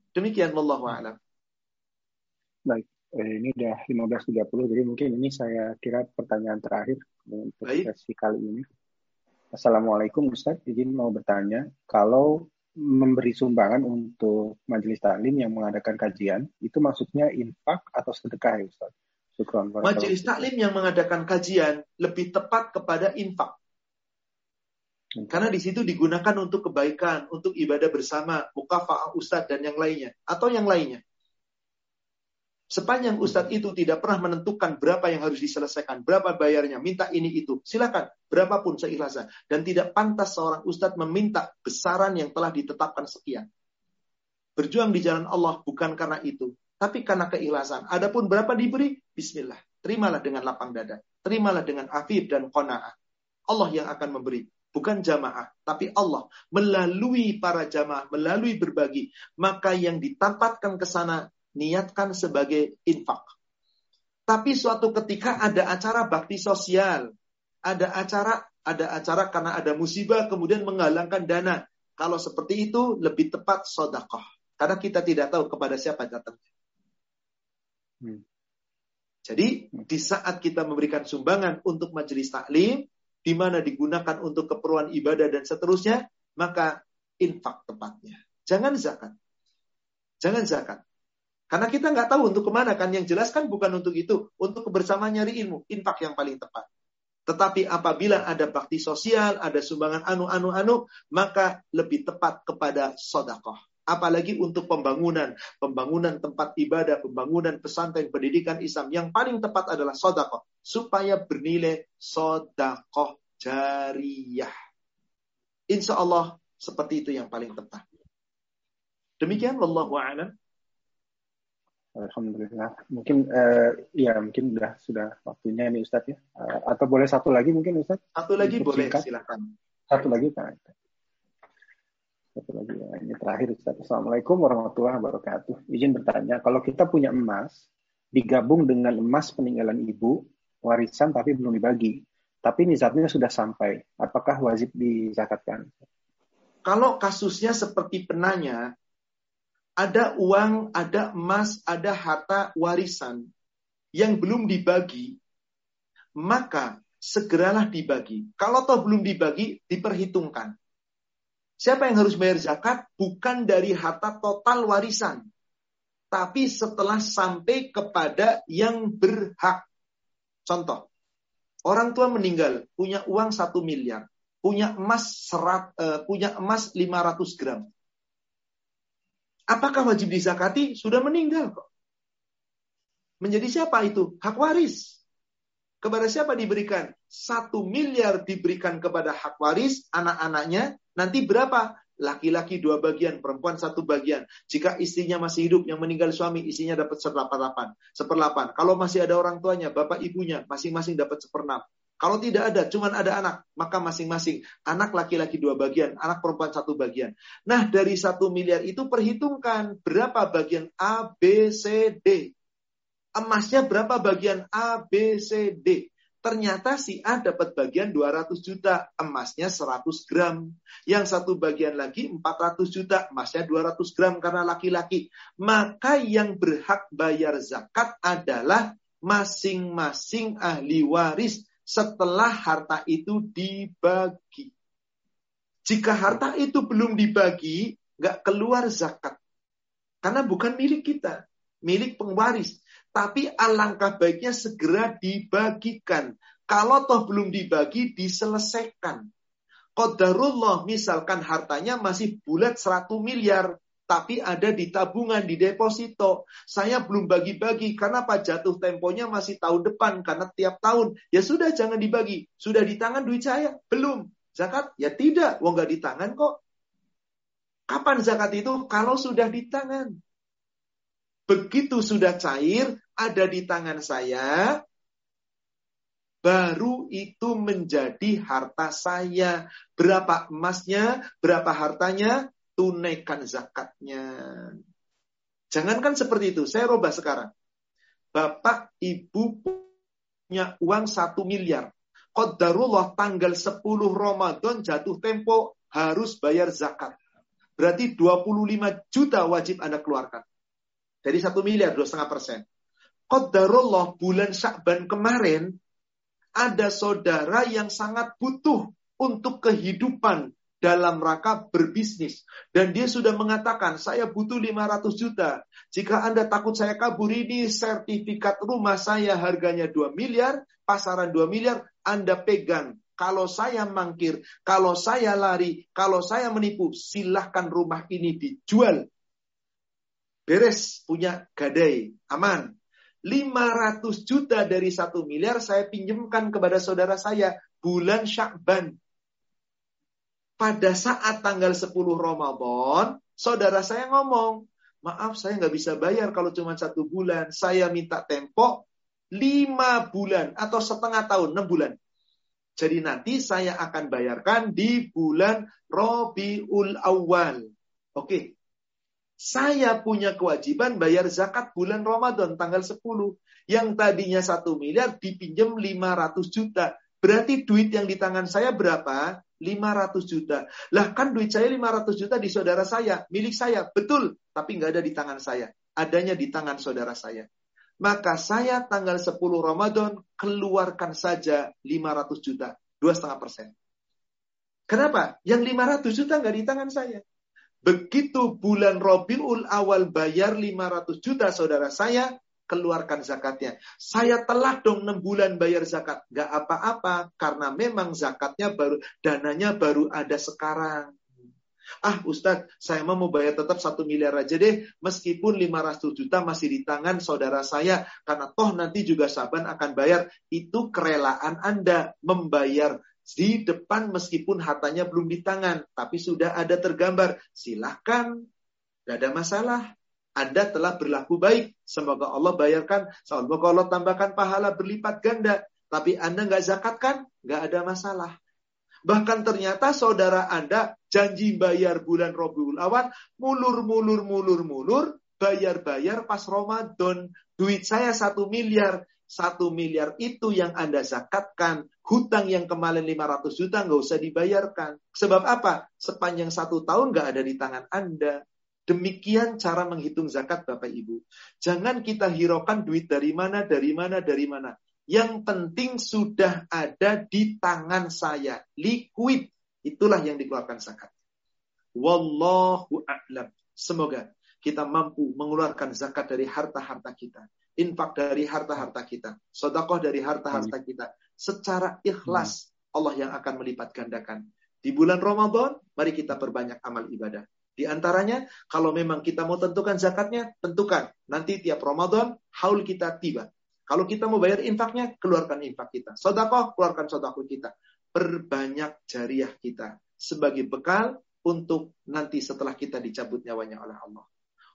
Demikian wallahu a'lam. Baik, eh, ini udah 15.30 jadi mungkin ini saya kira pertanyaan terakhir untuk Baik. sesi kali ini. Assalamualaikum Ustaz, izin mau bertanya, kalau memberi sumbangan untuk majelis taklim yang mengadakan kajian, itu maksudnya infak atau sedekah ya Ustaz? Majelis taklim yang mengadakan kajian lebih tepat kepada infak. Hmm. Karena di situ digunakan untuk kebaikan, untuk ibadah bersama, mukafa'ah ustadz dan yang lainnya. Atau yang lainnya. Sepanjang ustadz itu tidak pernah menentukan berapa yang harus diselesaikan, berapa bayarnya, minta ini itu, silakan, berapapun seikhlasnya. Dan tidak pantas seorang ustadz meminta besaran yang telah ditetapkan sekian. Berjuang di jalan Allah bukan karena itu, tapi karena keikhlasan. Adapun berapa diberi, bismillah. Terimalah dengan lapang dada. Terimalah dengan afif dan qanaah. Allah yang akan memberi. Bukan jamaah, tapi Allah melalui para jamaah, melalui berbagi. Maka yang ditampatkan ke sana niatkan sebagai infak. Tapi suatu ketika ada acara bakti sosial, ada acara ada acara karena ada musibah kemudian menggalangkan dana. Kalau seperti itu lebih tepat sodakoh. Karena kita tidak tahu kepada siapa datangnya. Hmm. Jadi di saat kita memberikan sumbangan untuk majelis taklim, di mana digunakan untuk keperluan ibadah dan seterusnya, maka infak tepatnya. Jangan zakat. Jangan zakat. Karena kita nggak tahu untuk ke mana kan. Yang jelas kan bukan untuk itu. Untuk kebersamaan nyari ilmu. Infak yang paling tepat. Tetapi apabila ada bakti sosial, ada sumbangan anu-anu-anu, maka lebih tepat kepada sodakoh. Apalagi untuk pembangunan, pembangunan tempat ibadah, pembangunan pesantren, pendidikan Islam. Yang paling tepat adalah sodakoh. Supaya bernilai sodakoh jariyah. Insya Allah seperti itu yang paling tepat. Demikian, Wallahu a'lam. Alhamdulillah. Mungkin uh, ya mungkin sudah sudah waktunya ini Ustadz ya. Uh, atau boleh satu lagi mungkin Ustadz? Satu lagi boleh silakan. Satu lagi Pak. Satu lagi ya. Ini terakhir Ustadz. Assalamualaikum warahmatullahi wabarakatuh. Izin bertanya, kalau kita punya emas digabung dengan emas peninggalan ibu, warisan tapi belum dibagi, tapi nisabnya sudah sampai, apakah wajib dizakatkan? Kalau kasusnya seperti penanya, ada uang, ada emas, ada harta warisan yang belum dibagi, maka segeralah dibagi. Kalau toh belum dibagi, diperhitungkan. Siapa yang harus bayar zakat? Bukan dari harta total warisan. Tapi setelah sampai kepada yang berhak. Contoh, orang tua meninggal, punya uang satu miliar, punya emas serat, uh, punya emas 500 gram. Apakah wajib dizakati? Sudah meninggal kok. Menjadi siapa itu? Hak waris. Kepada siapa diberikan? Satu miliar diberikan kepada hak waris, anak-anaknya. Nanti berapa? Laki-laki dua bagian, perempuan satu bagian. Jika istrinya masih hidup, yang meninggal suami, istrinya dapat seperlapan. Seperlapan. Kalau masih ada orang tuanya, bapak ibunya, masing-masing dapat seperenam. Kalau tidak ada, cuma ada anak, maka masing-masing anak laki-laki dua bagian, anak perempuan satu bagian. Nah, dari satu miliar itu perhitungkan berapa bagian A, B, C, D. Emasnya berapa bagian A, B, C, D. Ternyata si A dapat bagian 200 juta, emasnya 100 gram. Yang satu bagian lagi 400 juta, emasnya 200 gram karena laki-laki. Maka yang berhak bayar zakat adalah masing-masing ahli waris setelah harta itu dibagi. Jika harta itu belum dibagi, nggak keluar zakat. Karena bukan milik kita, milik pengwaris. Tapi alangkah baiknya segera dibagikan. Kalau toh belum dibagi, diselesaikan. Qadarullah misalkan hartanya masih bulat 100 miliar tapi ada di tabungan, di deposito. Saya belum bagi-bagi karena apa jatuh temponya masih tahun depan karena tiap tahun. Ya sudah jangan dibagi. Sudah di tangan duit saya? Belum. Zakat? Ya tidak. Wong nggak di tangan kok. Kapan zakat itu? Kalau sudah di tangan. Begitu sudah cair, ada di tangan saya, baru itu menjadi harta saya. Berapa emasnya, berapa hartanya, tunaikan zakatnya. Jangankan seperti itu, saya robah sekarang. Bapak, Ibu punya uang satu miliar. Qadarullah tanggal 10 Ramadan jatuh tempo harus bayar zakat. Berarti 25 juta wajib Anda keluarkan. Dari satu miliar, dua setengah persen. Qadarullah bulan Syakban kemarin, ada saudara yang sangat butuh untuk kehidupan dalam rangka berbisnis. Dan dia sudah mengatakan, saya butuh 500 juta. Jika Anda takut saya kabur ini, sertifikat rumah saya harganya 2 miliar, pasaran 2 miliar, Anda pegang. Kalau saya mangkir, kalau saya lari, kalau saya menipu, silahkan rumah ini dijual. Beres, punya gadai, aman. 500 juta dari 1 miliar saya pinjamkan kepada saudara saya bulan Syakban pada saat tanggal 10 Ramadan, saudara saya ngomong, maaf saya nggak bisa bayar kalau cuma satu bulan. Saya minta tempo lima bulan atau setengah tahun, enam bulan. Jadi nanti saya akan bayarkan di bulan Robiul Awal. Oke. Saya punya kewajiban bayar zakat bulan Ramadan tanggal 10. Yang tadinya satu miliar dipinjam 500 juta. Berarti duit yang di tangan saya berapa? 500 juta. Lah kan duit saya 500 juta di saudara saya, milik saya. Betul, tapi nggak ada di tangan saya. Adanya di tangan saudara saya. Maka saya tanggal 10 Ramadan keluarkan saja 500 juta. 2,5 persen. Kenapa? Yang 500 juta nggak di tangan saya. Begitu bulan Robiul awal bayar 500 juta saudara saya, keluarkan zakatnya. Saya telah dong 6 bulan bayar zakat. Gak apa-apa, karena memang zakatnya baru, dananya baru ada sekarang. Ah Ustadz, saya mau bayar tetap satu miliar aja deh, meskipun 500 juta masih di tangan saudara saya, karena toh nanti juga Saban akan bayar. Itu kerelaan Anda membayar di depan meskipun hartanya belum di tangan, tapi sudah ada tergambar. Silahkan, gak ada masalah. Anda telah berlaku baik. Semoga Allah bayarkan, semoga Allah tambahkan pahala berlipat ganda. Tapi Anda nggak zakatkan, nggak ada masalah. Bahkan ternyata saudara Anda janji bayar bulan Robiul Awal, mulur, mulur, mulur, mulur, bayar-bayar pas Ramadan. Duit saya satu miliar. Satu miliar itu yang Anda zakatkan. Hutang yang kemarin 500 juta nggak usah dibayarkan. Sebab apa? Sepanjang satu tahun nggak ada di tangan Anda. Demikian cara menghitung zakat Bapak Ibu. Jangan kita hiraukan duit dari mana, dari mana, dari mana. Yang penting sudah ada di tangan saya. Liquid. Itulah yang dikeluarkan zakat. Wallahu a'lam. Semoga kita mampu mengeluarkan zakat dari harta-harta kita. Infak dari harta-harta kita. Sodakoh dari harta-harta kita. Secara ikhlas Allah yang akan melipat gandakan. Di bulan Ramadan, mari kita perbanyak amal ibadah. Di antaranya, kalau memang kita mau tentukan zakatnya, tentukan. Nanti tiap Ramadan, haul kita tiba. Kalau kita mau bayar infaknya, keluarkan infak kita. Sodakoh, keluarkan sodakoh kita. Perbanyak jariah kita. Sebagai bekal untuk nanti setelah kita dicabut nyawanya oleh Allah.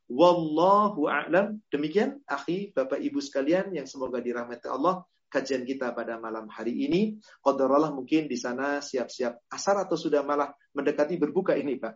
Wallahu a'lam. Demikian, akhi, bapak ibu sekalian yang semoga dirahmati Allah kajian kita pada malam hari ini. Qadarullah mungkin di sana siap-siap asar atau sudah malah mendekati berbuka ini, Pak.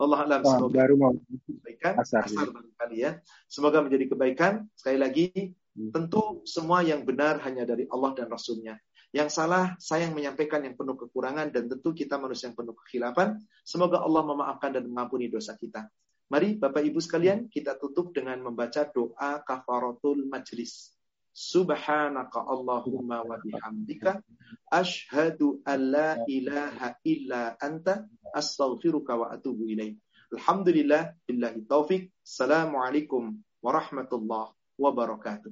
Allah alam semoga baru mau kebaikan asar, asar barangkali ya. Semoga menjadi kebaikan. Sekali lagi, hmm. tentu semua yang benar hanya dari Allah dan Rasulnya. Yang salah, saya yang menyampaikan yang penuh kekurangan dan tentu kita manusia yang penuh kekhilafan. Semoga Allah memaafkan dan mengampuni dosa kita. Mari Bapak Ibu sekalian, kita tutup dengan membaca doa kafaratul majlis. Subhanaka Allahumma wa bihamdika ashhadu an la ilaha illa anta astaghfiruka wa atubu ilaik. Alhamdulillah billahi taufik. Assalamualaikum warahmatullahi wabarakatuh.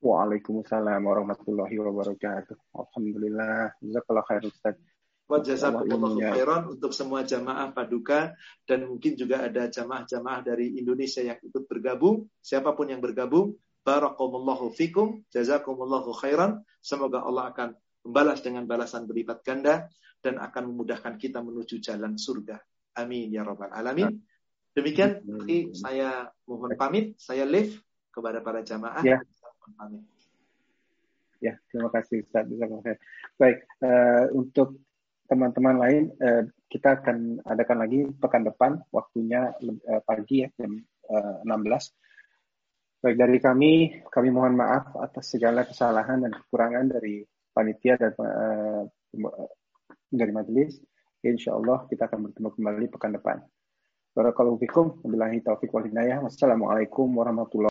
Waalaikumsalam warahmatullahi wabarakatuh. Alhamdulillah. Jazakallah khair Ustaz. Wajazakumullahu khairan untuk semua jamaah paduka dan mungkin juga ada jamaah-jamaah dari Indonesia yang ikut bergabung. Siapa pun yang bergabung, Barakallahu fikum, jazakumullahu khairan. Semoga Allah akan membalas dengan balasan berlipat ganda dan akan memudahkan kita menuju jalan surga. Amin ya rabbal alamin. Demikian, saya mohon pamit, saya live kepada para jamaah. Ya. Ya, terima kasih Ustaz. Baik, uh, untuk teman-teman lain, uh, kita akan adakan lagi pekan depan, waktunya uh, pagi ya, jam uh, 16. Baik dari kami, kami mohon maaf atas segala kesalahan dan kekurangan dari panitia dan dari majelis. Insya Allah kita akan bertemu kembali pekan depan. Barakallahu fikum. Wabillahi taufiq wal hidayah. Wassalamualaikum warahmatullahi